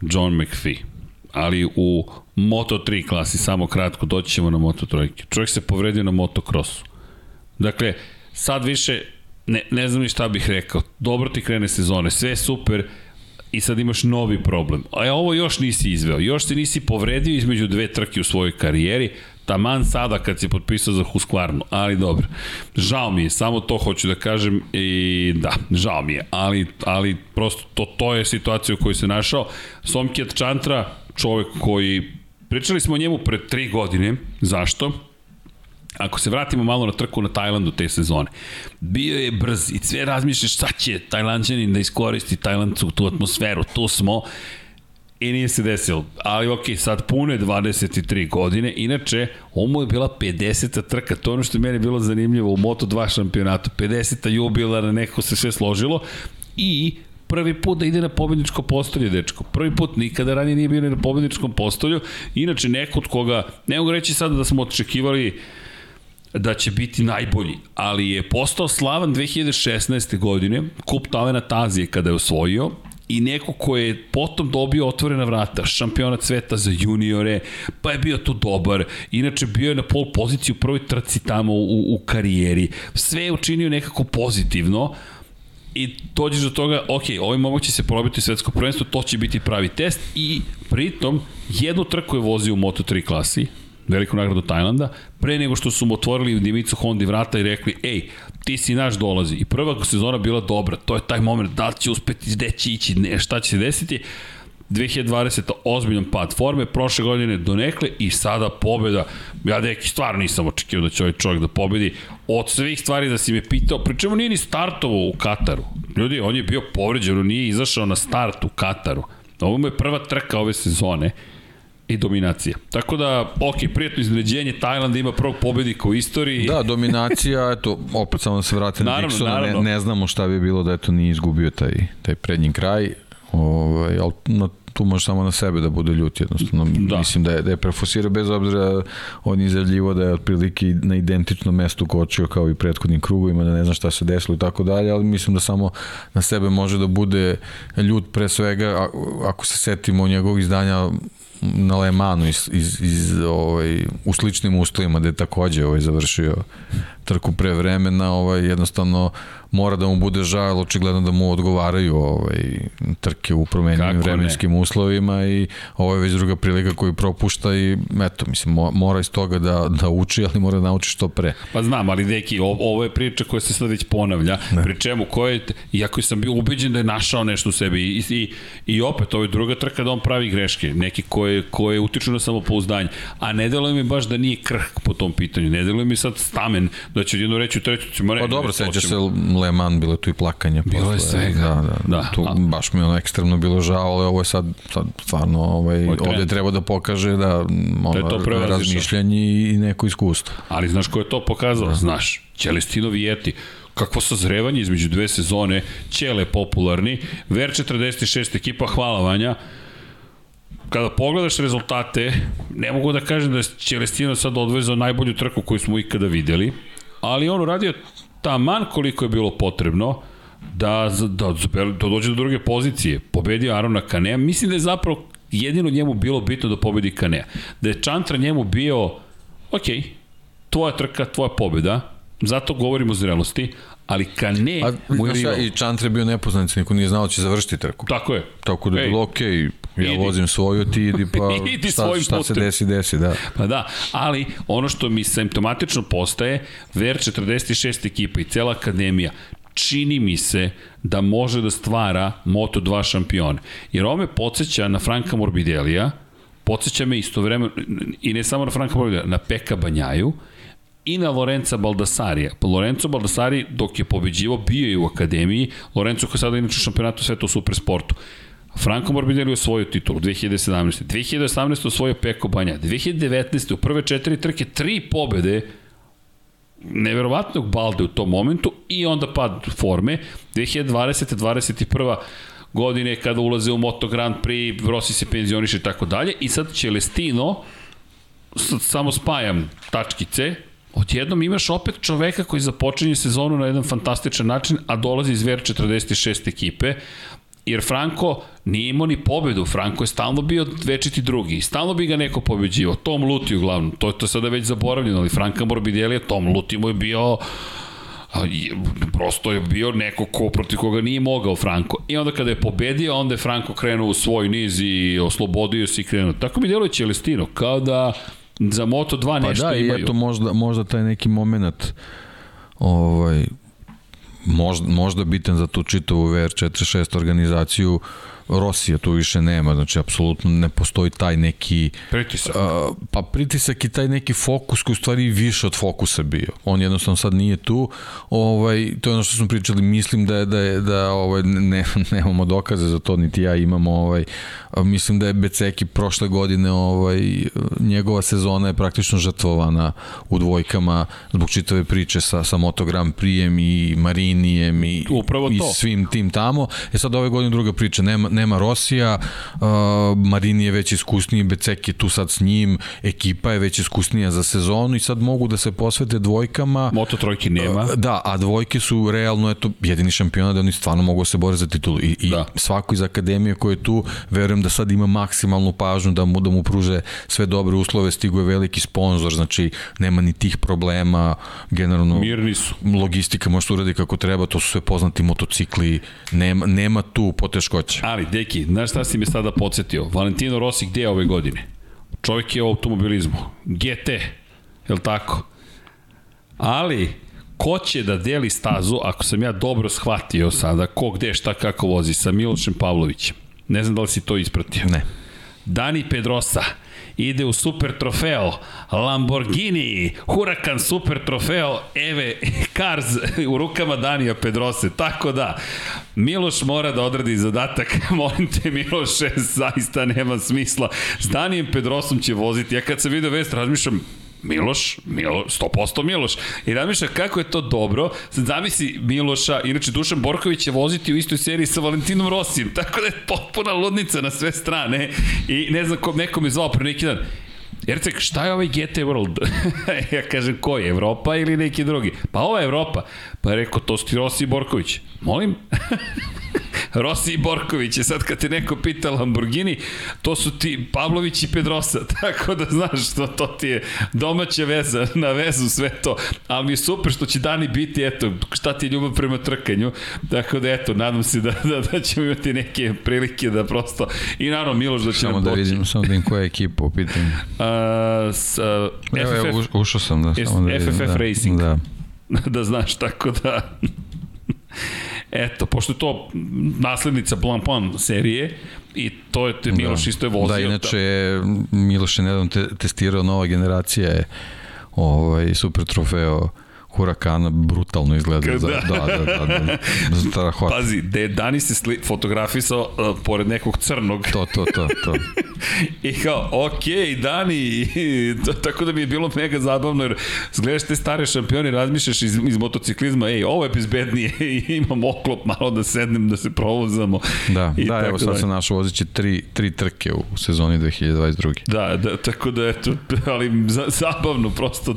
John McPhee ali u Moto3 klasi, samo kratko, doći ćemo na Moto3. Čovjek se povredio na motokrosu. Dakle, sad više ne, ne znam ni šta bih rekao. Dobro ti krene sezone, sve super, i sad imaš novi problem. A ovo još nisi izveo, još se nisi povredio između dve trke u svojoj karijeri, taman sada kad si potpisao za Husqvarnu, ali dobro. Žao mi je, samo to hoću da kažem i da, žao mi je, ali, ali prosto to, to je situacija u kojoj se našao. Somkjet Čantra, čovek koji, pričali smo o njemu pre tri godine, zašto? Ako se vratimo malo na trku na Tajlandu te sezone, bio je brz i sve razmišljaš šta će Tajlandđanin da iskoristi Tajlandcu tu atmosferu, tu smo i nije se desilo. Ali ok, sad pune 23 godine, inače, ovo je bila 50. trka, to je ono što je meni bilo zanimljivo u Moto2 šampionatu, 50. jubilara, neko se sve složilo i prvi put da ide na pobedničko postolje, dečko. Prvi put nikada ranije nije bio na pobedničkom postolju. Inače, neko od koga, ne mogu reći sada da smo očekivali da će biti najbolji, ali je postao slavan 2016. godine, kup talenat Azije kada je osvojio, i neko ko je potom dobio otvorena vrata, šampionat sveta za juniore, pa je bio tu dobar, inače bio je na pol poziciju u prvoj trci tamo u, u karijeri, sve je učinio nekako pozitivno, i dođeš do toga, ok, ovaj momak će se probiti svetsko prvenstvo, to će biti pravi test i pritom jednu trku je vozio u Moto3 klasi, veliku nagradu Tajlanda, pre nego što su mu otvorili Dimicu Hondi vrata i rekli, ej, ti si naš dolazi. I prva sezona bila dobra, to je taj moment, da li će uspeti, gde će ići, ne, šta će se desiti. 2020. ozbiljan pad forme, prošle godine donekle i sada pobeda. Ja neki stvarno nisam očekio da će ovaj čovjek da pobedi. Od svih stvari da si me pitao, pričemu nije ni startovo u Kataru. Ljudi, on je bio povređen, on nije izašao na start u Kataru. Ovo mu je prva trka ove sezone i dominacija. Tako da, ok, prijatno iznenađenje, Tajland ima prvog pobednika u istoriji. Da, dominacija, eto, opet samo da se vratim na Dixona, ne, ne znamo šta bi bilo da eto nije izgubio taj, taj prednji kraj, ovaj, ali na tu može samo na sebe da bude ljut jednostavno. Da. Mislim da je, da je prefosirao bez obzira on izjavljivo da je otprilike na identičnom mestu kočio kao i prethodnim krugovima, da ne zna šta se desilo i tako dalje, ali mislim da samo na sebe može da bude ljut pre svega ako se setimo njegovog izdanja na Le Manu iz, iz, iz, ovaj, u sličnim uslovima gde je takođe ovaj, završio trku pre vremena, ovaj, jednostavno mora da mu bude žal, očigledno da mu odgovaraju ovaj, trke u promenjenim vremenskim ne? uslovima i ovo je već druga prilika koju propušta i eto, mislim, mora iz toga da, da uči, ali mora da nauči što pre. Pa znam, ali deki, ovo je priča koja se sad već ponavlja, ne. pri čemu koje, iako sam bio ubeđen da je našao nešto u sebi i, i, i opet, ovo je druga trka da on pravi greške, neki koje, koje utiču na samopouzdanje, a ne deluje mi baš da nije krhk po tom pitanju, ne deluje mi sad stamen da će jedno reći u treću, ćemo reći. Pa dobro, seća se Le Mans, bilo tu i plakanje. Bilo posle, je svega. Da, da, da. Tu a... baš mi je ono ekstremno bilo žao, ali ovo je sad, sad stvarno, ovaj, ovdje treba da pokaže da ono, da to razmišljanje i neko iskustvo. Ali znaš ko je to pokazao? Da. Znaš, Celestino Vijeti kakvo sazrevanje između dve sezone, Ćele popularni, Ver 46 ekipa, hvala Vanja, kada pogledaš rezultate, ne mogu da kažem da je Celestino sad odvezao najbolju trku koju smo ikada videli, ali on uradio taman koliko je bilo potrebno da, da, da dođe do druge pozicije. Pobedio Arona Kanea. Mislim da je zapravo jedino njemu bilo bitno da pobedi Kanea. Da je Čantra njemu bio, ok, tvoja trka, tvoja pobeda, zato govorimo o zrelosti, ali Kane A, mu je bio... I Čantra je bio nepoznanica, niko nije znao da će završiti trku. Tako je. Tako da je bilo ok, ja idi. vozim svoju, ti idi pa idi šta, šta se desi, desi, da. Pa da, ali ono što mi simptomatično postaje, Ver 46 ekipa i cela akademija čini mi se da može da stvara Moto2 šampione. Jer ovo me podsjeća na Franka Morbidelija, podsjeća me istovremeno, i ne samo na Franka Morbidelija, na Peka Banjaju, i na Lorenza Baldassarija. Pa Lorenzo Baldassari dok je pobeđivo bio je u akademiji, Lorenzo koji sada inače u šampionatu sveta u supersportu. Franco Morbidelli osvojio titulu 2017. 2018. osvojio Peko Banja. 2019. u prve četiri trke tri pobede neverovatnog balde u tom momentu i onda pad forme. 2020. 21 godine kada ulaze u Moto Grand Prix, Rossi se penzioniše i tako dalje i sad Celestino samo spajam tačkice odjednom imaš opet čoveka koji započinje sezonu na jedan fantastičan način, a dolazi iz VR 46 ekipe, jer Franko nije imao ni pobedu, Franko je stalno bio večiti drugi stalno bi ga neko pobeđivao, Tom Luti uglavnom, to je to sada već zaboravljeno, ali Franka Morbidelli, Tom Luti mu je bio a, prosto je bio neko ko, protiv koga nije mogao Franko. I onda kada je pobedio, onda je Franko krenuo u svoj niz i oslobodio se i krenuo. Tako mi djeluje Celestino, kao da za Moto2 pa nešto da, imaju. Pa da, i eto možda, možda taj neki moment ovaj, možda, možda bitan za tu čitavu VR46 organizaciju Rosija tu više nema, znači apsolutno ne postoji taj neki pritisak. Uh, pa pritisak i taj neki fokus koji u stvari više od fokusa bio. On jednostavno sad nije tu. Ovaj to je ono što smo pričali, mislim da je da je da ovaj ne nemamo dokaze za to niti ja imamo ovaj mislim da je Beceki prošle godine ovaj njegova sezona je praktično žrtvovana u dvojkama zbog čitave priče sa sa Motogram prijem i Marinijem i Upravo i to. svim tim tamo. E sad ove godine druga priča, nema nema Rosija, uh, Marini je već iskusniji, Becek je tu sad s njim, ekipa je već iskusnija za sezonu i sad mogu da se posvete dvojkama. Moto trojke nema. Uh, da, a dvojke su realno eto, jedini šampiona da oni stvarno mogu da se bore za titulu. I, i da. svako iz akademije koji je tu, verujem da sad ima maksimalnu pažnju da mu, da mu pruže sve dobre uslove, stigo je veliki sponsor, znači nema ni tih problema, generalno Mirni su. logistika može se uradi kako treba, to su sve poznati motocikli, nema, nema tu poteškoća. Ali, deki, znaš šta si me sada podsjetio? Valentino Rossi gde je ove godine? Čovjek je u automobilizmu. GT, je li tako? Ali, ko će da deli stazu, ako sam ja dobro shvatio sada, ko gde, šta, kako vozi, sa Milošem Pavlovićem? Ne znam da li si to ispratio. Ne. Dani Pedrosa ide u super trofeo Lamborghini Huracan super trofeo Eve Cars u rukama Danija Pedrose. Tako da Miloš mora da odradi zadatak. Molim te Miloše zaista nema smisla. S Danijem Pedrosom će voziti. Ja kad sam video vest razmišljam Miloš, Milo, 100% Miloš. I razmišlja kako je to dobro. Sad zamisli Miloša, inače Dušan Borković će voziti u istoj seriji sa Valentinom Rosijem, tako da je potpuna ludnica na sve strane. I ne znam, ko, neko me zvao pre neki dan, Ercek, šta je ovaj GT World? ja kažem, ko je, Evropa ili neki drugi? Pa ova je Evropa. Pa je rekao, to su ti Rossi i Borković. Molim? Rossi i Borković je sad kad te neko pita Lamborghini, to su ti Pavlović i Pedrosa, tako da znaš što to ti je domaća veza, na vezu sve to, ali mi je super što će dani biti, eto, šta ti je ljubav prema trkanju, tako da eto, nadam se da, da, da ćemo imati neke prilike da prosto, i naravno Miloš da će samo nam da doći. vidim, samo da vidim koja je ekipa u pitanju. Uh, s, uh, Evo, FFF, evo, uš- ušao sam da, samo da vidim. FFF da, Racing. Da. da znaš, tako da... Eto, pošto je to naslednica Blancpain serije i to je te Miloš isto je vozio. Da, inače je Miloš je nedavno te, testirao nova generacija je ovaj, super trofeo Hurakana brutalno izgleda. Da. Da, da, da, da, da, da. Pazi, da je Dani se sli, fotografisao uh, pored nekog crnog. To, to, to, to. I kao, ok, Dani, i to, tako da mi je bilo mega zabavno, jer gledaš te stare šampione, razmišljaš iz, iz motociklizma, ej, ovo je bezbednije, imam oklop malo da sednem, da se provozamo. Da, I da, evo sad dalje. sam našao vozići tri, tri trke u sezoni 2022. Da, da, tako da eto, ali za, zabavno, prosto,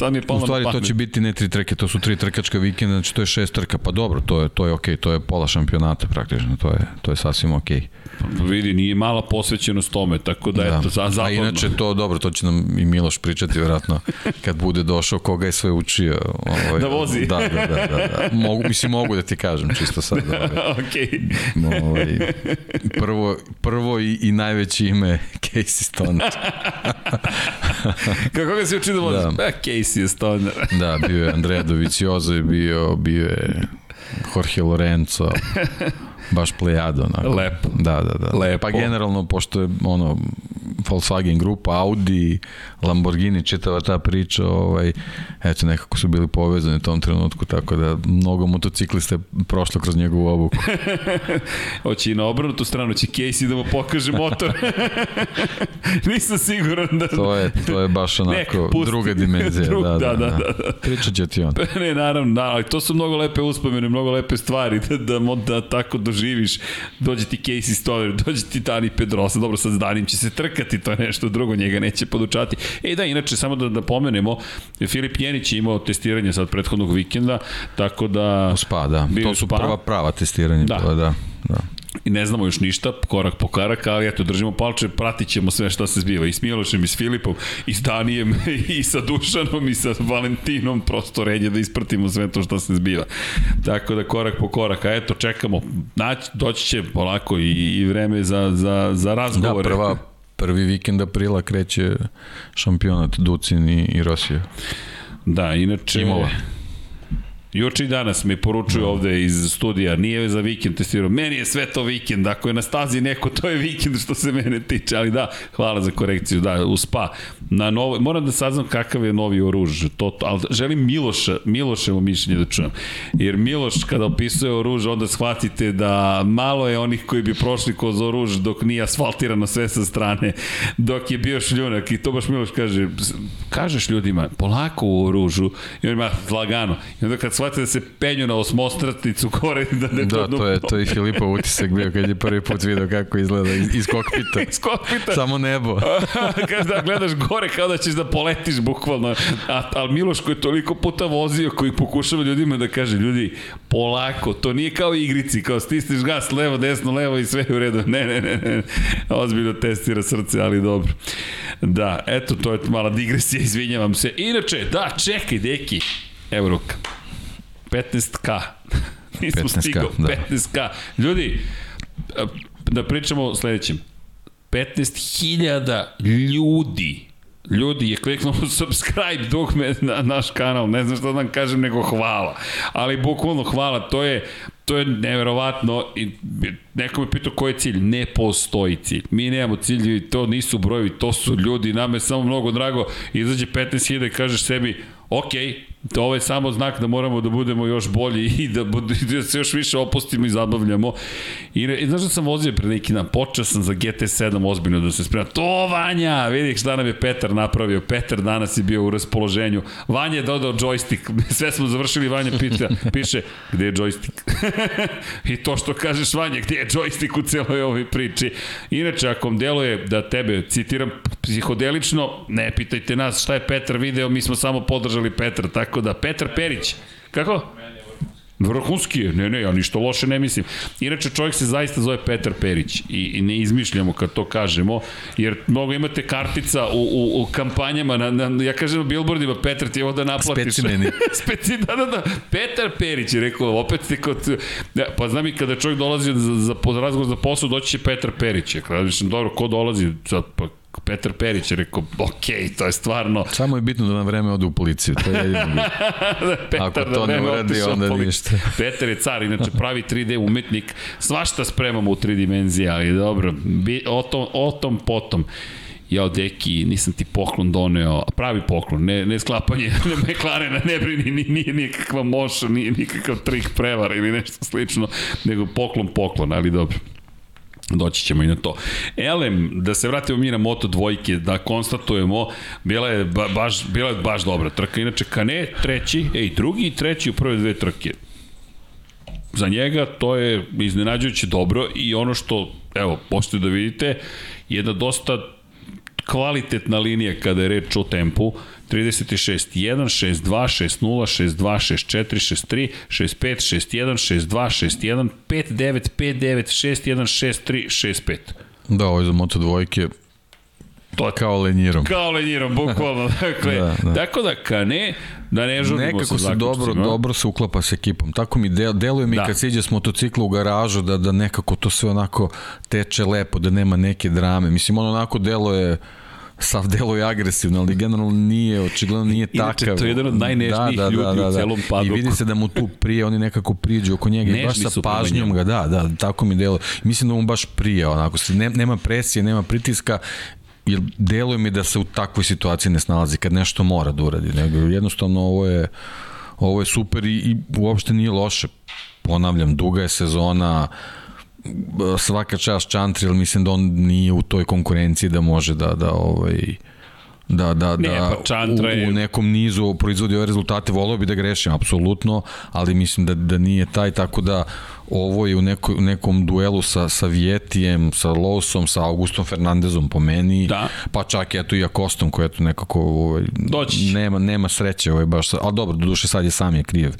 da, mi je palo U stvari to će biti ne tri trke, to su tri trkačka vikenda, znači to je šest trka, pa dobro, to je to je okej, to je pola šampionata praktično, to je to je sasvim okej. Vidi, nije mala posvećenost tome, tako da, da. eto, za, A zabavno. inače to dobro, to će nam i Miloš pričati vjerojatno kad bude došao koga je sve učio. Ovaj, Da vozi. Da, da, da, da, da. Mogu, mislim, mogu da ti kažem čisto sad. Ovaj, Okej. ovaj, prvo, prvo i, i najveće ime Casey Stoner. Kako ga si učio da voziš? Da. Da. Pa, Casey stoner. Da, bio je Andrea Doviciozo je bio, bio je Jorge Lorenzo, baš plejado. Onako. Lepo. Da, da, da. Lepo. Pa generalno, pošto je ono, Volkswagen grupa, Audi, Lamborghini, čitava ta priča, ovaj, eto, nekako su bili povezani u tom trenutku, tako da mnogo motociklista prošlo kroz njegovu obuku. Hoće i na obrnutu stranu, će Casey da mu pokaže motor. Nisam siguran da... To je, to je baš onako Nek, pusti. druga dimenzija. Drug- da, da, da, da, da. Pričat će ti on. ne, naravno, da, ali to su mnogo lepe uspomene, mnogo lepe stvari, da, da, mo- da tako doživiš. Dođe ti Casey Stoner, dođe ti Dani Pedrosa, dobro, sad s Danim će se trkati, to je nešto drugo, njega neće podučati. E da, inače, samo da, da pomenemo, Filip Jenić je imao testiranje sad prethodnog vikenda, tako da... Spa, da. To su Spa. prva prava testiranja. Da. To je, da, da. I ne znamo još ništa, korak po korak, ali eto, držimo palče, pratit ćemo sve što se zbiva i s Milošem, i s Filipom, i s Danijem, i sa Dušanom, i sa Valentinom, prosto redje da ispratimo sve to što se zbiva. Tako da korak po korak, a eto, čekamo, naći, doći će polako i, i vreme za, za, za razgovore. Da, prva, prvi vikend aprila kreće šampionat Ducin i, i Rosija. Da, inače... Timova. Juče i danas mi poručuju ovde iz studija, nije za vikend testirao. Meni je sve to vikend, ako je na stazi neko, to je vikend što se mene tiče, ali da, hvala za korekciju, da, u spa. Na novo, moram da saznam kakav je novi oruž, to, to, ali želim Miloša, Miloševo mišljenje da čujem. Jer Miloš kada opisuje oruž, onda shvatite da malo je onih koji bi prošli kroz oruž dok nije asfaltirano sve sa strane, dok je bio šljunak i to baš Miloš kaže, kažeš ljudima, polako u oružu, i on ima lagano. I onda kad shvate da se penju na osmostratnicu gore. Da, ne da to je, to je Filipov utisak bio kad je prvi put video kako izgleda iz, iz kokpita. iz kokpita. Samo nebo. Kada gledaš gore kao da ćeš da poletiš bukvalno. A, ali Miloš koji je toliko puta vozio, koji pokušava ljudima da kaže, ljudi, polako, to nije kao igrici, kao stisneš gas levo, desno, levo i sve u redu. Ne, ne, ne, ne. Ozbiljno testira srce, ali dobro. Da, eto, to je mala digresija, izvinjavam se. Inače, da, čekaj, deki, evo ruka. 15K. Nismo 15K, stigao, da. 15K. Ljudi, da pričamo o sledećem. 15.000 ljudi ljudi je kliknuo subscribe dugme na naš kanal, ne znam što da vam kažem nego hvala, ali bukvalno hvala, to je to je neverovatno i neko me pitao koji je cilj, ne postoji cilj, mi nemamo cilj, to nisu brojevi, to su ljudi, nama je samo mnogo drago, izađe 15.000 i kažeš sebi, ok, to ovo je samo znak da moramo da budemo još bolji i da, da se još više opustimo i zabavljamo. I, i znaš da sam vozio pre neki dan, počeo sam za GT7 ozbiljno da se sprema. To Vanja, vidi šta nam je Petar napravio. Petar danas je bio u raspoloženju. Vanja je dodao joystick. Sve smo završili, Vanja pita, piše, gde je joystick? I to što kažeš Vanja, gde je joystick u celoj ovoj priči. Inače, ako vam deluje da tebe, citiram, psihodelično, ne pitajte nas šta je Petar video, mi smo samo podržali Petra, tako da Petar Perić, kako? Vrhunski je, ne, ne, ja ništa loše ne mislim. Inače, čovjek se zaista zove Petar Perić i, i ne izmišljamo kad to kažemo, jer mnogo imate kartica u, u, u kampanjama, na, na, ja kažem na billboardima, Petar ti je ovo da naplatiš. Specimeni. Speci, da, da, da. Petar Perić je rekao, opet ti kod... Ja, pa znam i kada čovjek dolazi za, za, za razgovor za posao, doći će Petar Perić. Ja kažem, dobro, ko dolazi? Sad, pa Petar Perić je rekao, ok, to je stvarno... Samo je bitno da na vreme ode u policiju, to je jedino da, Petar Ako to ne uradi, onda ništa. Petar je car, inače pravi 3D umetnik, svašta spremamo u tri dimenzije, ali dobro, bi, o, tom, o tom potom jao deki, nisam ti poklon doneo, pravi poklon, ne, ne sklapanje McLarena, ne brini, nije, nije nikakva moša, nije nikakav trik prevara ili nešto slično, nego poklon poklon, ali dobro. Doći ćemo i na to. Elem, da se vratimo mi na Moto dvojke, da konstatujemo, bila je ba, baš, bila je baš dobra trka. Inače, Kane treći, ej, drugi i treći u prve dve trke. Za njega to je iznenađujuće dobro i ono što, evo, možete da vidite, je da dosta kvalitetna linija kada je reč o tempu. 36, 1, 6, 2, 6, 0, 6, 2, 6, 4, 6, 3, 6, 5, 6, 1, 6, 2, 6, 1, 5, 9, 5, 9, 6, 1, 6, 3, 6, 5. Da, ovo je za moto dvojke To je kao lenjirom. Kao lenjirom, bukvalno. Dakle, da, da. Tako da, ka ne, da ne žudimo Nekako se dobro, dobro se uklapa sa ekipom. Tako mi del, deluje mi da. kad siđe s motocikla u garažu da, da nekako to sve onako teče lepo, da nema neke drame. Mislim, ono onako deluje sav delo je agresivno, ali generalno nije, očigledno nije Inače, takav. to je jedan od najnežnijih da, da, ljudi da, da, u celom padoku. I vidi se da mu tu prije, oni nekako priđu oko njega i baš sa pažnjom ga, da, da, tako mi delo. Mislim da mu baš prije, onako, ne, nema presije, nema pritiska jer deluje mi da se u takvoj situaciji ne snalazi kad nešto mora da uradi, nego jednostavno ovo je ovo je super i, i uopšte nije loše. Ponavljam, duga je sezona, svaka čast Čantri, ali mislim da on nije u toj konkurenciji da može da, da ovaj, da, da, ne, da pa u, u nekom nizu proizvodi ove rezultate, volio bi da grešim, apsolutno, ali mislim da, da nije taj, tako da ovo je u, neko, u nekom duelu sa, sa Vjetijem, sa Lawsom, sa Augustom Fernandezom po meni, da. pa čak eto i Akostom koji eto nekako ovaj, Doći. nema, nema sreće, ovaj, baš, ali dobro, do duše sad je sam je krijev.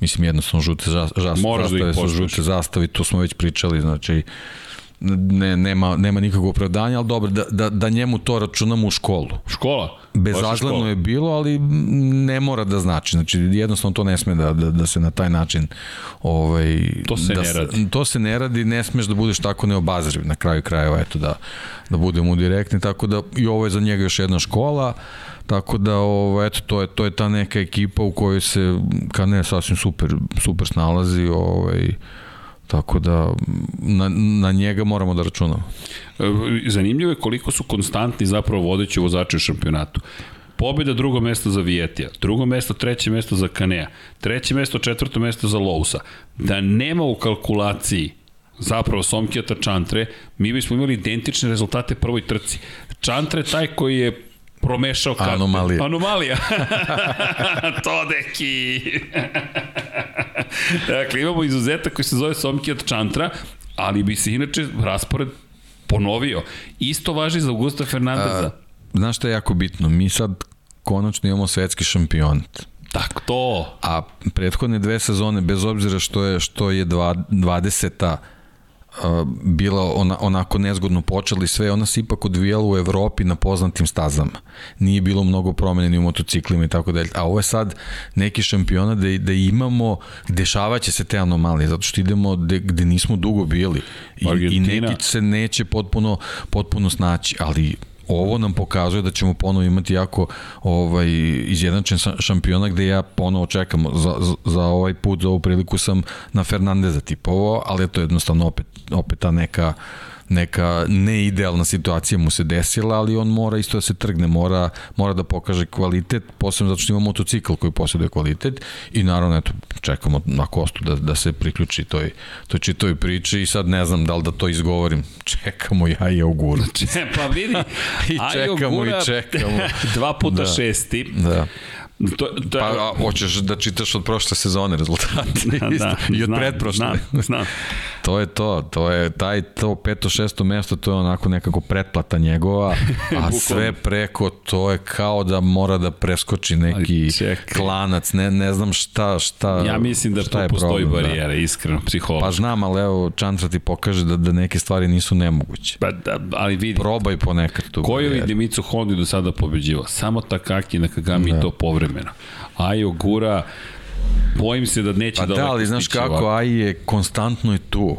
Mislim, jednostavno žute žas, žas, da zastave su žute zastave, to smo već pričali, znači ne, nema, nema nikakvog opravdanja, ali dobro, da, da, da njemu to računamo u školu. Škola? Bezazleno je bilo, ali ne mora da znači. Znači, jednostavno to ne sme da, da, da se na taj način... Ovaj, to se da, ne radi. To se ne radi, ne smeš da budeš tako neobazriv na kraju krajeva, eto da, da budemo direktni, tako da i ovo je za njega još jedna škola, tako da ovo, eto, to je, to je ta neka ekipa u kojoj se, kad ne, sasvim super, super snalazi, ovaj, Tako da na, na njega moramo da računamo. E, zanimljivo je koliko su konstantni zapravo vodeći vozači u šampionatu. Pobjeda drugo mesto za Vijetija, drugo mesto, treće mesto za Kanea, treće mesto, četvrto mesto za Lousa. Da nema u kalkulaciji zapravo Somkijata Čantre, mi bismo imali identične rezultate prvoj trci. Čantre taj koji je promešao karte. Anomalija. Anomalija. to deki. dakle, imamo izuzetak koji se zove Somkijat Čantra, ali bi se inače raspored ponovio. Isto važi za Augusta Fernandeza. A, znaš šta je jako bitno? Mi sad konačno imamo svetski šampionat. Tako to. A prethodne dve sezone, bez obzira što je, što je 20 bila ona, onako nezgodno počela i sve, ona se ipak odvijala u Evropi na poznatim stazama. Nije bilo mnogo promene ni u motociklima i tako dalje. A ovo je sad neki šampiona da, da imamo, dešavaće se te anomalije, zato što idemo de, gde nismo dugo bili. I, i neki se neće potpuno, potpuno snaći, ali ovo nam pokazuje da ćemo ponovo imati jako ovaj, izjednačen šampiona gde ja ponovo čekam za, za ovaj put, za ovu priliku sam na Fernandeza tipovo, ali to je jednostavno opet, opet ta neka neka neidealna situacija mu se desila, ali on mora isto da se trgne, mora, mora da pokaže kvalitet, posebno zato što ima motocikl koji posjeduje kvalitet i naravno eto, čekamo na kostu da, da se priključi toj, toj čitoj priči i sad ne znam da li da to izgovorim. Čekamo ja i Augura. pa vidi, I čekamo i čekamo. Dva puta da. šesti. Da. To, to, pa a, hoćeš da čitaš od prošle sezone rezultate da, da, i od znam, pretprošle. Znam, znam. to je to, to je taj to peto šesto mesto, to je onako nekako pretplata njegova, a sve preko to je kao da mora da preskoči neki klanac, ne, ne znam šta, šta Ja mislim da tu postoji problem, da. barijera, da. iskreno, psihološki. Pa znam, ali evo, Čantra ti pokaže da, da neke stvari nisu nemoguće. Pa da, ali vidi. Probaj ponekad tu. Koju vidi Micu Hondi do sada pobeđivo? Samo Takaki na Kagami da. to povreme povremeno. Ajo gura, bojim se da neće pa da... Pa da, ali znaš kako, ovako. Aj je konstantno je tu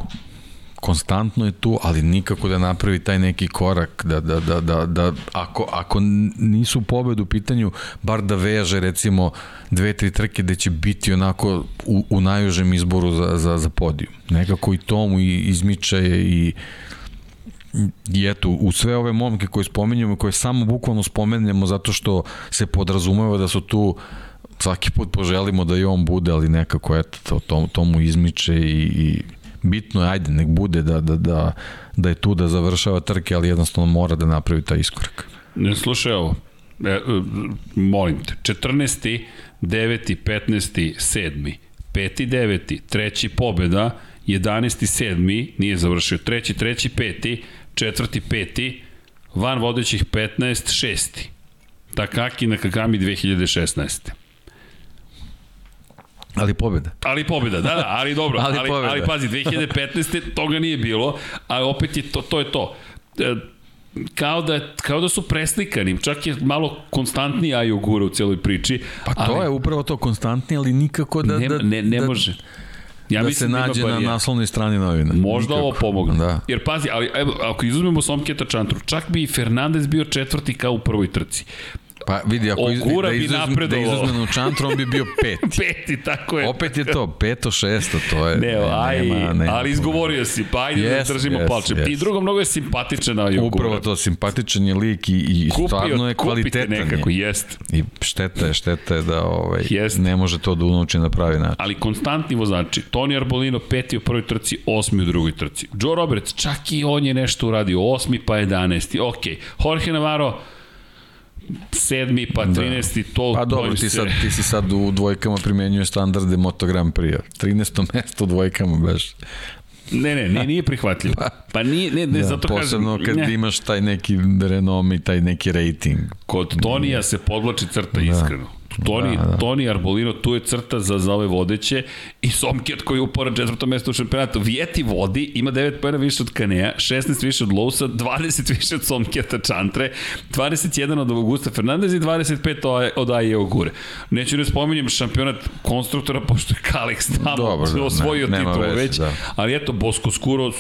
konstantno je tu, ali nikako da napravi taj neki korak da, da, da, da, da ako, ako nisu pobedu u pitanju, bar da veže recimo dve, tri trke da će biti onako u, u najužem izboru za, za, za podijum. Nekako i tomu i izmičaje i i eto, u sve ove momke koje spomenjamo, koje samo bukvalno spomenjamo zato što se podrazumeva da su tu svaki put poželimo da i on bude, ali nekako eto, to, to, to mu izmiče i, i bitno je, ajde, nek bude da, da, da, da je tu da završava trke, ali jednostavno mora da napravi taj iskorak. Ne slušaj ovo, e, e molim te, 14. 9. 15. 7. 5. 9. treći pobjeda, 11. 7. nije završio, treći, treći, peti, četvrti, peti, van vodećih 15, šesti. Takaki na Kagami 2016. Ali pobjeda. Ali pobjeda, da, da, ali dobro. ali, ali, ali pazi, 2015. toga nije bilo, a opet je to, to je to. E, kao da, kao da su preslikani, čak je malo konstantniji Ayogura u celoj priči. Pa to ali, je upravo to konstantni, ali nikako da... Ne, da, ne, ne da, može. Ja da se nađe na naslovnoj strani novina. Možda Nikako. ovo pomogne. Da. Jer pazi, ali evo, ako izuzmemo Somketa Čantru, čak bi i Fernandez bio četvrti kao u prvoj trci. Pa vidi, ako iz, da, izuzme, da izuzmemo Čantru, on bi bio peti. peti, tako je. Opet je to, peto, šesto, to je... Ne, aj, nema, nema, ali izgovorio si, pa ajde yes, da držimo yes, palče. Yes. I drugo, mnogo je simpatičan na Jogura. Upravo to, simpatičan je lik i, i Kupio, stvarno je kvalitetan. nekako, jest. I šteta je, šteta je da ovaj, jest. ne može to da unuči na pravi način. Ali konstantni vozači, Toni Arbolino peti u prvoj trci, osmi u drugoj trci. Joe Roberts, čak i on je nešto uradio, osmi pa jedanesti, ok. Jorge Navarro, sedmi, pa 13. Da. To pa dobro, ti, sad, ti si sad u dvojkama primenjuješ standarde Moto Grand Prix. 13. mesto u dvojkama, baš. Ne, ne, nije, nije prihvatljivo. Pa, pa nije, ne, ne, da, zato kažem... Posebno kad ne. imaš taj neki renom i taj neki rating. Kod Tonija se podlači crta da. iskreno. Toni, da, da. Toni Arbolino, tu je crta za, za ove vodeće i Somket koji upora četvrto mesto u šampionatu. Vijeti vodi, ima 9 pojena više od Kanea, 16 više od Lousa, 20 više od Somketa Čantre, 21 od Augusta Fernandez i 25 od Aje Ogure. Neću ne spominjem šampionat konstruktora, pošto je Kalix tamo Dobro, da, osvojio ne, titulu već, da. ali eto, Bosko Skuro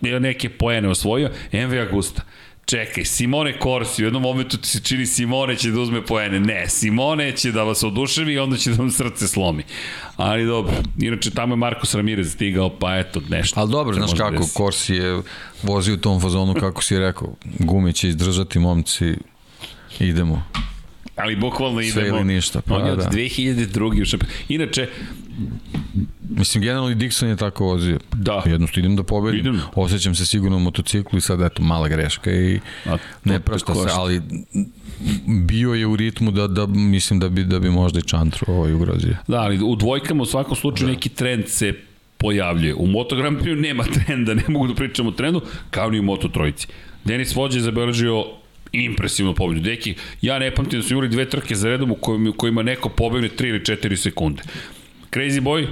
neke pojene osvojio, MV Augusta. Čekaj, Simone Corsi, u jednom momentu ti se čini Simone će da uzme poene. Ne, Simone će da vas oduševi i onda će da vam srce slomi. Ali dobro, inače tamo je Marcos Ramirez stigao, pa eto nešto. Ali dobro, znaš kako, desi. Corsi je vozio u tom fazonu, kako si rekao, gume će izdržati, momci, idemo. Ali bukvalno idemo. Sve ili ništa. Pa, On je od da. 2002. u šampionu. Inače, Mislim, generalno i Dixon je tako vozio. Da. Jednostavno idem da pobedim. Idem. Osjećam se sigurno u motociklu i sad, eto, mala greška i ne prašta se, ali bio je u ritmu da, da mislim da bi, da bi možda i Čantru ovaj ugrozio. Da, ali u dvojkama u svakom slučaju da. neki trend se pojavljuje. U Moto Grand Prix nema trenda, ne mogu da pričam o trendu, kao ni u Moto Trojici. Denis Vođe je zabeležio impresivnu pobedu. Deki, ja ne pamtim da su imali dve trke za redom u kojima, u kojima neko pobegne 3 ili 4 sekunde. Crazy Boy,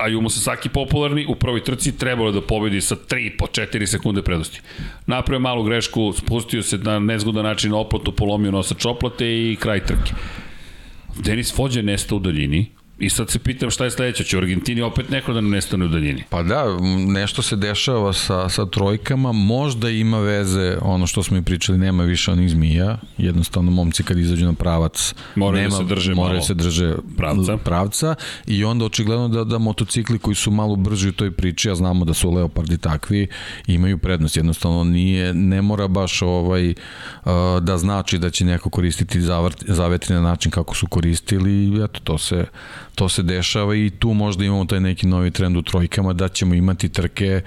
Ayumu Sasaki popularni, u prvoj trci trebalo da pobedi sa 3 po 4 sekunde prednosti. Napravio malu grešku, spustio se na nezgodan način na oplatu, polomio nosač oplate i kraj trke. Denis Fođe nesta u daljini, I sad se pitam šta je sledeće, će u Argentini opet neko da nam nestane u daljini? Pa da, nešto se dešava sa, sa trojkama, možda ima veze, ono što smo i pričali, nema više onih zmija, jednostavno momci kad izađu na pravac, moraju nema, da se drže, moraju da se drže pravca. pravca i onda očigledno da, da motocikli koji su malo brži u toj priči, a znamo da su Leopardi takvi, imaju prednost, jednostavno nije, ne mora baš ovaj, da znači da će neko koristiti zavetri na način kako su koristili, eto, to se to se dešava i tu možda imamo taj neki novi trend u trojkama da ćemo imati trke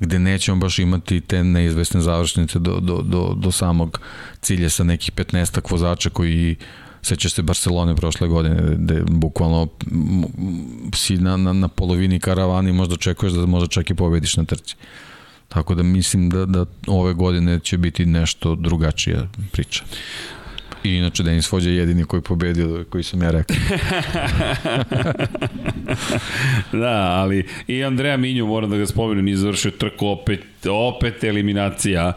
gde nećemo baš imati te neizvesne završnice do, do, do, do samog cilja sa nekih 15 vozača koji sećaš se Barcelone prošle godine gde bukvalno si na, na, na polovini karavani možda očekuješ da možda čak i pobediš na trci. Tako da mislim da, da ove godine će biti nešto drugačija priča. I inače Denis Fođa je jedini koji pobedio, koji sam ja rekao. da, ali i Andreja Minju, moram da ga spomenem, izvršio trku opet, opet eliminacija,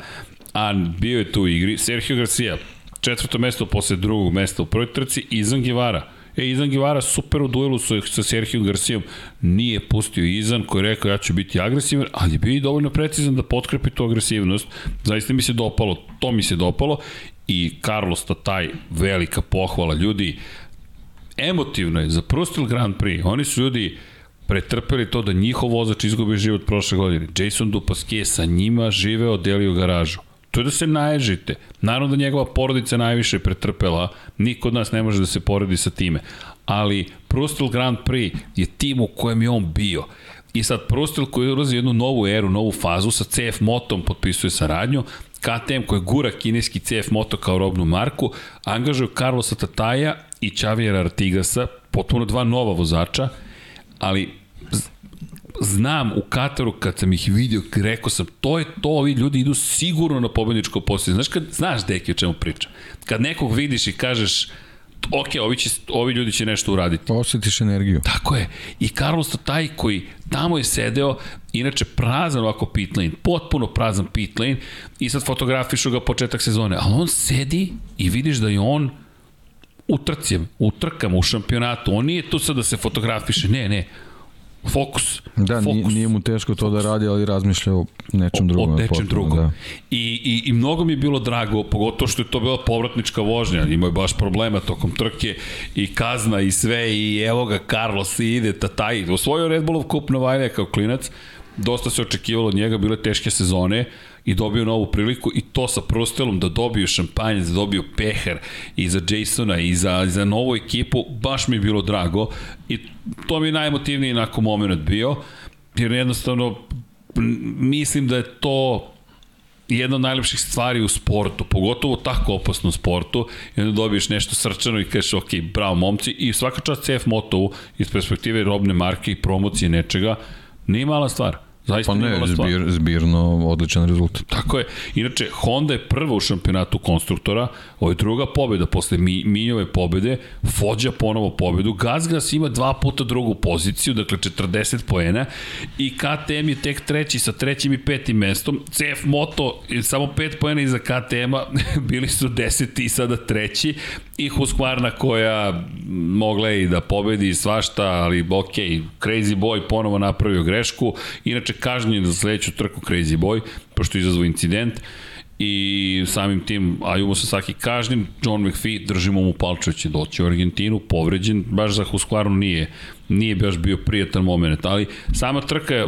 a bio je tu u igri. Sergio Garcia, četvrto mesto posle drugog mesta u prvoj trci, Izan Givara. E, Izan Givara super u duelu sa, sa Sergio Garcijom. Nije pustio Izan koji je rekao ja ću biti agresivan, ali je bio i dovoljno precizan da potkrepi tu agresivnost. Zaista mi se dopalo, to mi se dopalo i Carlos Tataj, velika pohvala ljudi. Emotivno je za Prostil Grand Prix. Oni su ljudi pretrpeli to da njihov vozač izgubi život prošle godine. Jason Dupasquier sa njima živeo, delio garažu. To je da se naježite. Naravno da njegova porodica najviše pretrpela, niko od nas ne može da se poredi sa time. Ali Prostil Grand Prix je tim u kojem je on bio. I sad Prostil koji ulazi jednu novu eru, novu fazu, sa CF Motom potpisuje saradnju, KTM koji gura kineski CF Moto kao robnu marku, angažuju Carlosa Tataja i Čavijera Artigasa, potpuno dva nova vozača, ali znam u Kataru kad sam ih vidio, rekao sam, to je to, ovi ljudi idu sigurno na pobedničko posljednje. Znaš, kad, znaš deki o čemu pričam. Kad nekog vidiš i kažeš, ok, ovi, će, ovi ljudi će nešto uraditi. Osjetiš energiju. Tako je. I Carlos taj koji tamo je sedeo, inače prazan ovako pit lane, potpuno prazan pit lane, i sad fotografišu ga početak sezone, ali on sedi i vidiš da je on u trcijem, u trkama, u šampionatu, on nije tu sad da se fotografiše, ne, ne, Fokus. Da, fokus. Nije, nije mu teško to da radi, ali razmišlja o nečem drugom. O, o nečem drugom. Da. I, i, I mnogo mi je bilo drago, pogotovo što je to bila povratnička vožnja. Imao je baš problema tokom trke i kazna i sve i evo ga Carlos ide, tataj. Osvojio Red Bullov kup Novajlija kao klinac. Dosta se očekivalo od njega, bile teške sezone i dobio novu priliku i to sa Prostelom da dobiju šampanjac, da dobiju peher i za Jasona i za, za novu ekipu, baš mi je bilo drago i to mi je najemotivniji nakon moment bio, jer jednostavno mislim da je to jedna od najlepših stvari u sportu, pogotovo u tako opasnom sportu, i onda dobiješ nešto srčano i kažeš, ok, bravo momci, i svaka čast CF Motovu iz perspektive robne marke i promocije nečega, nije mala stvar. Zaista pa ne, zbir, zbirno odličan rezultat. Tako je. Inače, Honda je prva u šampionatu konstruktora, ovo je druga pobjeda posle Mi, Minjove pobjede, Fođa ponovo pobedu, Gazgas ima dva puta drugu poziciju, dakle 40 poena i KTM je tek treći sa trećim i petim mestom, CF Moto je samo 5 poena iza KTM-a, bili su deseti i sada treći i Husqvarna koja mogla je i da pobedi svašta, ali ok, Crazy Boy ponovo napravio grešku, inače kažnjen za sledeću trku Crazy Boy, pošto izazvao incident i samim tim Ayumu Sasaki kažnjen, John McPhee držimo mu palče će doći u Argentinu, povređen, baš za Husqvarnu nije, nije baš bio prijatan moment, ali sama trka je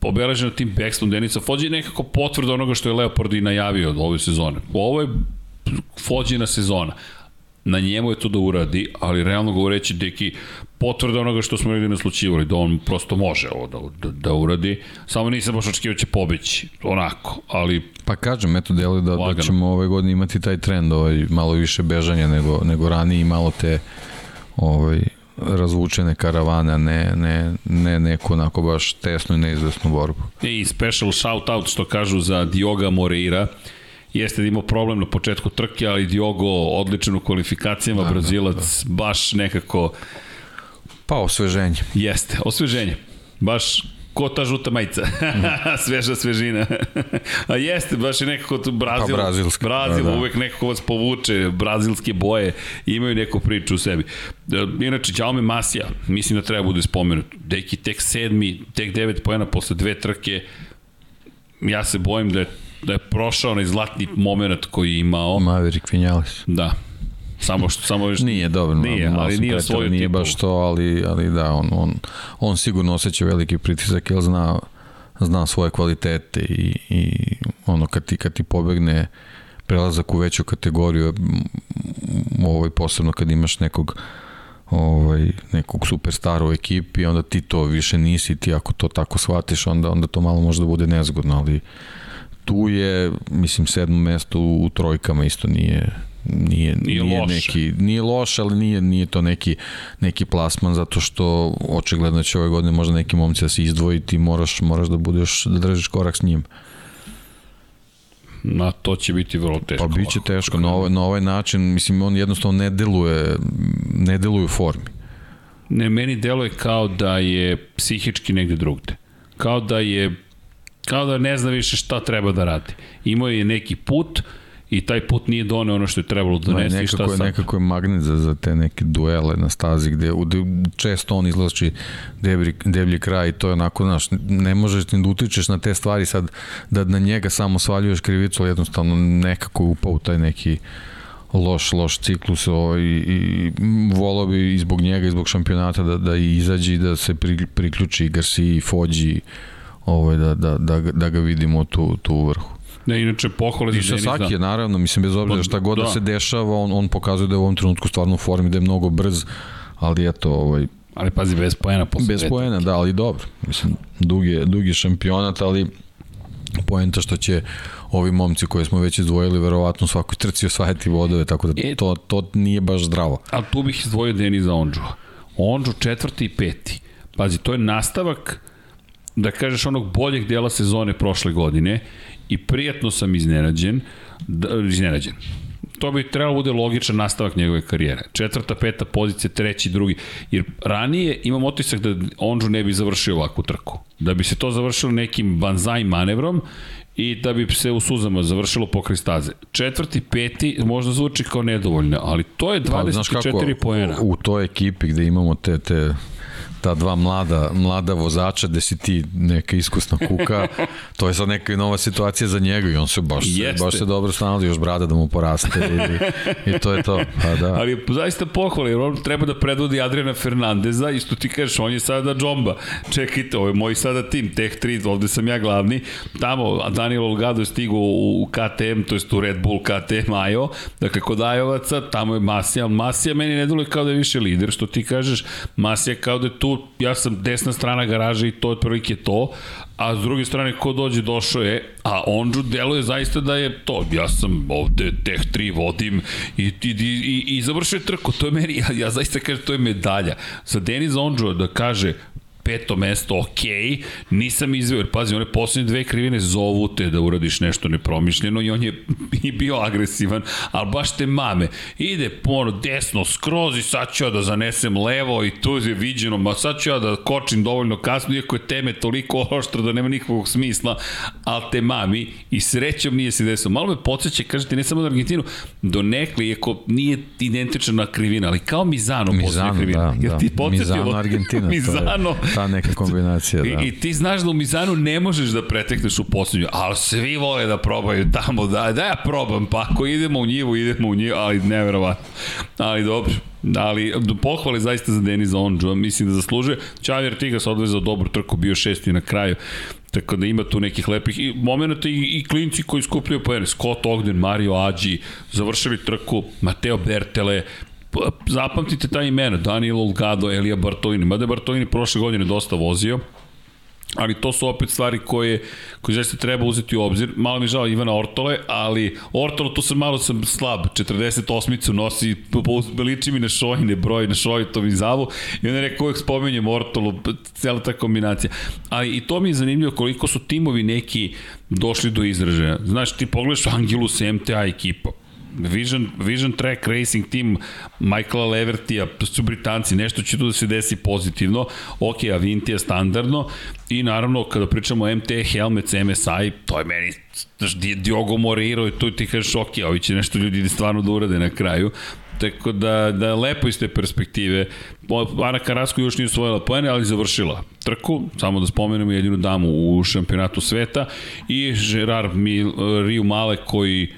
obeležena tim backstone Denica Fođi nekako potvrda onoga što je Leopard i najavio od ove sezone. Ovo je Fođina sezona na njemu je to da uradi, ali realno govoreći, deki, potvrda onoga što smo negdje naslučivali, da on prosto može ovo da, da, da uradi, samo nisam baš očekivao da će pobeći, onako, ali... Pa kažem, eto, djeluje da, da ćemo ove godine imati taj trend, ovaj, malo više bežanja nego, nego ranije i malo te ovaj, razvučene karavane, ne, ne, ne neko onako baš tesnu i neizvesnu borbu. I special shout out što kažu za Dioga Moreira, jeste da imao problem na početku trke, ali Diogo odličan u kvalifikacijama, da, Brazilac da, da. baš nekako... Pa osveženje. Jeste, osveženje. Baš ko ta žuta majica. Sveža svežina. A jeste, baš je nekako tu Brazil. Pa brazilski. Brazil da, da. uvek nekako vas povuče, brazilske boje, imaju neku priču u sebi. E, inače, Jaume Masija, mislim da treba bude spomenut. Deki tek sedmi, tek devet pojena posle dve trke. Ja se bojim da je da je prošao onaj zlatni moment koji je imao. Maverick Vinales. Da. Samo što samo još nije dobro, nije, ali nije svoj nije baš to, ali ali da on on on sigurno oseća veliki pritisak jer zna zna svoje kvalitete i, i ono kad ti kad ti pobegne prelazak u veću kategoriju ovaj posebno kad imaš nekog ovaj nekog superstara u ekipi onda ti to više nisi ti ako to tako shvatiš onda onda to malo može da bude nezgodno ali tu je, mislim, sedmo mesto u, u trojkama isto nije nije, nije, nije loše. neki nije loše, ali nije nije to neki neki plasman zato što očigledno će ove godine možda neki momci da se izdvojiti, moraš moraš da budeš da držiš korak s njim. Na to će biti vrlo teško. Pa biće teško na ovaj, na ovaj način, mislim on jednostavno ne deluje ne deluje u formi. Ne, meni deluje kao da je psihički negde drugde. Kao da je kao da ne zna više šta treba da radi. Imao je neki put i taj put nije doneo ono što je trebalo da donese i šta sad. Nekako je magnet za, za te neke duele na stazi gde, gde često on izlači deblji, deblji kraj i to je onako, znaš, ne možeš ni da utičeš na te stvari sad da na njega samo svaljuješ krivicu, ali jednostavno nekako upao u taj neki loš, loš ciklus ovaj, i, i volao bi i zbog njega i zbog šampionata da, da izađe i da se pri, priključi Garcia, Fođi, ovaj, da, da, da, da ga vidimo tu, tu u vrhu. Ne, inače pohvale za Denisa. I Sasaki je naravno, mislim, bez obzira šta god da. da se dešava, on, on pokazuje da je u ovom trenutku stvarno u formi, da je mnogo brz, ali eto, ovaj, Ali pazi, bez poena posle Bez poena, da, ali dobro. Mislim, dug je, dug je šampionat, ali poenta što će ovi momci koje smo već izdvojili verovatno u svakoj trci osvajati vodove, tako da e, to, to nije baš zdravo. Ali tu bih izdvojio Deniza Ondžu. Ondžu četvrti i peti. Pazi, to je nastavak da kažeš onog boljeg dela sezone prošle godine i prijatno sam iznenađen, da, iznenađen. To bi trebalo da bude logičan nastavak njegove karijere. Četvrta, peta pozicija, treći, drugi. Jer ranije imam otisak da Onđu ne bi završio ovakvu trku. Da bi se to završilo nekim banzaj manevrom i da bi se u suzama završilo pokraj staze. Četvrti, peti možda zvuči kao nedovoljno, ali to je 24 pa, poena. U, u toj ekipi gde imamo te, te ta dva mlada, mlada vozača gde si ti neka iskusna kuka, to je sad neka nova situacija za njega i on se baš, Jeste. baš se dobro snalazi, još brada da mu poraste i, i to je to. Pa da. Ali zaista pohvala, jer on treba da predvodi Adriana Fernandeza, isto ti kažeš, on je sada džomba. Čekajte, ovo je moj sada tim, Tech 3, ovde sam ja glavni. Tamo Daniel Olgado je stigao u KTM, to jest u Red Bull KTM Ajo, dakle kod Ajovaca, tamo je Masija, Masija meni ne deluje kao da je više lider, što ti kažeš, Masija kao da je tu ja sam desna strana garaže i to je otprilike to, a s druge strane ko dođe došao je, a Onđu deluje zaista da je to, ja sam ovde Teh 3 vodim i, i, i, i završuje trko, to je meni, ja, ja zaista kažem, to je medalja. Za Denis Onđu da kaže, peto mesto, ok, nisam izveo, jer pazi, one poslednje dve krivine zovu te da uradiš nešto nepromišljeno i on je i bio agresivan, ali baš te mame. Ide ono desno, skroz i sad ću ja da zanesem levo i tu je viđeno, ma sad ću ja da kočim dovoljno kasno, iako je teme toliko oštro da nema nikakvog smisla, ali te mami i srećom nije se desilo. Malo me podsjeća, kažete, ne samo na Argentinu, do nekli, iako nije identična krivina, ali kao Mizano, Mizano krivina. Da, da. Ti Mizano, Argentina. Mizano, ta neka kombinacija, da. I, I ti znaš da u Mizanu ne možeš da pretekneš u poslednju, ali svi vole da probaju tamo, da, da ja probam, pa ako idemo u njivu, idemo u njivu, ali neverovatno. Ali dobro, ali pohvale zaista za Deniza Onđu, mislim da zaslužuje. Čavir Tigas odvezao dobru trku, bio šesti na kraju. Tako da ima tu nekih lepih i momenta i, i klinci koji skupljaju poene. Scott Ogden, Mario Ađi, završili trku, Mateo Bertele, zapamtite ta imena, Daniel Olgado, Elija Bartolini, mada je Bartolini prošle godine dosta vozio, ali to su opet stvari koje, koje zaista treba uzeti u obzir. Malo mi žao Ivana Ortole, ali Ortolo tu sam malo sam slab, 48-icu nosi, liči mi na šojine broj, na šojitom i zavu i onda rekao uvek spomenjem Ortolu, cijela ta kombinacija. Ali i to mi je zanimljivo koliko su timovi neki došli do izražaja. Znaš, ti pogledaš Angelus MTA ekipa, Vision, Vision Track Racing Team Michaela Levertija, su Britanci, nešto će tu da se desi pozitivno, ok, Avinti je standardno. I naravno kada pričamo o MT Helmets, MSI, to je meni znaš, Diogo Moreiro i tu ti kažeš ok, ovi će nešto ljudi stvarno da urade na kraju, Tako da, da lepo iz te perspektive. Ana Karasko još nije osvojila poene, ali završila trku, samo da spomenemo jedinu damu u šampionatu sveta. I Gerard Mil, Riu Male koji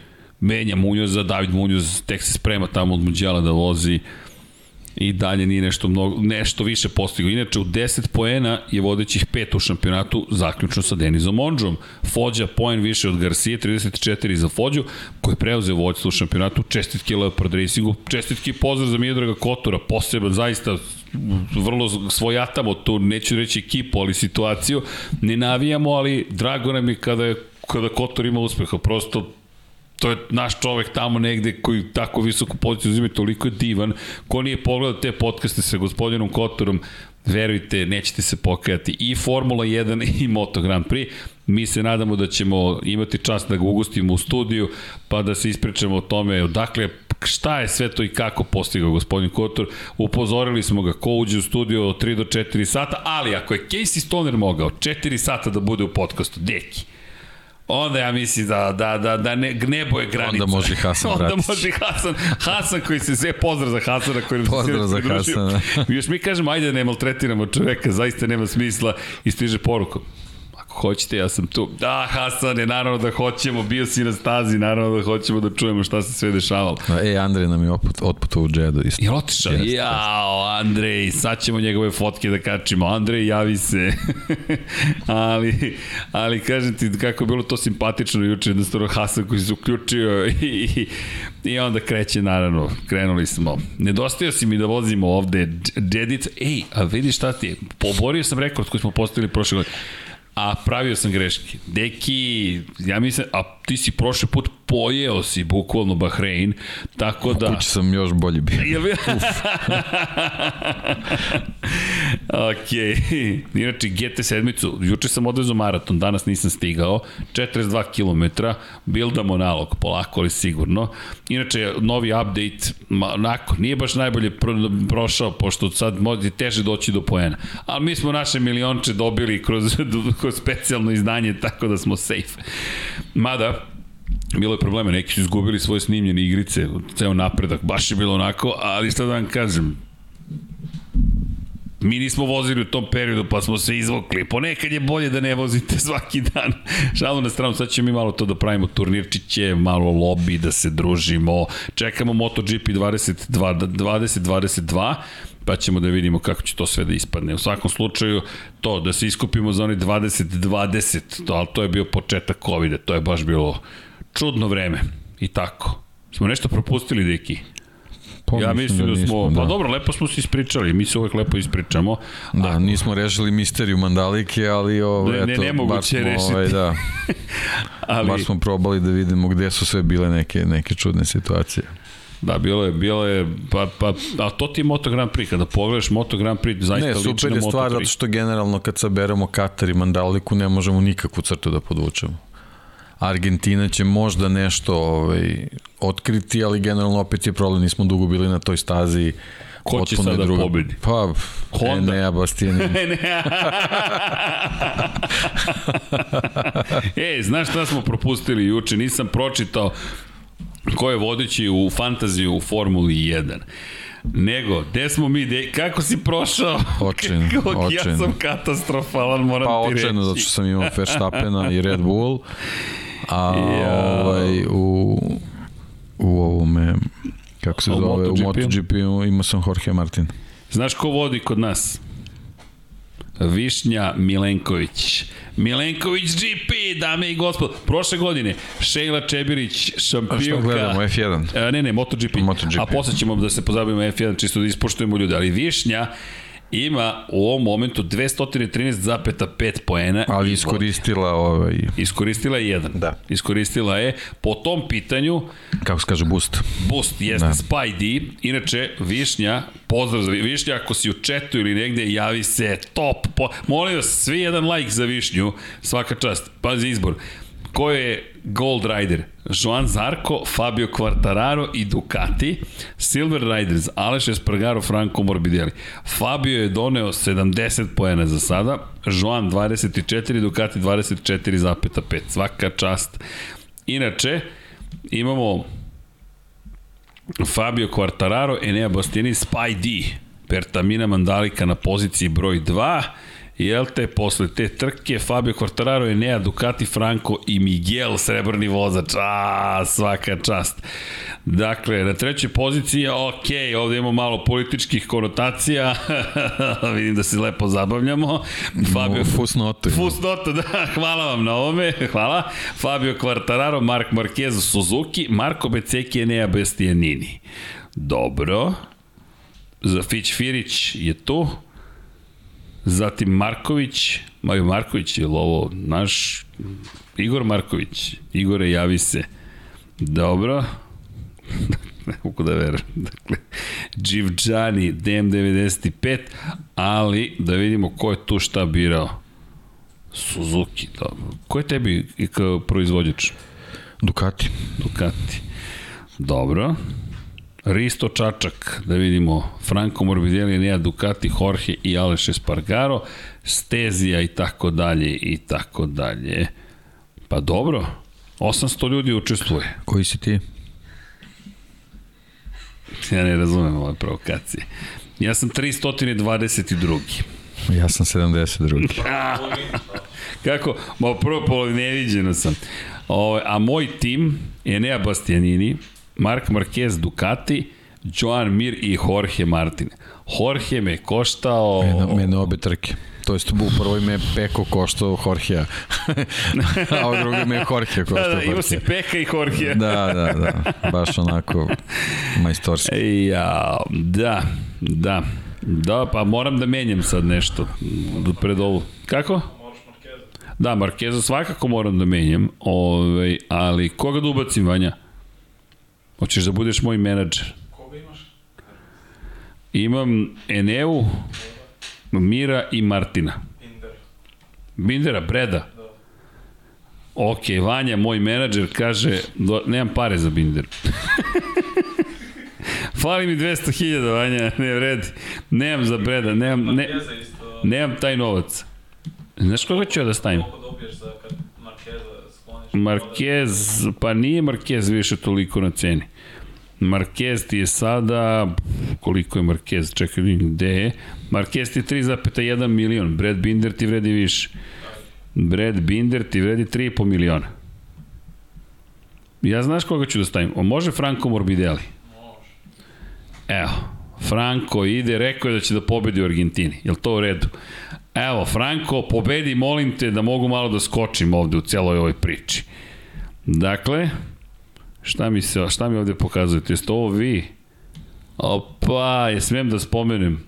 menja Munjoza, David Munjoz tek se sprema tamo od Muđela da vozi i dalje nije nešto, mnogo, nešto više postigao. Inače, u 10 poena je vodećih pet u šampionatu, zaključno sa Denizom Ondžom. Fođa poen više od Garcia, 34 za Fođu, koji je preuzeo vođstvo u šampionatu. Čestitke Leopard Racingu, čestitke pozdrav za Mijedraga Kotora, poseban, zaista vrlo svojatamo tu, neću reći ekipu, ali situaciju. Ne navijamo, ali drago nam je kada, je, kada Kotor ima uspeha. Prosto to je naš čovek tamo negde koji tako visoku poziciju uzime, toliko je divan. Ko nije pogledao te podcaste sa gospodinom Kotorom, verujte, nećete se pokajati. I Formula 1 i Moto Grand Prix. Mi se nadamo da ćemo imati čast da ga ugustimo u studiju, pa da se ispričamo o tome odakle šta je sve to i kako postigao gospodin Kotor. Upozorili smo ga ko uđe u studio od 3 do 4 sata, ali ako je Casey Stoner mogao 4 sata da bude u podcastu, deki onda ja mislim da, da, da, da ne, nebo je granica. Onda može Hasan Onda može Hasan, Hasan koji se sve pozdrav za Hasana koji pozdrav za Hasana. Još mi kažemo ajde da ne maltretiramo čoveka, zaista nema smisla i stiže porukom hoćete, ja sam tu. Da, Hasane, naravno da hoćemo, bio si na stazi, naravno da hoćemo da čujemo šta se sve dešavalo. E, Andrej nam je otput, otputovao u Džedu isto. Je otišao? Jao, Andrej, sad ćemo njegove fotke da kačimo. Andrej, javi se. ali, ali kažem ti kako je bilo to simpatično juče, jednostavno Hasan koji se uključio i, i, i onda kreće, naravno, krenuli smo. Nedostio si mi da vozimo ovde Džedic. Ej, a vidi šta ti je, poborio sam rekord koji smo postavili prošle godine a pravio sam greške. Deki, ja mislim, a ti si prošli put pojeo si bukvalno Bahrein, tako da... Kući sam još bolji bio. Jel bi? ok. Inače, GT sedmicu, juče sam odvezao maraton, danas nisam stigao, 42 km, bildamo nalog, polako ali sigurno. Inače, novi update, onako, nije baš najbolje prošao, pošto sad može teže doći do poena. Ali mi smo naše milionče dobili kroz, kroz specijalno izdanje, tako da smo safe. Mada, bilo je problema, neki su izgubili svoje snimljene igrice, ceo napredak, baš je bilo onako, ali šta da vam kažem, mi nismo vozili u tom periodu pa smo se izvokli. Ponekad je bolje da ne vozite svaki dan. Šalu na stranu, sad ćemo mi malo to da pravimo turnirčiće, malo lobby, da se družimo. Čekamo MotoGP 22, 2022 pa ćemo da vidimo kako će to sve da ispadne. U svakom slučaju, to, da se iskupimo za onaj 2020, to, ali to je bio početak COVID-a, to je baš bilo čudno vreme. I tako. Smo nešto propustili, Deki? Pa, ja mislim da, da smo, nismo, pa da. dobro, lepo smo se ispričali, mi se uvek lepo ispričamo. Da, A, nismo rešili misteriju Mandalike, ali ovo, ne, eto, ne, ne bar smo, rešiti. ovaj, da, ali... bar smo probali da vidimo gde su sve bile neke, neke čudne situacije. Da, bilo je, bilo je, pa, pa, a to ti je Moto Grand Prix, kada pogledaš Moto Grand Prix, zaista ne, liči na Moto 3. super je stvar, zato što generalno kad saberemo Katar i Mandaliku ne možemo nikakvu crtu da podvučemo. Argentina će možda nešto ovaj, otkriti, ali generalno opet je problem, nismo dugo bili na toj stazi. Ko će sada druga. pobedi? Pa, Honda. Enea Bastianini. e, znaš šta smo propustili juče? Nisam pročitao ko je vodeći u fantaziju u Formuli 1 nego, gde smo mi, de, kako si prošao? Očin, kako, očin. Ja sam katastrofalan, moram pa, ti reći. Pa očeno, zato što sam imao Verstappena i Red Bull, a ja. ovaj, u, u ovome, kako se zove, MotoGP? u MotoGP-u imao sam Jorge Martin. Znaš ko vodi kod nas? Višnja Milenković. Milenković GP, dame i gospod. Prošle godine Šejla Čebirić, šampionka... A što gledamo, F1? A, ne, ne, MotoGP. MotoGP. A posle ćemo da se pozabavimo F1, čisto da ispoštujemo ljude. Ali Višnja ima u ovom momentu 213,5 poena. Ali iskoristila ovaj... Iskoristila je jedan. Da. Iskoristila je po tom pitanju kako se kaže boost. Boost jeste da. Spy D. Inače, Višnja, pozdrav za Višnja, ako si u četu ili negde, javi se top. Po... Molim vas, svi jedan like za Višnju, svaka čast. Pazi izbor. Ko je Gold Rider? Joan Zarko, Fabio Quartararo i Ducati. Silver Riders, Aleš Espargaro, Franco Morbidelli. Fabio je doneo 70 poena za sada, Joan 24, Ducati 24,5. Svaka čast. Inače, imamo Fabio Quartararo, Enea Bastiani, Spy D, Pertamina Mandalika na poziciji broj 2, Jel te, posle te trke, Fabio Quartararo, Enea, Ducati, Franco i Miguel, srebrni vozač. A, svaka čast. Dakle, na trećoj poziciji, ok, ovde imamo malo političkih konotacija, vidim da se lepo zabavljamo. Fabio, fusnotu. Fusnotu, da, hvala vam na ovome, hvala. Fabio Quartararo, Mark Marquez, Suzuki, Marko Beceki, Enea Bastianini. Dobro. Za Fić Firić je tu. Zatim Marković, Maju Marković je ovo naš Igor Marković. Igore, javi se. Dobro. ne mogu da verujem. Dakle, Givđani, DM95, ali da vidimo ko je tu šta birao. Suzuki, dobro. Ko je tebi kao proizvođač? Ducati. Ducati. Dobro. Risto Čačak, da vidimo Franco Morbidelli, Nea Ducati, Jorge i Aleš Espargaro, Stezija i tako dalje i tako dalje. Pa dobro, 800 ljudi učestvuje. Koji si ti? Ja ne razumem ove provokacije. Ja sam 322. Ja sam 72. Kako? Ma prvo polo neviđeno sam. O, a moj tim, Enea Bastianini, Mark Marquez Ducati, Joan Mir i Jorge Martin. Jorge me koštao... Mene, mene obe trke. To jest u prvoj me Peko koštao Jorgea, a u drugoj me Jorge koštao da, da, Imao si Peka i Jorge. da, da, da, baš onako majstorski. Ja, da, da. Da, pa moram da menjam sad nešto pred ovu. Kako? Da, Markeza svakako moram da menjam, ovaj, ali koga da ubacim, Vanja? Hoćeš da budeš moj menadžer? Koga imaš? Imam Eneu, Mira i Martina. Binder. Bindera, Breda? Da. Ok, Vanja, moj menadžer, kaže, do, nemam pare za Binder. Fali mi 200.000, Vanja, ne vredi. Nemam za Breda, nemam, ne, nemam taj novac. Znaš koga ću ja da stavim? Koliko dobiješ za kad Markeza skloniš? Marquez, pa nije Marquez više toliko na ceni. Marquez ti je sada, koliko je Marquez, čekaj vidim gde je, Marquez ti je 3,1 milion, Brad Binder ti vredi više. Brad Binder ti vredi 3,5 miliona. Ja znaš koga ću da stavim? O, može Franco Morbidelli? Može. Evo, Franco ide, rekao je da će da pobedi u Argentini. Je to u redu? Evo, Franco, pobedi, molim te da mogu malo da skočim ovde u celoj ovoj priči. Dakle, šta mi, se, šta mi ovde pokazujete? Jeste ovo vi? Opa, je smijem da spomenem.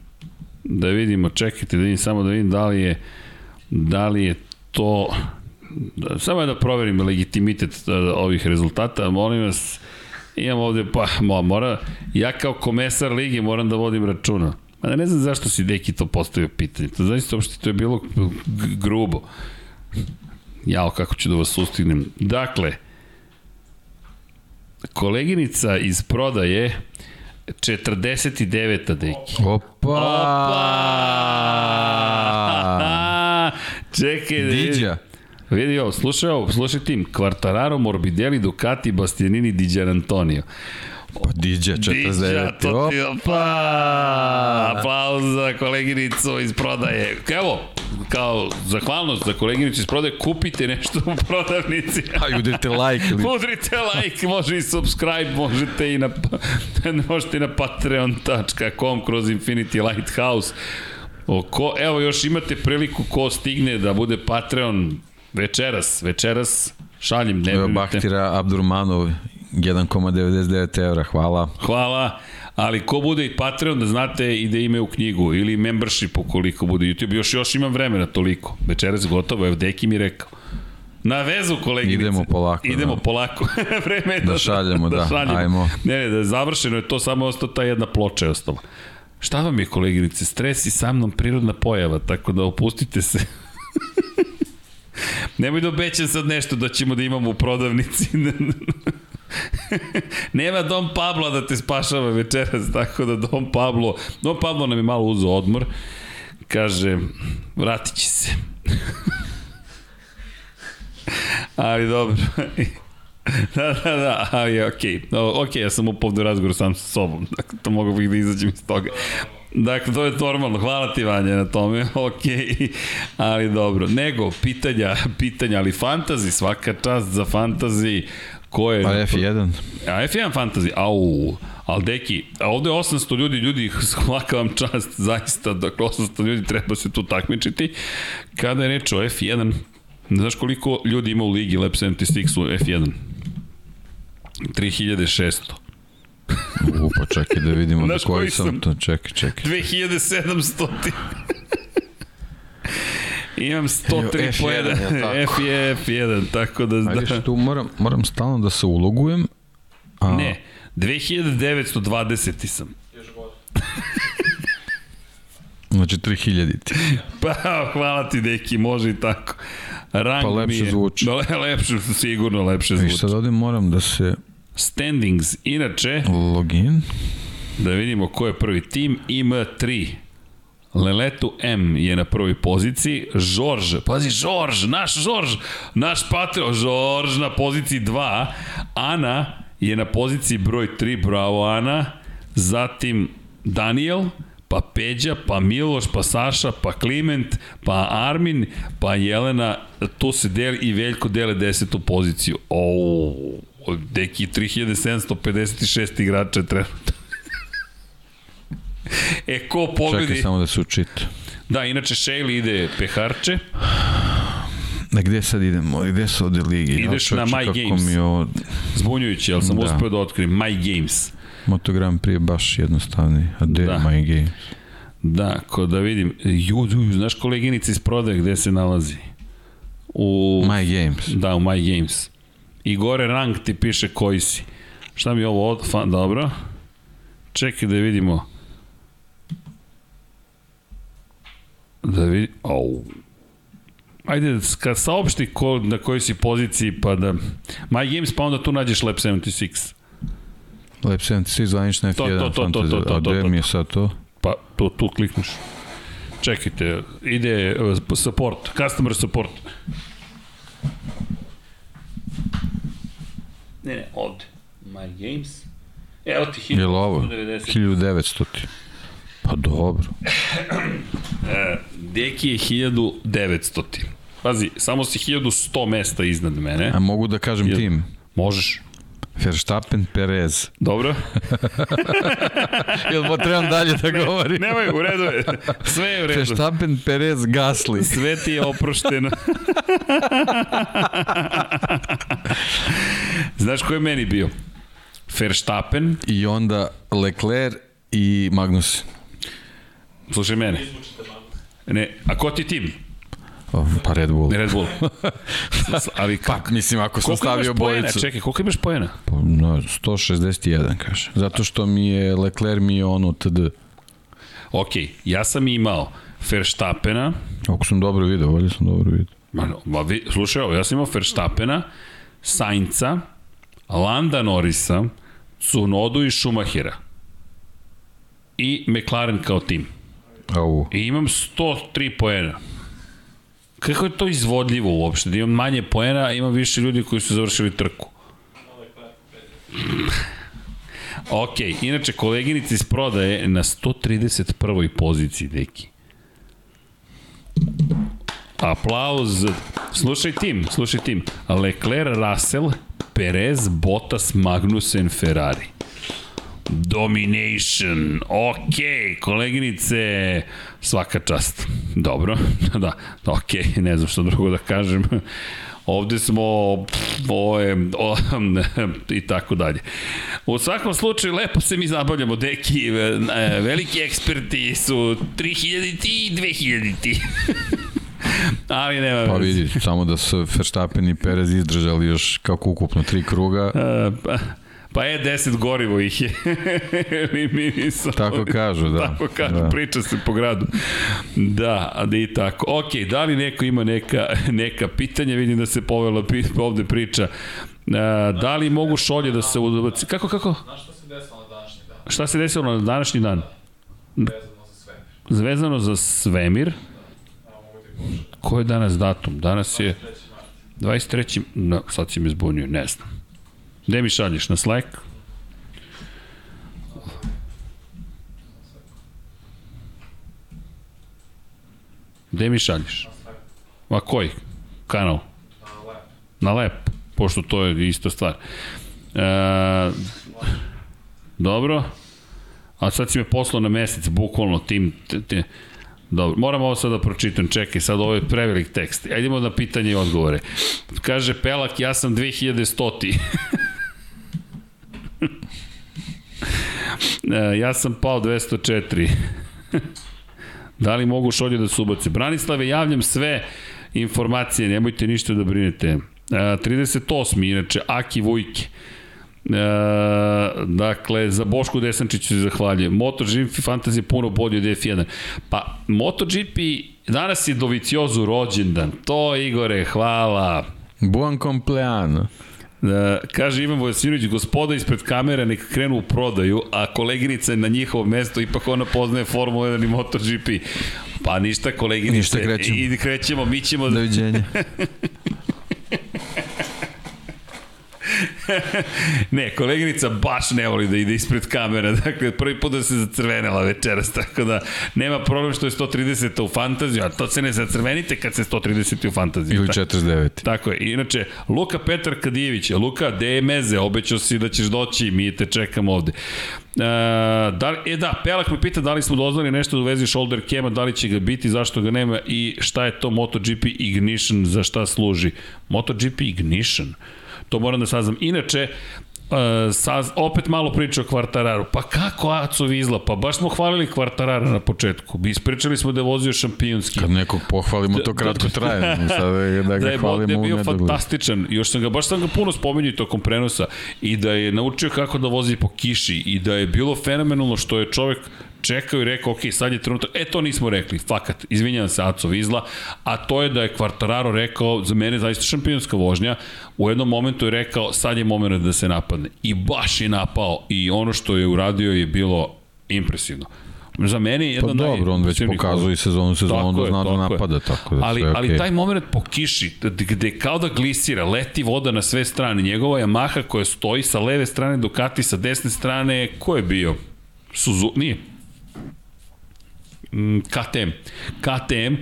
Da vidimo, čekajte, da vidim samo da vidim da li je da li je to da, samo da proverim legitimitet e, ovih rezultata, molim vas imam ovde, pa mora, ja kao komesar ligi moram da vodim računa. Ma ne znam zašto si Deki to postavio pitanje. To zaista uopšte to je bilo grubo. Jao, kako ću da vas ustignem. Dakle, koleginica iz prodaje 49. deki. Opa! Opa! Čekaj. Diđa. Vidi ovo, slušaj ovo, slušaj tim. Quartararo, Morbidelli, Ducati, Bastianini, Diđan Antonio. Pa Diđa 49. Diđa, to ti, opa! Aplauz za koleginicu iz prodaje. Evo, kao zahvalnost za koleginicu iz prodaje, kupite nešto u prodavnici. A udrite like ili... Udrite like, može i subscribe, možete i na, možete i na patreon.com kroz Infinity Lighthouse. Oko, evo još imate priliku ko stigne da bude Patreon večeras, večeras šaljem, ne brinite. Bahtira Abdurmanov 1,99 evra, hvala. Hvala, ali ko bude i Patreon da znate i da ime u knjigu ili membership ukoliko bude YouTube, još još imam vremena toliko. Večeras gotovo, evo Deki mi rekao. Na vezu, koleginice. Idemo polako, Idemo da. polako. Vreme je Da šaljemo, da, ajmo. Ne, ne, da je završeno je to, samo ostao ta jedna ploča je ostala. Šta vam je, koleginice? Stres i sa mnom prirodna pojava, tako da opustite se. Nemoj da obećam sad nešto da ćemo da imamo u prodavnici. Nema Dom Pablo da te spašava večeras, tako da Dom Pablo, Dom Pablo nam je malo uzao odmor, kaže, vratit će se. Ali dobro. da, da, da, ali okej. Okay. Ok, ja sam upovde u razgovoru sam sa sobom, dakle, to mogu bih da izađem iz toga. Dakle, to je normalno. Hvala ti, Vanja, na tome. Ok, ali dobro. Nego, pitanja, pitanja, ali fantazi, svaka čast za fantazi. Ko je... Pa F1. A F1 fantasy, au, ali deki, a ovde je 800 ljudi, ljudi, svaka vam čast, zaista, dakle 800 ljudi treba se tu takmičiti. Kada je reč o F1, znaš koliko ljudi ima u ligi Lab 76 u F1? 3600. U, pa čekaj da vidimo da koji sam sam? to. Čekaj, čekaj. 2700. Imam 103 F1, poena. jel tako? F je F1, tako da... Ajde, da. tu moram, moram stalno da se ulogujem. A, Ne, 2920 sam. Još god. Znači 3000 ti. Pa, hvala ti, deki, može i tako. Rang Pa lepše je, zvuči. Da, le, lepše, sigurno lepše I zvuči. sad ovde moram da se Standings, inače, login. da vidimo ko je prvi tim, IM3. Leletu M je na prvoj poziciji, Žorž, pazi Žorž, naš Žorž, naš pateo, Žorž na poziciji 2, Ana je na poziciji broj 3, bravo Ana, zatim Daniel, pa Peđa, pa Miloš, pa Saša, pa Kliment, pa Armin, pa Jelena, tu se deli i Veljko dele desetu poziciju. O, deki 3756 igrača trenutno. E, ko pobedi? Čekaj samo da se učita. Da, inače Shayli ide peharče, Na gde sad idemo? Gde su ovde ligi? Ideš Ja, na My Games. Mi ovo, zbunjujući, ali sam Da. uspeo da otkrim My Games. Motogram prije baš jednostavni. A gde Da. My Games? Da, ko da vidim, ju, ju, znaš koleginica iz prodaje gde se nalazi? U, My Games. Da, u My Games. I gore rang ti piše koji si. Šta mi je ovo od... Fa, dobro. Čekaj da vidimo. Da vidi... Au. Ajde, kad saopšti ko, na kojoj si poziciji, pa da... My Games, pa onda tu nađeš Lab 76. Lab 76 zvanična To, F1 to, to, to, Fantasy. to, to, A to, gde to. mi je sad to? Pa tu, tu klikneš. Čekajte, ide uh, support, customer support. Ne, ne, ovde. My Games. Evo ti Je li ovo? 1990. 1900 ti. Pa dobro. E, Deki je 1900. ti. Pazi, samo si 1100 mesta iznad mene. A mogu da kažem Jel- tim? Možeš. Verstappen, Perez. Dobro? Jel mo trebam dalje da govorim? Nemoj, u redu je. Sve je u redu. Verstappen, Perez, Gasly. Sve ti je oprošteno. Znaš ko je meni bio? Verstappen, I onda Leclerc i Magnus. Slušaj mene. Ne, a ko ti tim? O, Pa Red Bull. Red Bull. Ali kako? Pa, mislim, ako sam stavio poena? bojicu... Čekaj, koliko imaš poena? Pa, no, 161, kaže. Zato što mi je Leclerc mi je ono TD. Ok, ja sam imao Verstappena, Ako sam dobro video, ovdje sam dobro video. ma, ma vi, slušaj ovo, ja sam imao Verstappena, Sainca, Landa Norrisa, Cunodu i Schumachera. I McLaren kao tim. Au. I imam 103 poena. Kako je to izvodljivo uopšte? Da imam manje poena, a imam više ljudi koji su završili trku. Ok, inače koleginica iz prodaje na 131. poziciji, deki. Aplauz. Slušaj tim, slušaj tim. Leclerc, Russell, Perez, Bottas, Magnussen, Ferrari. Domination. Ok, koleginice, svaka čast. Dobro, da, ok, ne znam što drugo da kažem. Ovde smo ovo je, o, i tako dalje. U svakom slučaju, lepo se mi zabavljamo, deki, e, veliki eksperti su 3000 ti i 2000 ti. Ali nema Pa vidi, samo da su Verstappen i Perez izdržali još kako ukupno tri kruga. E, pa, pa je 10 gorivo ih je eliminisao. Tako kažu, da. Tako kažu, Da. priča se po gradu. Da, a da i tako. Ok, da li neko ima neka, neka pitanja? Vidim da se povela ovde priča. Da li mogu šolje da se udobaci? Kako, kako? Znaš šta se desilo na današnji dan? Šta se desilo na današnji dan? Vezano za sve. Zvezano za svemir. Ko je danas datum? Danas je 3. mart. 23. No, sad si me zbunio, ne znam. Gde mi šalješ? Na Slack? Gde mi šalješ? A koji? Kanal? Na lep. Na lep, pošto to je ista stvar. E, dobro. A sad si me poslao na mesec, bukvalno tim... T, t, Dobro, moram ovo sad da pročitam, čekaj, sad ovo je prevelik tekst. Ajde idemo na pitanje i odgovore. Kaže Pelak, ja sam 2100 E, ja sam pao 204. da li mogu šolje da se ubace? Branislave, javljam sve informacije, nemojte ništa da brinete. E, 38. inače, Aki Vujke. E, dakle, za Bošku Desančiću se zahvaljujem. MotoGP Fantasy puno bolji od F1. Pa, MotoGP danas je Doviciozu rođendan. To, Igore, hvala. Buon compleano. E, kaže Ivan Vojasinović, gospoda ispred kamere neka krenu u prodaju, a koleginica je na njihovo mesto, ipak ona poznaje Formula 1 i MotoGP. Pa ništa, koleginice. Ništa, krećemo. I krećemo, mi ćemo... da- Doviđenja. Ne, koleginica baš ne voli da ide ispred kamera, dakle prvi put da se zacrvenela večeras, tako da nema problem što je 130 u fantaziju, a to se ne zacrvenite kad se 130 u fantaziju. Ili Ta- 49. Tako je. Inače, Luka Petar Kadijević, Luka, DMZ, obećao si da ćeš doći, mi te čekamo ovde. E, da, li- e da, Pelak me pita da li smo doznali nešto u vezi shoulder cama, da li će ga biti, zašto ga nema i šta je to MotoGP Ignition, za šta služi. MotoGP Ignition, to moram da saznam. Inače, Uh, saz, opet malo priča o Kvartararu. Pa kako Aco Vizla? Pa baš smo hvalili Kvartarara na početku. Ispričali smo da je vozio šampionski. Kad nekog pohvalimo, to kratko traje. Sada je da da ga je, da hvalimo je u bio fantastičan. Još sam ga, baš sam ga puno spomenuo tokom prenosa. I da je naučio kako da vozi po kiši. I da je bilo fenomenalno što je čovek čekao i rekao, ok, sad je trenutak, e to nismo rekli, fakat, izvinjavam se Aco Vizla, a to je da je Quartararo rekao, za mene zaista šampionska vožnja, u jednom momentu je rekao, sad je moment da se napadne. I baš je napao i ono što je uradio je bilo impresivno. Za mene je Pa dobro, on već pokazuje sezonu sezonu da zna da tako je. napada, tako da ali, sve ali okej. taj moment po kiši, gde kao da glisira, leti voda na sve strane, njegova Yamaha koja stoji sa leve strane, Ducati sa desne strane, ko je bio? Suzu, nije. Mm, KTM. KTM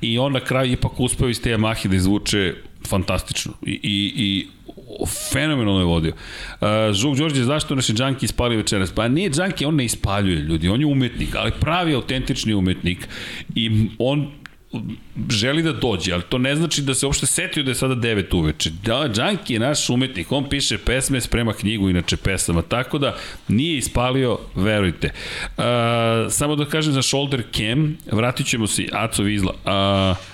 i on na kraju ipak uspeo iz te Yamahe da izvuče fantastično i, i, i fenomenalno je vodio. Uh, Žuk Đorđe, zašto naše džanki ispali večeras? Pa nije džanki, on ne ispaljuje ljudi, on je umetnik, ali pravi autentični umetnik i on želi da dođe, ali to ne znači da se uopšte setio da je sada 9 uveče. Da, Džanki je naš umetnik, on piše pesme, sprema knjigu, inače pesama, tako da nije ispalio, verujte. Uh, samo da kažem za shoulder cam, vratit ćemo se, Aco Vizla. Uh,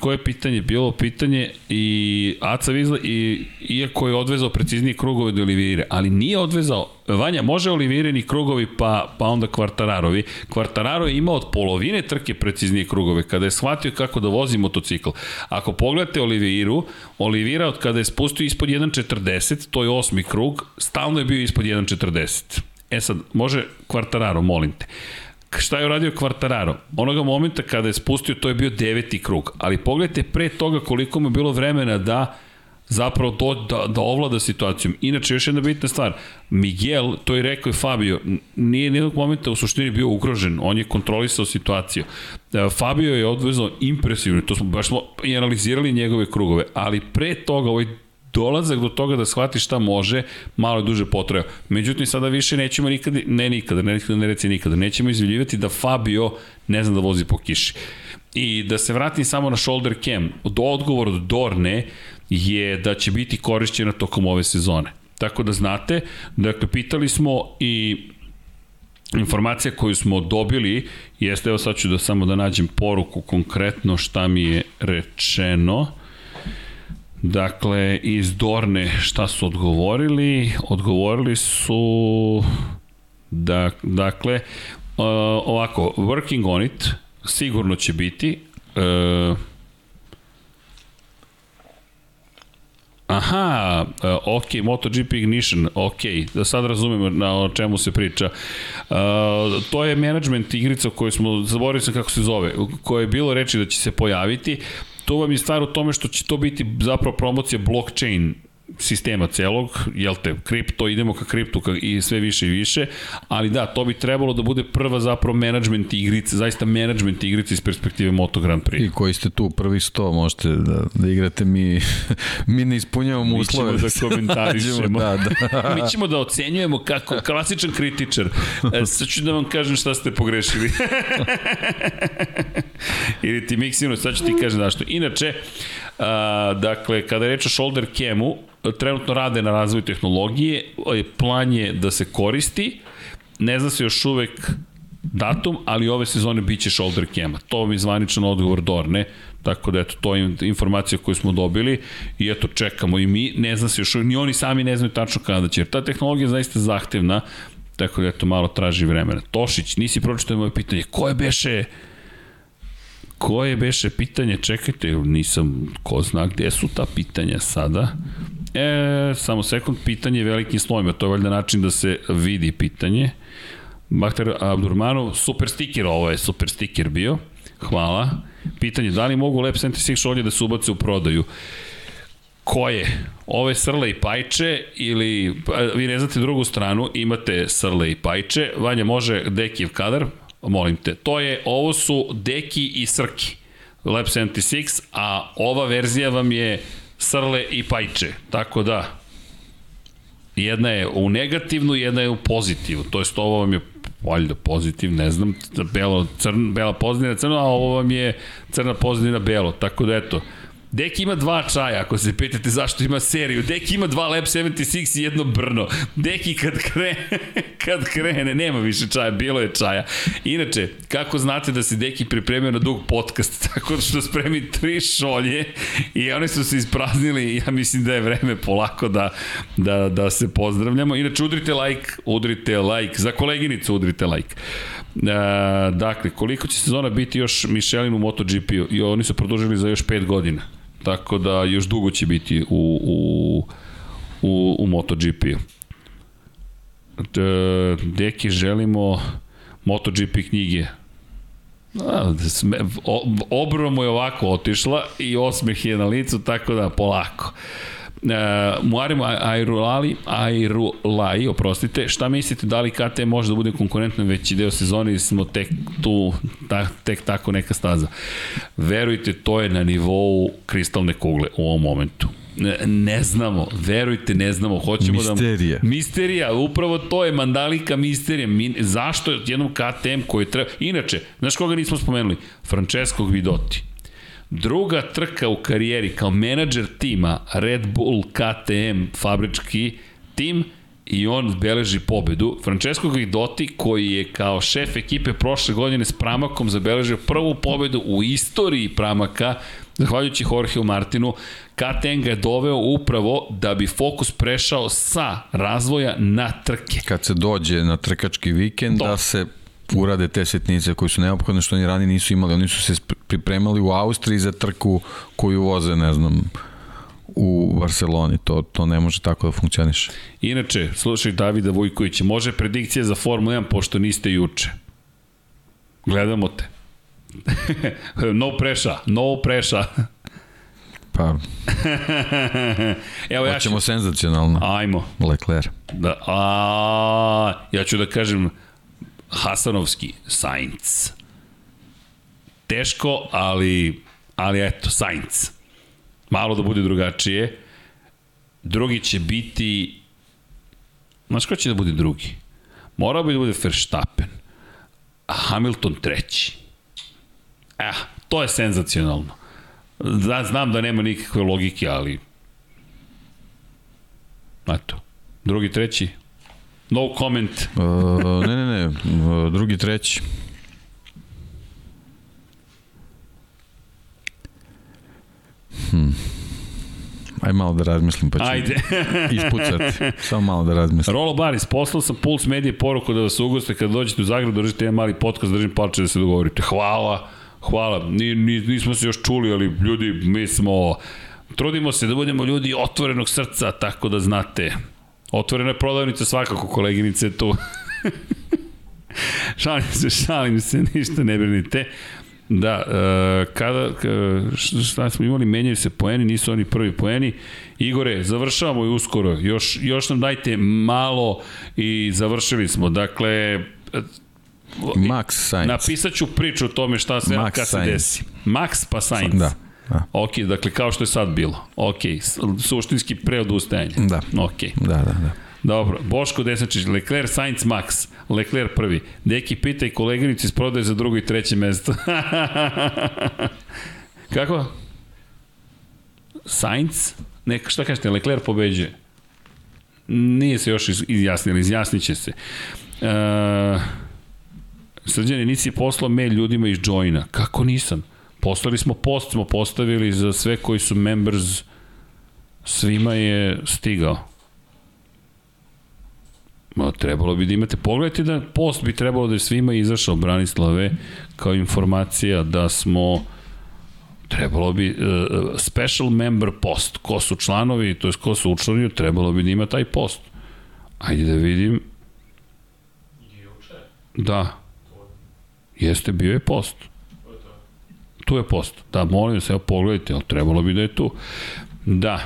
koje je pitanje? Bilo pitanje i Aca Vizla i iako je odvezao preciznije krugove do Olivire, ali nije odvezao Vanja, može Olivireni krugovi pa, pa onda Kvartararovi. Kvartararo je imao od polovine trke preciznije krugove kada je shvatio kako da vozi motocikl. Ako pogledate Oliviru, Olivira od kada je spustio ispod 1.40, to je osmi krug, stalno je bio ispod 1.40. E sad, može Kvartararo, molim te šta je uradio Kvartararo? Onoga momenta kada je spustio, to je bio deveti krug. Ali pogledajte pre toga koliko mu je bilo vremena da zapravo do, da, da ovlada situacijom. Inače, još jedna bitna stvar, Miguel, to je rekao i Fabio, nije nijednog momenta u suštini bio ugrožen, on je kontrolisao situaciju. E, Fabio je odvezao impresivno, to smo baš smo i analizirali njegove krugove, ali pre toga ovaj dolazak do toga da shvati šta može, malo je duže potreba. Međutim, sada više nećemo nikada, ne nikada, ne, nikada, ne reci nikada, nećemo izvjeljivati da Fabio ne zna da vozi po kiši. I da se vratim samo na shoulder cam, do odgovor od Dorne je da će biti korišćena tokom ove sezone. Tako da znate, dakle, pitali smo i informacija koju smo dobili jeste, evo sad ću da samo da nađem poruku konkretno šta mi je rečeno. Dakle, iz Dorne šta su odgovorili? Odgovorili su da, dakle, uh, ovako, working on it, sigurno će biti, uh, Aha, uh, ok, MotoGP Ignition, ok, da sad razumemo na o čemu se priča. Uh, to je management igrica koju smo, zaboravio sam kako se zove, koje je bilo reči da će se pojaviti to vam je stvar u tome što će to biti zapravo promocija blockchain sistema celog, jel te, kripto, idemo ka kriptu ka, i sve više i više, ali da, to bi trebalo da bude prva zapravo management igrice, zaista management igrice iz perspektive Moto Grand Prix. I koji ste tu prvi 100, možete da, da igrate, mi, mi ne ispunjavamo uslove. Mi ćemo da komentarišemo. da, da. mi ćemo da ocenjujemo kako klasičan kritičar. E, sad ću da vam kažem šta ste pogrešili. Ili ti miksino, sad ću ti kažem zašto. Inače, a, dakle, kada je reč o shoulder camu, trenutno rade na razvoju tehnologije, plan je da se koristi, ne zna se još uvek datum, ali ove sezone biće shoulder cama. To mi zvaničan odgovor Dorne, tako da eto, to je informacija koju smo dobili i eto, čekamo i mi, ne zna se još uvek, ni oni sami ne znaju tačno kada će, jer ta tehnologija je zaista zahtevna, tako da eto, malo traži vremena. Tošić, nisi pročitao moje pitanje, ko je beše koje beše pitanje, čekajte, nisam, ko zna gde su ta pitanja sada. E, samo sekund, pitanje velikim slovima, to je valjda način da se vidi pitanje. Bahtar Abdurmanov, super stiker, ovo je super stiker bio. Hvala. Pitanje, da li mogu Lab 76 šolje da se ubace u prodaju? Koje? Ove srle i pajče ili, vi ne znate drugu stranu, imate srle i pajče, Vanja može Dekijev kadar, molim te. To je, ovo su Deki i Srki. Lab 76, a ova verzija vam je Srle i Pajče. Tako da, jedna je u negativnu, jedna je u pozitivnu. To jest ovo vam je valjda pozitiv, ne znam, belo, crn, bela pozitivna crno, a ovo vam je crna pozitivna belo. Tako da eto, Deki ima dva čaja, ako se pitate zašto ima seriju. Deki ima dva Lab 76 i jedno brno. Deki kad krene, kad krene, nema više čaja, bilo je čaja. Inače, kako znate da se Deki pripremio na dug podcast, tako što spremi tri šolje i oni su se ispraznili ja mislim da je vreme polako da, da, da se pozdravljamo. Inače, udrite like, udrite like, za koleginicu udrite like. E, dakle, koliko će sezona biti još Michelin u MotoGP-u? I oni su produžili za još 5 godina. Tako da još dugo će biti u, u, u, u MotoGP-u. Deki, želimo MotoGP knjige. A, obrva mu je ovako otišla i osmeh je na licu, tako da polako. Uh, Muarem Airulali, Airulai, oprostite, šta mislite da li KT može da bude konkurentno veći deo sezone ili smo tek tu, ta, tek tako neka staza? Verujte, to je na nivou kristalne kugle u ovom momentu. Ne, ne znamo, verujte, ne znamo. Hoćemo Misterija. Da... Misterija, upravo to je mandalika misterija. Mi, zašto jednom KTM koji treba... Inače, znaš koga nismo spomenuli? Francesco Gvidotti. Druga trka u karijeri kao menadžer tima Red Bull KTM fabrički tim i on beleži pobedu. Francesco Guidotti, koji je kao šef ekipe prošle godine s Pramakom zabeležio prvu pobedu u istoriji Pramaka, zahvaljujući Jorgeu Martinu, KTM ga je doveo upravo da bi fokus prešao sa razvoja na trke. Kad se dođe na trkački vikend, To. da se urade te setnice koji su neophodne što oni rani nisu imali. Oni su se pripremali u Austriji za trku koju voze, ne znam, u Barceloni. To, to ne može tako da funkcioniše. Inače, slušaj Davida Vujkovića, može predikcija za Formula 1 pošto niste juče. Gledamo te. no preša, no preša. Pa, Evo ja ću... hoćemo senzacionalno. Ajmo. Leclerc. Da, a, ja ću da kažem Hasanovski, Sainz. Teško, ali, ali eto, Sainz. Malo da bude drugačije. Drugi će biti... Znaš ko će da bude drugi? Morao bi da bude Verstappen. Hamilton treći. Eh, to je senzacionalno. Zna, znam da nema nikakve logike, ali... Eto. Drugi, treći? No comment. Uh, ne, ne, ne, uh, drugi, treći. Hmm. Aj malo da razmislim, pa ću Ajde. ispucati. Samo malo da razmislim. Rolo Baris, poslao sam Puls Medije poruku da vas ugoste kada dođete u Zagreb, držite jedan mali podcast, držim palče da se dogovorite. Hvala, hvala. Ni, ni, nismo se još čuli, ali ljudi, mi smo... Trudimo se da budemo ljudi otvorenog srca, tako da znate. Otvorena je prodavnica svakako, koleginice tu. šalim se, šalim se, ništa ne brinite. Da, uh, kada, šta smo imali, menjaju se poeni, nisu oni prvi poeni. Igore, završavamo i uskoro, još, još nam dajte malo i završili smo. Dakle, Max Sainz. napisat ću priču o tome šta sve Max kad se Sainz. desi. Max pa Sainz. Da. Da, Ok, dakle kao što je sad bilo. Ok, suštinski pre odustajanje. da, Ok. da, da. da. Dobro, Boško Desnačić, Leclerc, Sainz, Max, Leclerc prvi. Deki pita i koleginici iz prodaje za drugo i treće mesto. Kako? Sainz? Ne, šta kažete, Leclerc pobeđuje? Nije se još iz- izjasnili, izjasnit će se. E, Srđane, nisi poslao mail ljudima iz Joina. Kako nisam? Poslali smo post, smo postavili za sve koji su members, svima je stigao. Ma, trebalo bi da imate, pogledajte da post bi trebalo da je svima izašao Branislave kao informacija da smo trebalo bi uh, special member post, ko su članovi, to je ko su učlanili, trebalo bi da ima taj post. Ajde da vidim. Juče? Da. Jeste, bio je post. Tu je post. Da, molim se, evo pogledajte, ali trebalo bi da je tu. Da.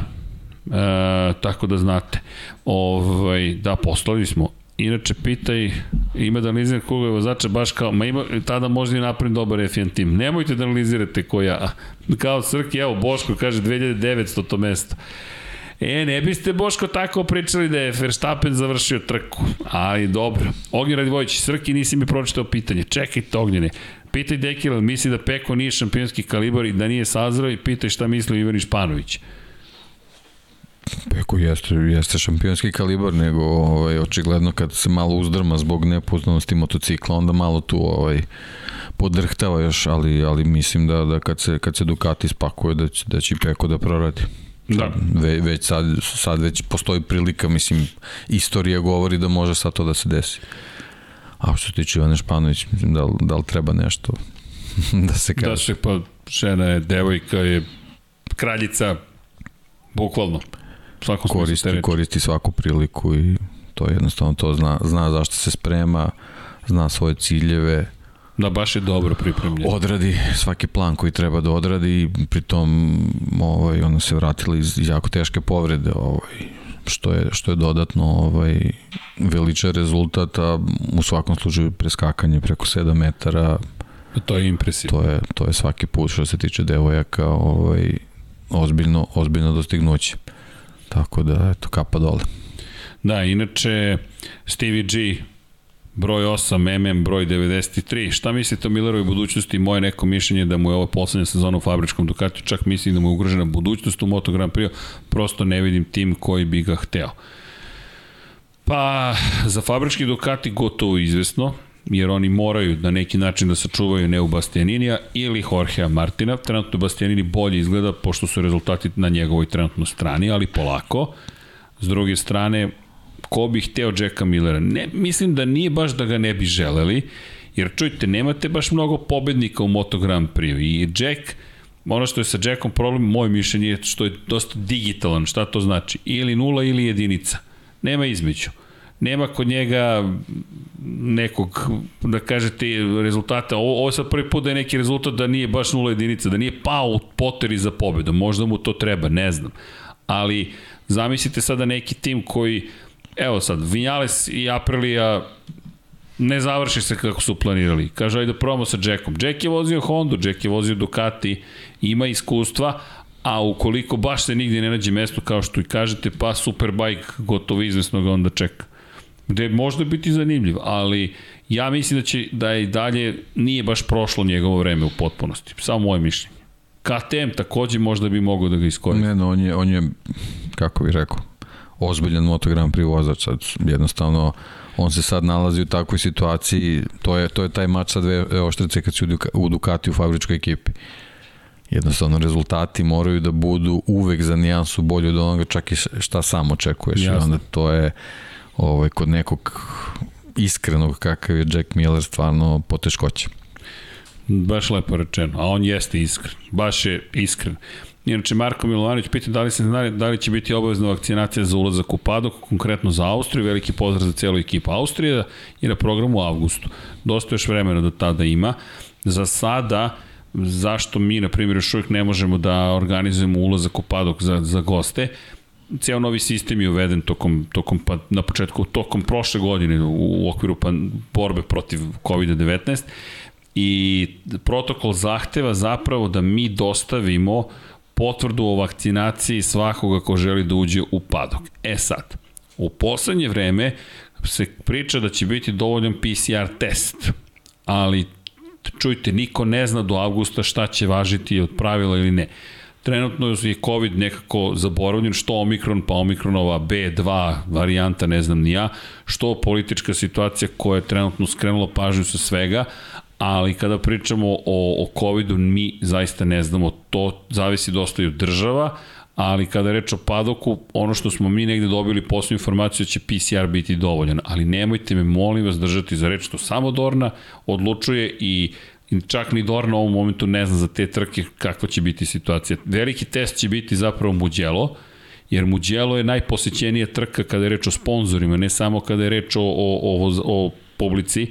E, tako da znate. Ovaj, da, poslali smo. Inače, pitaj, ima da analizira koga je vozača baš kao, ma ima, tada možda i napravim dobar F1 tim. Nemojte da analizirate ko ja. Kao Srki, evo, Boško kaže 2900 to mesto. E, ne biste Boško tako pričali da je Verstappen završio trku. Ali dobro. Ognjen Radivojić, Srki nisi mi pročitao pitanje. Čekajte Ognjene. Pitaj Dekila, misli da Peko nije šampionski kalibar i da nije sazrao i pitaj šta misli Ivan Španović. Peko jeste, jeste šampionski kalibar, nego ovaj, očigledno kad se malo uzdrma zbog nepoznanosti motocikla, onda malo tu ovaj, podrhtava još, ali, ali mislim da, da kad, se, kad se Ducati spakuje da će, da će Peko da proradi. Da. Ve, već sad, sad već postoji prilika, mislim, istorija govori da može sad to da se desi. A što se tiče Ivane Španović, mislim, da, li- da li treba nešto da se kaže? Da se pa žena je, devojka je kraljica, bukvalno. Te koristi, koristi svaku priliku i to je jednostavno to zna, zna zašto se sprema, zna svoje ciljeve, Da, baš je dobro pripremljen. odradi svaki plan koji treba da odradi i pritom ovaj, ona se vratila iz jako teške povrede ovaj, što je, što je dodatno ovaj, veliča rezultat, a u svakom slučaju preskakanje preko 7 metara, To je impresivno. to je, to je svaki put što se tiče devojaka ovaj, ozbiljno, ozbiljno dostignuće. Tako da, eto, kapa dole. Da, inače, Stevie G, broj 8, MM, broj 93. Šta mislite o Millerovoj budućnosti? Moje neko mišljenje da mu je ovo poslednja sezona u fabričkom Ducatiju, čak mislim da mu je ugrožena budućnost u Moto Grand Prix, prosto ne vidim tim koji bi ga hteo. Pa, za fabrički Ducati gotovo izvesno, jer oni moraju na neki način da sačuvaju Neu Bastianinija ili Jorgea Martina. Trenutno Bastianini bolje izgleda pošto su rezultati na njegovoj trenutno strani, ali polako. S druge strane, ko bi hteo Jacka Millera? Ne, mislim da nije baš da ga ne bi želeli, jer čujte, nemate baš mnogo pobednika u Moto Grand Prix i Jack, ono što je sa Jackom problem, moje mišljenje je što je dosta digitalan, šta to znači? Ili nula ili jedinica. Nema između nema kod njega nekog, da kažete, rezultata. Ovo, ovo je sad prvi put da je neki rezultat da nije baš nula jedinica, da nije pao u poteri za pobedu. Možda mu to treba, ne znam. Ali zamislite sada neki tim koji, evo sad, Vinjales i Aprilia ne završi se kako su planirali. Kaže, ajde da probamo sa Jackom. Jack je vozio Honda, Jack je vozio Ducati, ima iskustva, a ukoliko baš se nigde ne nađe mesto kao što i kažete, pa Superbike gotovo izvesno ga onda čeka gde možda biti zanimljiv, ali ja mislim da će da je dalje nije baš prošlo njegovo vreme u potpunosti. Samo moje mišljenje. KTM takođe možda bi mogao da ga iskoristi. Ne, no, on je, on je, kako bih rekao, ozbiljan Moto Grand Prix vozač, sad jednostavno on se sad nalazi u takvoj situaciji, to je, to je taj mač sa dve oštrice kad si u Ducati u fabričkoj ekipi. Jednostavno rezultati moraju da budu uvek za nijansu bolji od onoga čak i šta sam očekuješ. Jasne. I onda to je ovaj, kod nekog iskrenog kakav je Jack Miller stvarno poteškoće. Baš lepo rečeno, a on jeste iskren, baš je iskren. Inače, Marko Milovanović pita da li se zna da li će biti obavezna vakcinacija za ulazak u padok, konkretno za Austriju, veliki pozdrav za celu ekipu Austrije i na programu u avgustu. Dosta još vremena da tada ima. Za sada, zašto mi, na primjer, još uvijek ne možemo da organizujemo ulazak u padok za, za goste, ceo novi sistem je uveden tokom, tokom pa, na početku, tokom prošle godine u, u okviru pa, borbe protiv COVID-19 i protokol zahteva zapravo da mi dostavimo potvrdu o vakcinaciji svakoga ko želi da uđe u padok. E sad, u poslednje vreme se priča da će biti dovoljan PCR test, ali čujte, niko ne zna do avgusta šta će važiti od pravila ili ne. Trenutno je COVID nekako zaboravljen, što Omikron, pa Omikronova B2 varijanta, ne znam ni ja, što politička situacija koja je trenutno skrenula pažnju sa svega, ali kada pričamo o, o COVID-u, mi zaista ne znamo, to zavisi dosta i od država, ali kada reč o padoku, ono što smo mi negde dobili poslednju informaciju će PCR biti dovoljan, ali nemojte me molim vas držati za reč, to samo Dorna odlučuje i čak ni Dorna u ovom momentu ne zna za te trke kakva će biti situacija. Veliki test će biti zapravo Muđelo, jer Muđelo je najposećenija trka kada je reč o sponzorima, ne samo kada je reč o, o, o, o publici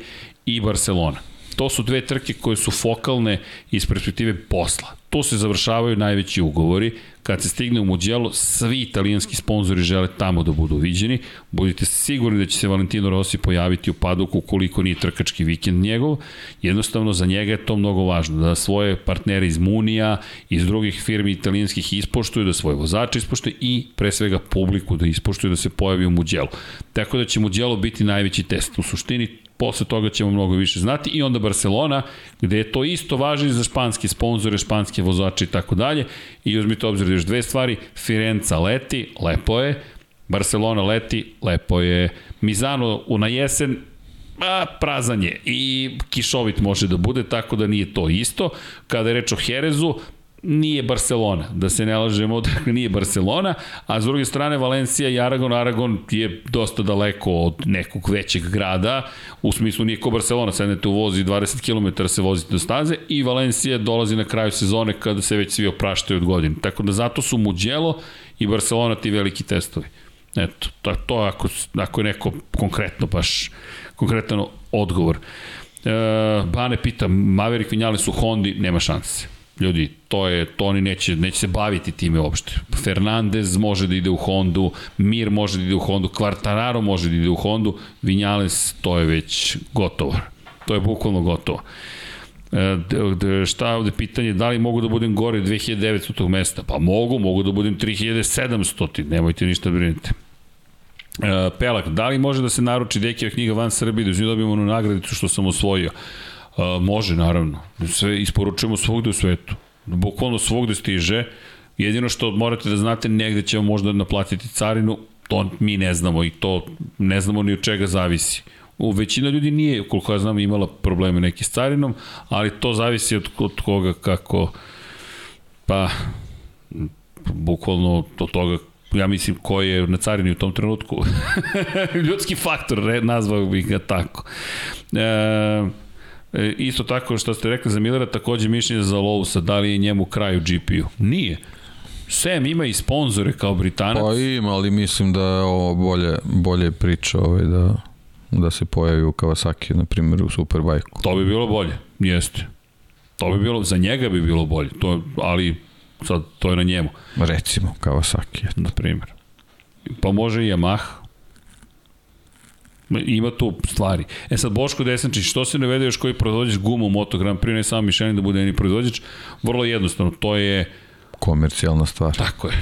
i Barcelona. To su dve trke koje su fokalne iz perspektive posla. To se završavaju najveći ugovori. Kad se stigne u Mugello, svi italijanski sponzori žele tamo da budu viđeni. Budite sigurni da će se Valentino Rossi pojaviti u padoku ukoliko nije trkački vikend njegov. Jednostavno za njega je to mnogo važno, da svoje partnere iz Munija, iz drugih firmi italijanskih ispoštuju, da svoje vozače ispoštuju i pre svega publiku da ispoštuju da se pojavi u Mugello. Tako da će Mugello biti najveći test. U suštini posle toga ćemo mnogo više znati. I onda Barcelona, gde je to isto važi za španske sponzore, španske vozače i tako dalje. I uzmite obzir da još dve stvari, Firenca leti, lepo je, Barcelona leti, lepo je, Mizano na jesen, a, prazan je. I kišovit može da bude, tako da nije to isto. Kada je reč o Herezu, nije Barcelona, da se ne lažemo, dakle nije Barcelona, a s druge strane Valencija i Aragon, Aragon je dosta daleko od nekog većeg grada, u smislu nije ko Barcelona, sednete u vozi 20 km se vozite do staze i Valencija dolazi na kraju sezone kada se već svi opraštaju od godine. Tako da zato su Mugello i Barcelona ti veliki testovi. Eto, to, to ako, ako je neko konkretno baš konkretan odgovor. E, Bane pita, Maverick Vinjale su Hondi, nema šanse Ljudi, to je, to oni neće, neće se baviti time uopšte. Fernandez može da ide u Hondu, Mir može da ide u Hondu, Quartararo može da ide u Hondu, Vinjales, to je već gotovo. To je bukvalno gotovo. E, šta je ovde pitanje, da li mogu da budem gore 2900 mesta? Pa mogu, mogu da budem 3700, nemojte ništa brinite. E, Pelak, da li može da se naruči Dekijeva knjiga van Srbije da nju dobijemo onu nagradicu što sam osvojio? E, može, naravno. Sve isporučujemo svugde u svetu. Bukvalno svugde stiže. Jedino što morate da znate, negde ćemo možda naplatiti carinu, to mi ne znamo i to ne znamo ni od čega zavisi. U većina ljudi nije, koliko ja znam, imala probleme neki s carinom, ali to zavisi od, od koga kako, pa, bukvalno od toga ja mislim ko je na carini u tom trenutku. Ljudski faktor, nazvao bih ga tako. E, E, isto tako što ste rekli za Millera, takođe mišljenje za Lousa, da li je njemu kraj u GP-u? Nije. Sam ima i sponzore kao Britanac. Pa ima, ali mislim da je ovo bolje, bolje priča ovaj, da, da se pojavi u Kawasaki, na primjer u Superbike-u. To bi bilo bolje, jeste. To bi bilo, za njega bi bilo bolje, to, ali sad to je na njemu, Recimo, Kawasaki. eto. na primjer. Pa može i Yamaha. Ima tu stvari. E sad, Boško Desančić, što se ne vede još koji proizvođač guma u Moto Grand Prix, ne samo Michelin da bude ni proizvođač, vrlo jednostavno, to je Komercijalna stvar. Tako je.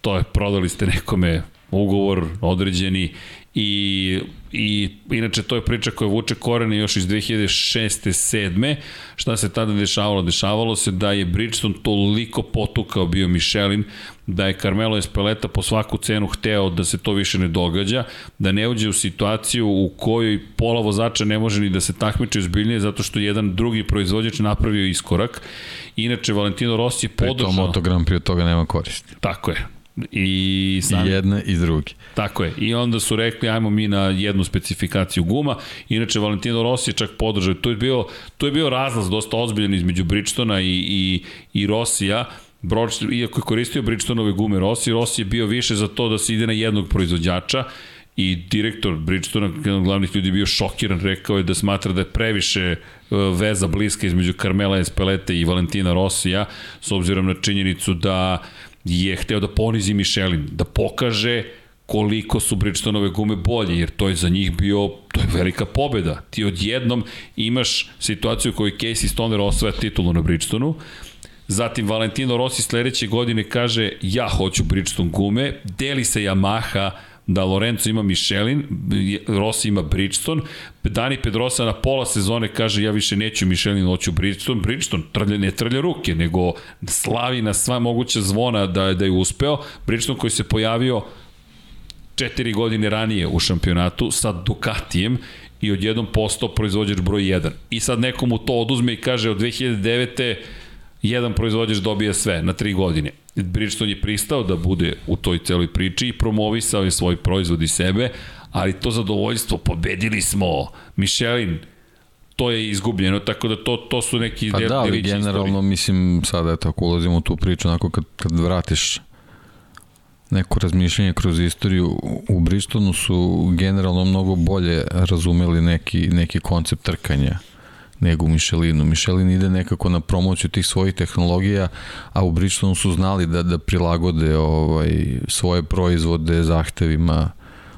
To je, prodali ste nekome ugovor određeni i, i inače to je priča koja vuče korene još iz 2006. 7. Šta se tada dešavalo? Dešavalo se da je Bridgestone toliko potukao bio Michelin da je Carmelo Espeleta po svaku cenu hteo da se to više ne događa, da ne uđe u situaciju u kojoj pola vozača ne može ni da se takmiče uzbiljnije zato što jedan drugi proizvođač napravio iskorak. Inače, Valentino Rossi je Pri tom podržao... Moto Grand Prix od toga nema koristi. Tako je. I sam, I jedne i druge. Tako je. I onda su rekli ajmo mi na jednu specifikaciju guma. Inače Valentino Rossi je čak podržao. To je bio to je bio razlaz dosta ozbiljan između Bridgestona i i i Rossija. Broč, iako je koristio Bridgestonove gume Rossi, Rossi je bio više za to da se ide na jednog proizvođača i direktor Bridgestona, jedan od glavnih ljudi bio šokiran, rekao je da smatra da je previše e, veza bliska između Carmela Espelete i Valentina Rossija, s obzirom na činjenicu da je hteo da ponizi Michelin, da pokaže koliko su Bridgestonove gume bolje, jer to je za njih bio, to je velika pobeda. Ti odjednom imaš situaciju u kojoj Casey Stoner osvaja titulu na Bridgestonu, Zatim Valentino Rossi sledeće godine kaže ja hoću Bridgestone gume, deli se Yamaha da Lorenzo ima Michelin, Rossi ima Bridgestone, Dani Pedrosa na pola sezone kaže ja više neću Michelin, hoću Bridgestone, Bridgestone trlja, ne trlja ruke, nego slavi na sva moguća zvona da, da je uspeo, Bridgestone koji se pojavio četiri godine ranije u šampionatu sa Ducatijem i odjednom postao proizvođač broj 1. I sad nekomu to oduzme i kaže od 2009 jedan proizvođač dobija sve na tri godine. Bridgestone je pristao da bude u toj celoj priči i promovisao je svoj proizvod i sebe, ali to zadovoljstvo, pobedili smo, Michelin, to je izgubljeno, tako da to, to su neki Pa da, ali generalno, istorije. mislim, sada je tako ulazimo u tu priču, onako kad, kad vratiš neko razmišljanje kroz istoriju, u Bristonu su generalno mnogo bolje razumeli neki, neki koncept trkanja nego u Michelinu. Michelin ide nekako na promociju tih svojih tehnologija, a u Bridgestonu su znali da, da prilagode ovaj, svoje proizvode zahtevima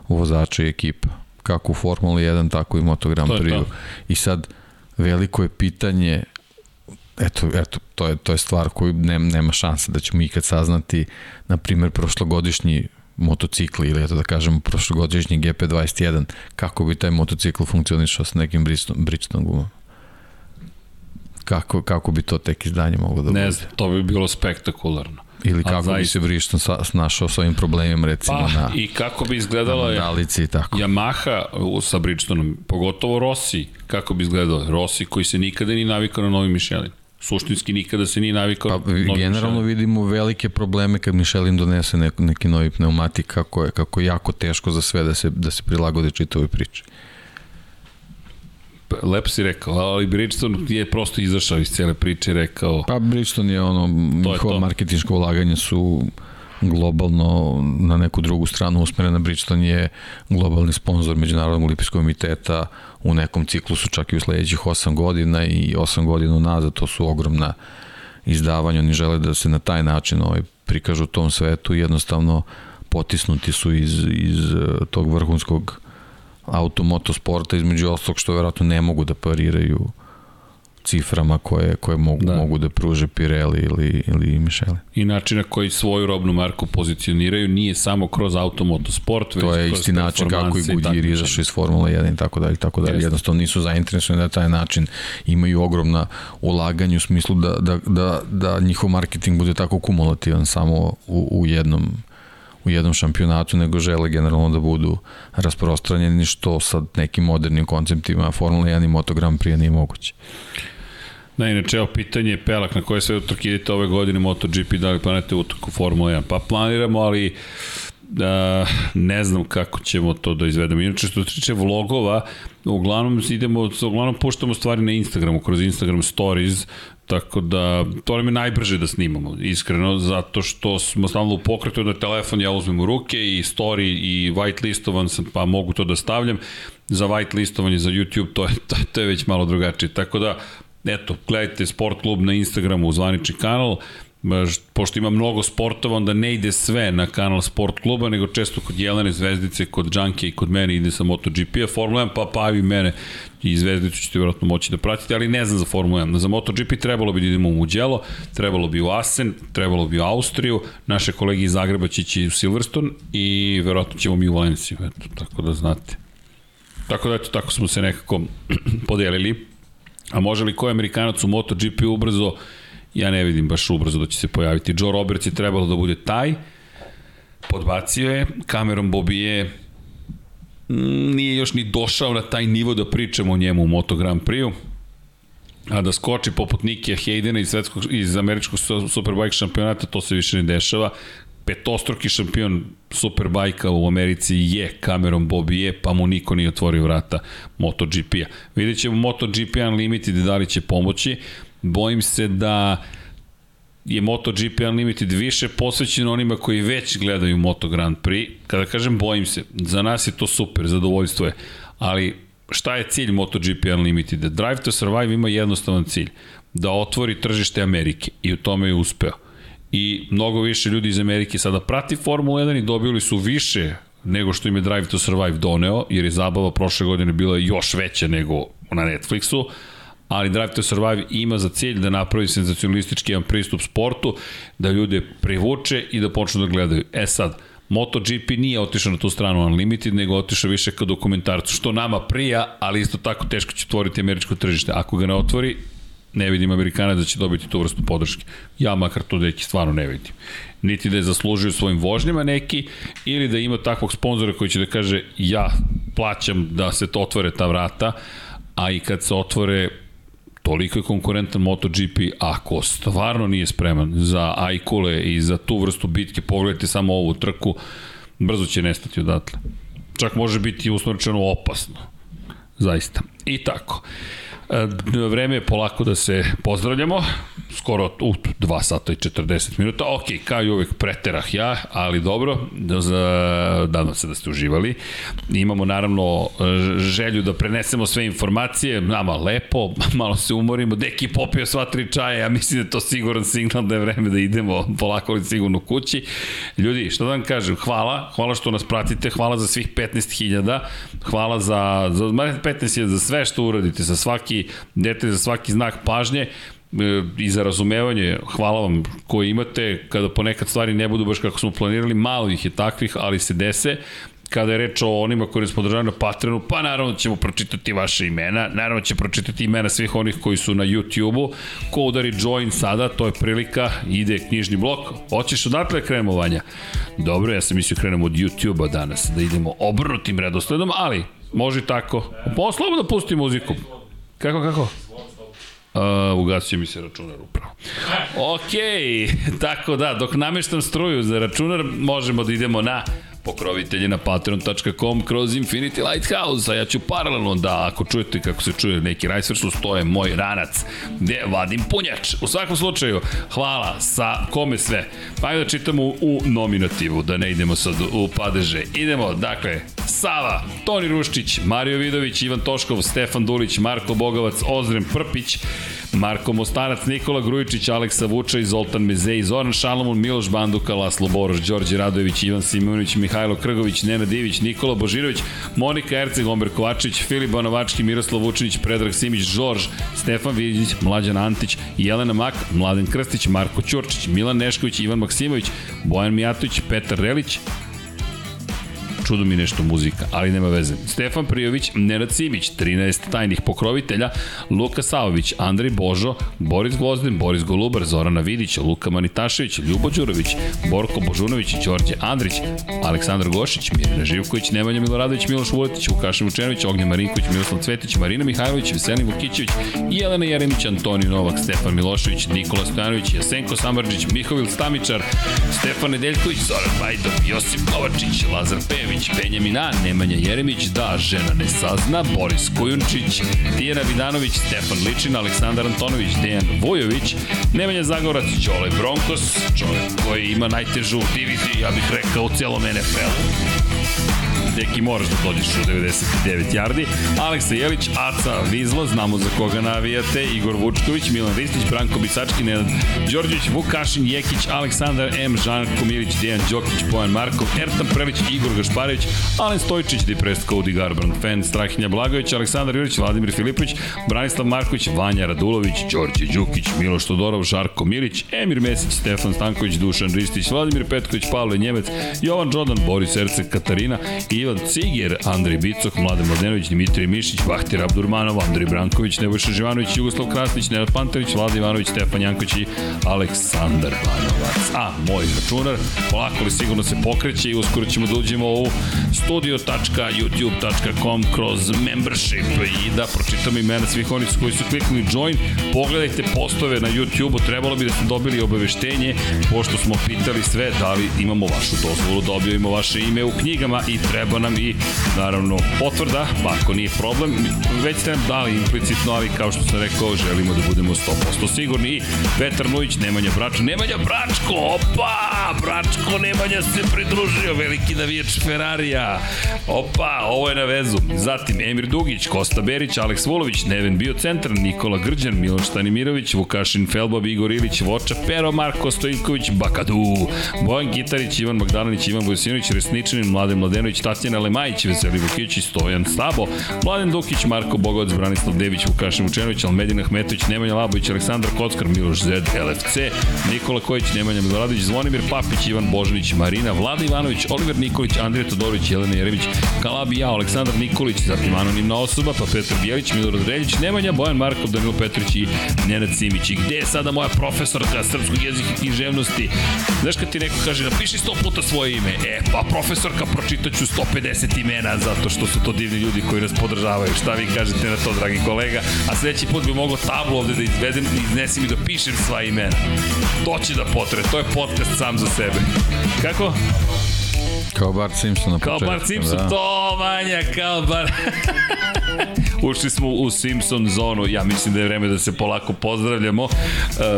vozača i ekipa. Kako u Formuli 1, tako i Moto Grand Prix. I sad, veliko je pitanje eto, eto to, je, to je stvar koju nem, nema šanse da ćemo ikad saznati, na primjer, prošlogodišnji motocikli ili eto da kažemo prošlogodišnji GP21 kako bi taj motocikl funkcionišao sa nekim Bridgestone, Bridgestone gumama kako, kako bi to tek izdanje moglo da bude Ne znam, to bi bilo spektakularno. ili kako bi zaista. se Bridgestone sa, snašao sa ovim problemima recimo Pa, na, i kako bi na izgledala je Mandalici i tako Yamaha sa Bridgestoneom, pogotovo Rossi, kako bi izgledao? Rossi koji se nikada nije navikao na novi Michelin. Suštinski nikada se nije navikao Pa, na generalno Michelin. vidimo velike probleme kad Michelin donese neki novi pneumatik, kako je, kako je jako teško za sve da se, da se prilagode čitavoj priči. Lepo si rekao, ali Bridgestone je prosto izašao iz cele priče i rekao Pa Bridgestone je ono, njihova marketinška ulaganja su globalno na neku drugu stranu usmerena. Bridgestone je globalni sponsor Međunarodnog olimpijskog komiteta u nekom ciklusu čak i u sledećih 8 godina i 8 godina nazad to su ogromna izdavanja. Oni žele da se na taj način ovaj, prikažu u tom svetu i jednostavno potisnuti su iz, iz eh, tog vrhunskog automotosporta između ostalog što verovatno ne mogu da pariraju ciframa koje, koje mogu, da. mogu da pruže Pirelli ili, ili Michele. I način na koji svoju robnu marku pozicioniraju nije samo kroz automotosport, već To je isti način kako i Goodyear izašao iz Formula 1 i tako dalje, i tako dalje. Jednostavno nisu zainteresovani na taj način, imaju ogromna ulaganja u smislu da, da, da, da njihov marketing bude tako kumulativan samo u, u jednom u jednom šampionatu, nego žele generalno da budu rasprostranjeni, što sa nekim modernim konceptima Formula 1 i Moto Grand Prix nije moguće. Na inače, evo pitanje je Pelak na koje sve utrke idete ove godine MotoGP, da li planete utrku Formula 1? Pa planiramo, ali da, ne znam kako ćemo to da izvedemo. Inače, što se tiče vlogova, uglavnom idemo, uglavnom puštamo stvari na Instagramu, kroz Instagram stories, Tako da, to nam je najbrže da snimamo, iskreno, zato što smo stalno u pokretu da telefon ja uzmem u ruke i story i white listovan sam, pa mogu to da stavljam. Za white listovanje za YouTube to je, to, to je već malo drugačije. Tako da, eto, gledajte Sport Klub na Instagramu, zvanični kanal, pošto ima mnogo sportova, onda ne ide sve na kanal Sport kluba, nego često kod Jelene Zvezdice, kod Džanke i kod mene ide sa MotoGP-a, Formula 1, pa pa i mene i Zvezdicu ćete vjerojatno moći da pratite, ali ne znam za Formula 1. Za MotoGP trebalo bi da idemo u Mugello, trebalo bi u Asen, trebalo bi u Austriju, naše kolege iz Zagreba će ići u Silverstone i verovatno ćemo mi u Valenciju, eto, tako da znate. Tako da, eto, tako smo se nekako podelili. A može li koji Amerikanac u MotoGP ubrzo ja ne vidim baš ubrzo da će se pojaviti. Joe Roberts je trebalo da bude taj, podbacio je, Cameron Bobije mm, nije još ni došao na taj nivo da pričamo o njemu u Moto Grand Prix-u, a da skoči poput Nikija Haydena iz, svetskog, iz američkog Superbike šampionata, to se više ne dešava. Petostruki šampion Superbajka u Americi je Cameron Bobije, pa mu niko nije otvorio vrata MotoGP-a. Vidjet ćemo MotoGP Unlimited da li će pomoći bojim se da je MotoGP Unlimited više posvećen onima koji već gledaju Moto Grand Prix. Kada kažem bojim se, za nas je to super, zadovoljstvo je, ali šta je cilj MotoGP Unlimited? Drive to Survive ima jednostavan cilj, da otvori tržište Amerike i u tome je uspeo. I mnogo više ljudi iz Amerike sada prati Formula 1 i dobili su više nego što im je Drive to Survive doneo, jer je zabava prošle godine bila još veća nego na Netflixu, ali Drive to Survive ima za cilj da napravi senzacionalistički jedan pristup sportu, da ljude privuče i da počnu da gledaju. E sad, MotoGP nije otišao na tu stranu Unlimited, nego otišao više ka dokumentarcu, što nama prija, ali isto tako teško će otvoriti američko tržište. Ako ga ne otvori, ne vidim Amerikana da će dobiti tu vrstu podrške. Ja makar to neki stvarno ne vidim. Niti da je zaslužio svojim vožnjama neki, ili da ima takvog sponzora koji će da kaže ja plaćam da se to otvore ta vrata, a i kad se otvore toliko je konkurentan MotoGP, ako stvarno nije spreman za ajkule i za tu vrstu bitke, pogledajte samo ovu trku, brzo će nestati odatle. Čak može biti usmrčeno opasno. Zaista. I tako. E, vreme je polako da se pozdravljamo skoro u 2 sata i 40 minuta. Ok, kao i uvek preterah ja, ali dobro, nadam se da ste uživali. Imamo naravno želju da prenesemo sve informacije, nama lepo, malo se umorimo. Deki popio sva tri čaja, ja mislim da je to siguran signal da je vreme da idemo polako ali sigurno kući. Ljudi, što da vam kažem, hvala, hvala što nas pratite, hvala za svih 15.000, hvala za, za 15.000 za sve što uradite, za svaki detalj, za svaki znak pažnje. E, i za razumevanje, hvala vam koji imate, kada ponekad stvari ne budu baš kako smo planirali, malo ih je takvih, ali se dese, kada je reč o onima koji smo podržavaju na Patreonu, pa naravno ćemo pročitati vaše imena, naravno će pročitati imena svih onih koji su na YouTube-u. Ko udari join sada, to je prilika, ide knjižni blok. Hoćeš odatle da krenemo, Vanja? Dobro, ja sam mislio da krenemo od YouTube-a danas, da idemo obrnutim redosledom, ali može tako. Poslovno da pusti muziku. Kako, kako? Uh, ugasio mi se računar upravo. Ok, tako da, dok nameštam struju za računar, možemo da idemo na pokrovitelje na patreon.com kroz Infinity Lighthouse, a ja ću paralelno da, ako čujete kako se čuje neki rajsvršus, to je moj ranac, gde vadim punjač. U svakom slučaju, hvala sa kome sve. Pa da čitamo u nominativu, da ne idemo sad u padeže. Idemo, dakle, Sava, Toni Ruščić, Mario Vidović, Ivan Toškov, Stefan Dulić, Marko Bogavac, Ozrem Prpić, Marko Mostarac, Nikola Grujičić, Aleksa Vučaj, Zoltan Mezej, Zoran Šalamun, Miloš Banduka, Laslo Boroš, Đorđe Radojević, Ivan Simonović, Mihajlo Krgović, Nena Divić, Nikola Božirović, Monika Erceg, Omer Kovačić, Filip Banovački, Miroslav Vučinić, Predrag Simić, Žorž, Stefan Vidić, Mlađan Antić, Jelena Mak, Mladen Krstić, Marko Ćurčić, Milan Nešković, Ivan Maksimović, Bojan Mijatović, Petar Relić, čudo mi nešto muzika, ali nema veze. Stefan Prijović, Nenad Simić, 13 tajnih pokrovitelja, Luka Savović, Andrej Božo, Boris Gvozden, Boris Golubar, Zorana Vidić, Luka Manitašević, Ljubo Đurović, Borko Božunović, Đorđe Andrić, Aleksandar Gošić, Mirina Živković, Nemanja Miloradović, Miloš Vuletić, Vukašin Vučenović, Ognjen Marinković, Miroslav Cvetić, Marina Mihajlović, Veselin Vukićević, Jelena Jeremić, Antonio Novak, Stefan Milošević, Nikola Stojanović, Jasenko Samarđić, Mihovil Stamičar, Stefan Nedeljković, Zoran Bajdov, Josip Kovačić, Lazar Pević, Jeremić, Benjamina, Nemanja Jeremić, da, žena ne sazna, Boris Kujunčić, Tijena Vidanović, Stefan Ličin, Aleksandar Antonović, Dejan Vojović, Nemanja Zagorac, Ćole Bronkos, čovjek koji ima najtežu diviziju, ja bih rekao, u celom NFL-u deki moraš da dođeš u 99 yardi. Aleksa Jelić, Aca Vizla, znamo za koga navijate, Igor Vučković, Milan Ristić, Branko Bisački, Nenad Đorđević, Vukašin Jekić, Aleksandar M, Žanko Milić, Dejan Đokić, Bojan Markov, Ertan Prelić, Igor Gašparević, Alen Stojčić, Deprest Cody Garbrand, Fan, Strahinja Blagović, Aleksandar Jurić, Vladimir Filipović, Branislav Marković, Vanja Radulović, Đorđe Đukić, Miloš Todorov, Žarko Milić, Emir Mesić, Stefan Stanković, Dušan Ristić, Vladimir Petković, Pavle Njemec, Jovan Đodan, Boris Ercek, Katarina i Ivan Ciger, Andrej Bicok, Mladen Mladenović, Dimitrij Mišić, Vahtir Abdurmanov, Andrej Branković, Nebojša Živanović, Jugoslav Krasnić, Nenad Pantović, Vlada Ivanović, Stefan Janković i Aleksandar Banovac. A, moj računar, polako li sigurno se pokreće i uskoro ćemo da uđemo u studio.youtube.com kroz membership i da pročitam imena svih onih koji su kliknuli join. Pogledajte postove na YouTube-u, trebalo bi da ste dobili obaveštenje, pošto smo pitali sve da li imamo vašu dozvolu da objavimo vaše ime u knjigama i treba nam i naravno potvrda, pa ako nije problem, već ste nam dali implicitno, ali kao što sam rekao, želimo da budemo 100% sigurni. I Petar Mujić, Nemanja Bračko, Nemanja Bračko, opa, Bračko, Nemanja se pridružio, veliki navijač Ferrarija, opa, ovo je na vezu. Zatim Emir Dugić, Kosta Berić, Aleks Vulović, Neven Biocentar, Nikola Grđan, Miloš Stanimirović, Vukašin Felbob, Igor Ilić, Voča Pero, Marko Stojković, Bakadu, Bojan Gitarić, Ivan Magdalanić, Ivan Vojsinović, Resničanin, Mladen Mladenović, Tatjana Lemajić, Veseli Vukić, Stojan Sabo, Mladen Dukić, Marko Bogovac, Branislav Dević, Vukašin Vučenović, Almedina Hmetović, Nemanja Labović, Aleksandar Kockar, Miloš Zed, LFC, Nikola Kojić, Nemanja Miloradović, Zvonimir Papić, Ivan Božanić, Marina, Vlada Ivanović, Oliver Nikolić, Andrija Todorović, Jelena Jeremić, Kalabi ja, Aleksandar Nikolić, zatim anonimna osoba, pa Petar Bijelić, Milorad Reljić, Nemanja, Bojan Markov, Danilo Petrić i Nenad Simić. I gde je sada moja profesorka srpskog jezika i književnosti? Znaš kad ti neko kaže, napiši 100 puta svoje ime. E, pa profesorka, pročitaću 150 imena, zato što su to divni ljudi koji nas podržavaju. Šta vi kažete na to, dragi kolega? A sledeći put bi mogao tablu ovde da izvedem i iznesem i da pišem sva imena. To će da potre, to je podcast sam za sebe. Kako? Kao Bart Simpson na Kao početku. Bart Simpson, da. to manja, kao Bart... Ušli smo u Simpson zonu, ja mislim da je vreme da se polako pozdravljamo. Uh,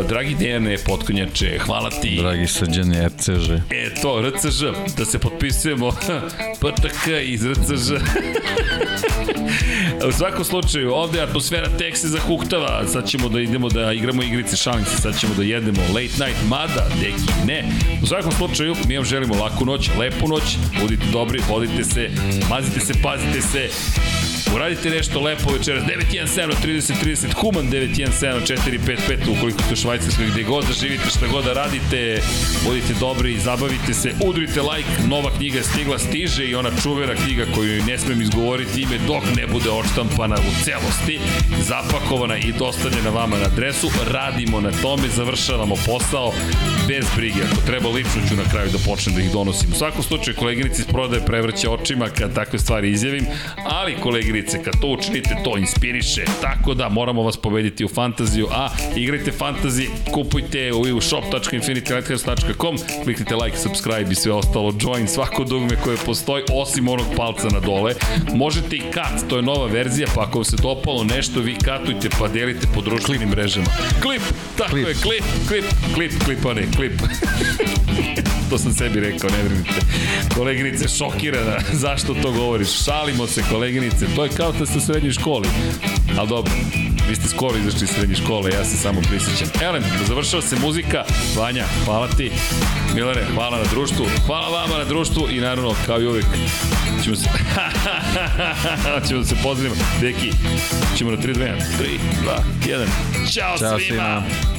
dragi Dejane Potkonjače, hvala ti. Dragi srđani RCŽ. E, to, RCŽ, da se potpisujemo PTK iz RCŽ. u svakom slučaju, ovde je atmosfera tek se zahuktava, sad ćemo da idemo da igramo igrice, šalim se, sad ćemo da jedemo late night, mada, deki, ne. U svakom slučaju, mi vam želimo laku noć, lepu noć, budite dobri, vodite se, mazite se, pazite se, Uradite nešto lepo večeras. 917 30 30 Human 917 455 ukoliko ste u Švajcarskoj gde god da živite, šta god da radite, budite dobri, zabavite se, udrite like, nova knjiga je stigla, stiže i ona čuvena knjiga koju ne smem izgovoriti ime dok ne bude odštampana u celosti, zapakovana i dostavljena vama na adresu. Radimo na tome, završavamo posao bez brige. Ako treba lično ću na kraju da počnem da ih donosim. U svakom slučaju koleginici iz prodaje prevrće očima kad takve stvari izjavim, ali koleginici igrice, kad to učinite, to inspiriše, tako da moramo vas pobediti u fantaziju, a igrajte fantaziji, kupujte u shop.infinitylighthouse.com, kliknite like, subscribe i sve ostalo, join svako dugme koje postoji, osim onog palca na dole. Možete i kat, to je nova verzija, pa ako vam se dopalo nešto, vi katujte pa delite po društvenim mrežama. Klip, tako klip. je, klip, klip, klip, klip, a ne, klip. to sam sebi rekao, ne brinite. Koleginice šokirana, zašto to govoriš? Šalimo se, koleginice, to je kao da ste u srednjoj školi. Ali dobro, Vi ste skoro izašli iz srednje škole, ja se samo prisjećam. Elem, završava se muzika. Vanja, hvala ti. Milare, hvala na društvu. Hvala vama na društvu i naravno, kao i uvek, ćemo se... ćemo se pozdravimo. Deki, ćemo na 3, 2, 1. 3, 2, 1. Ćao, Ćao svima! svima.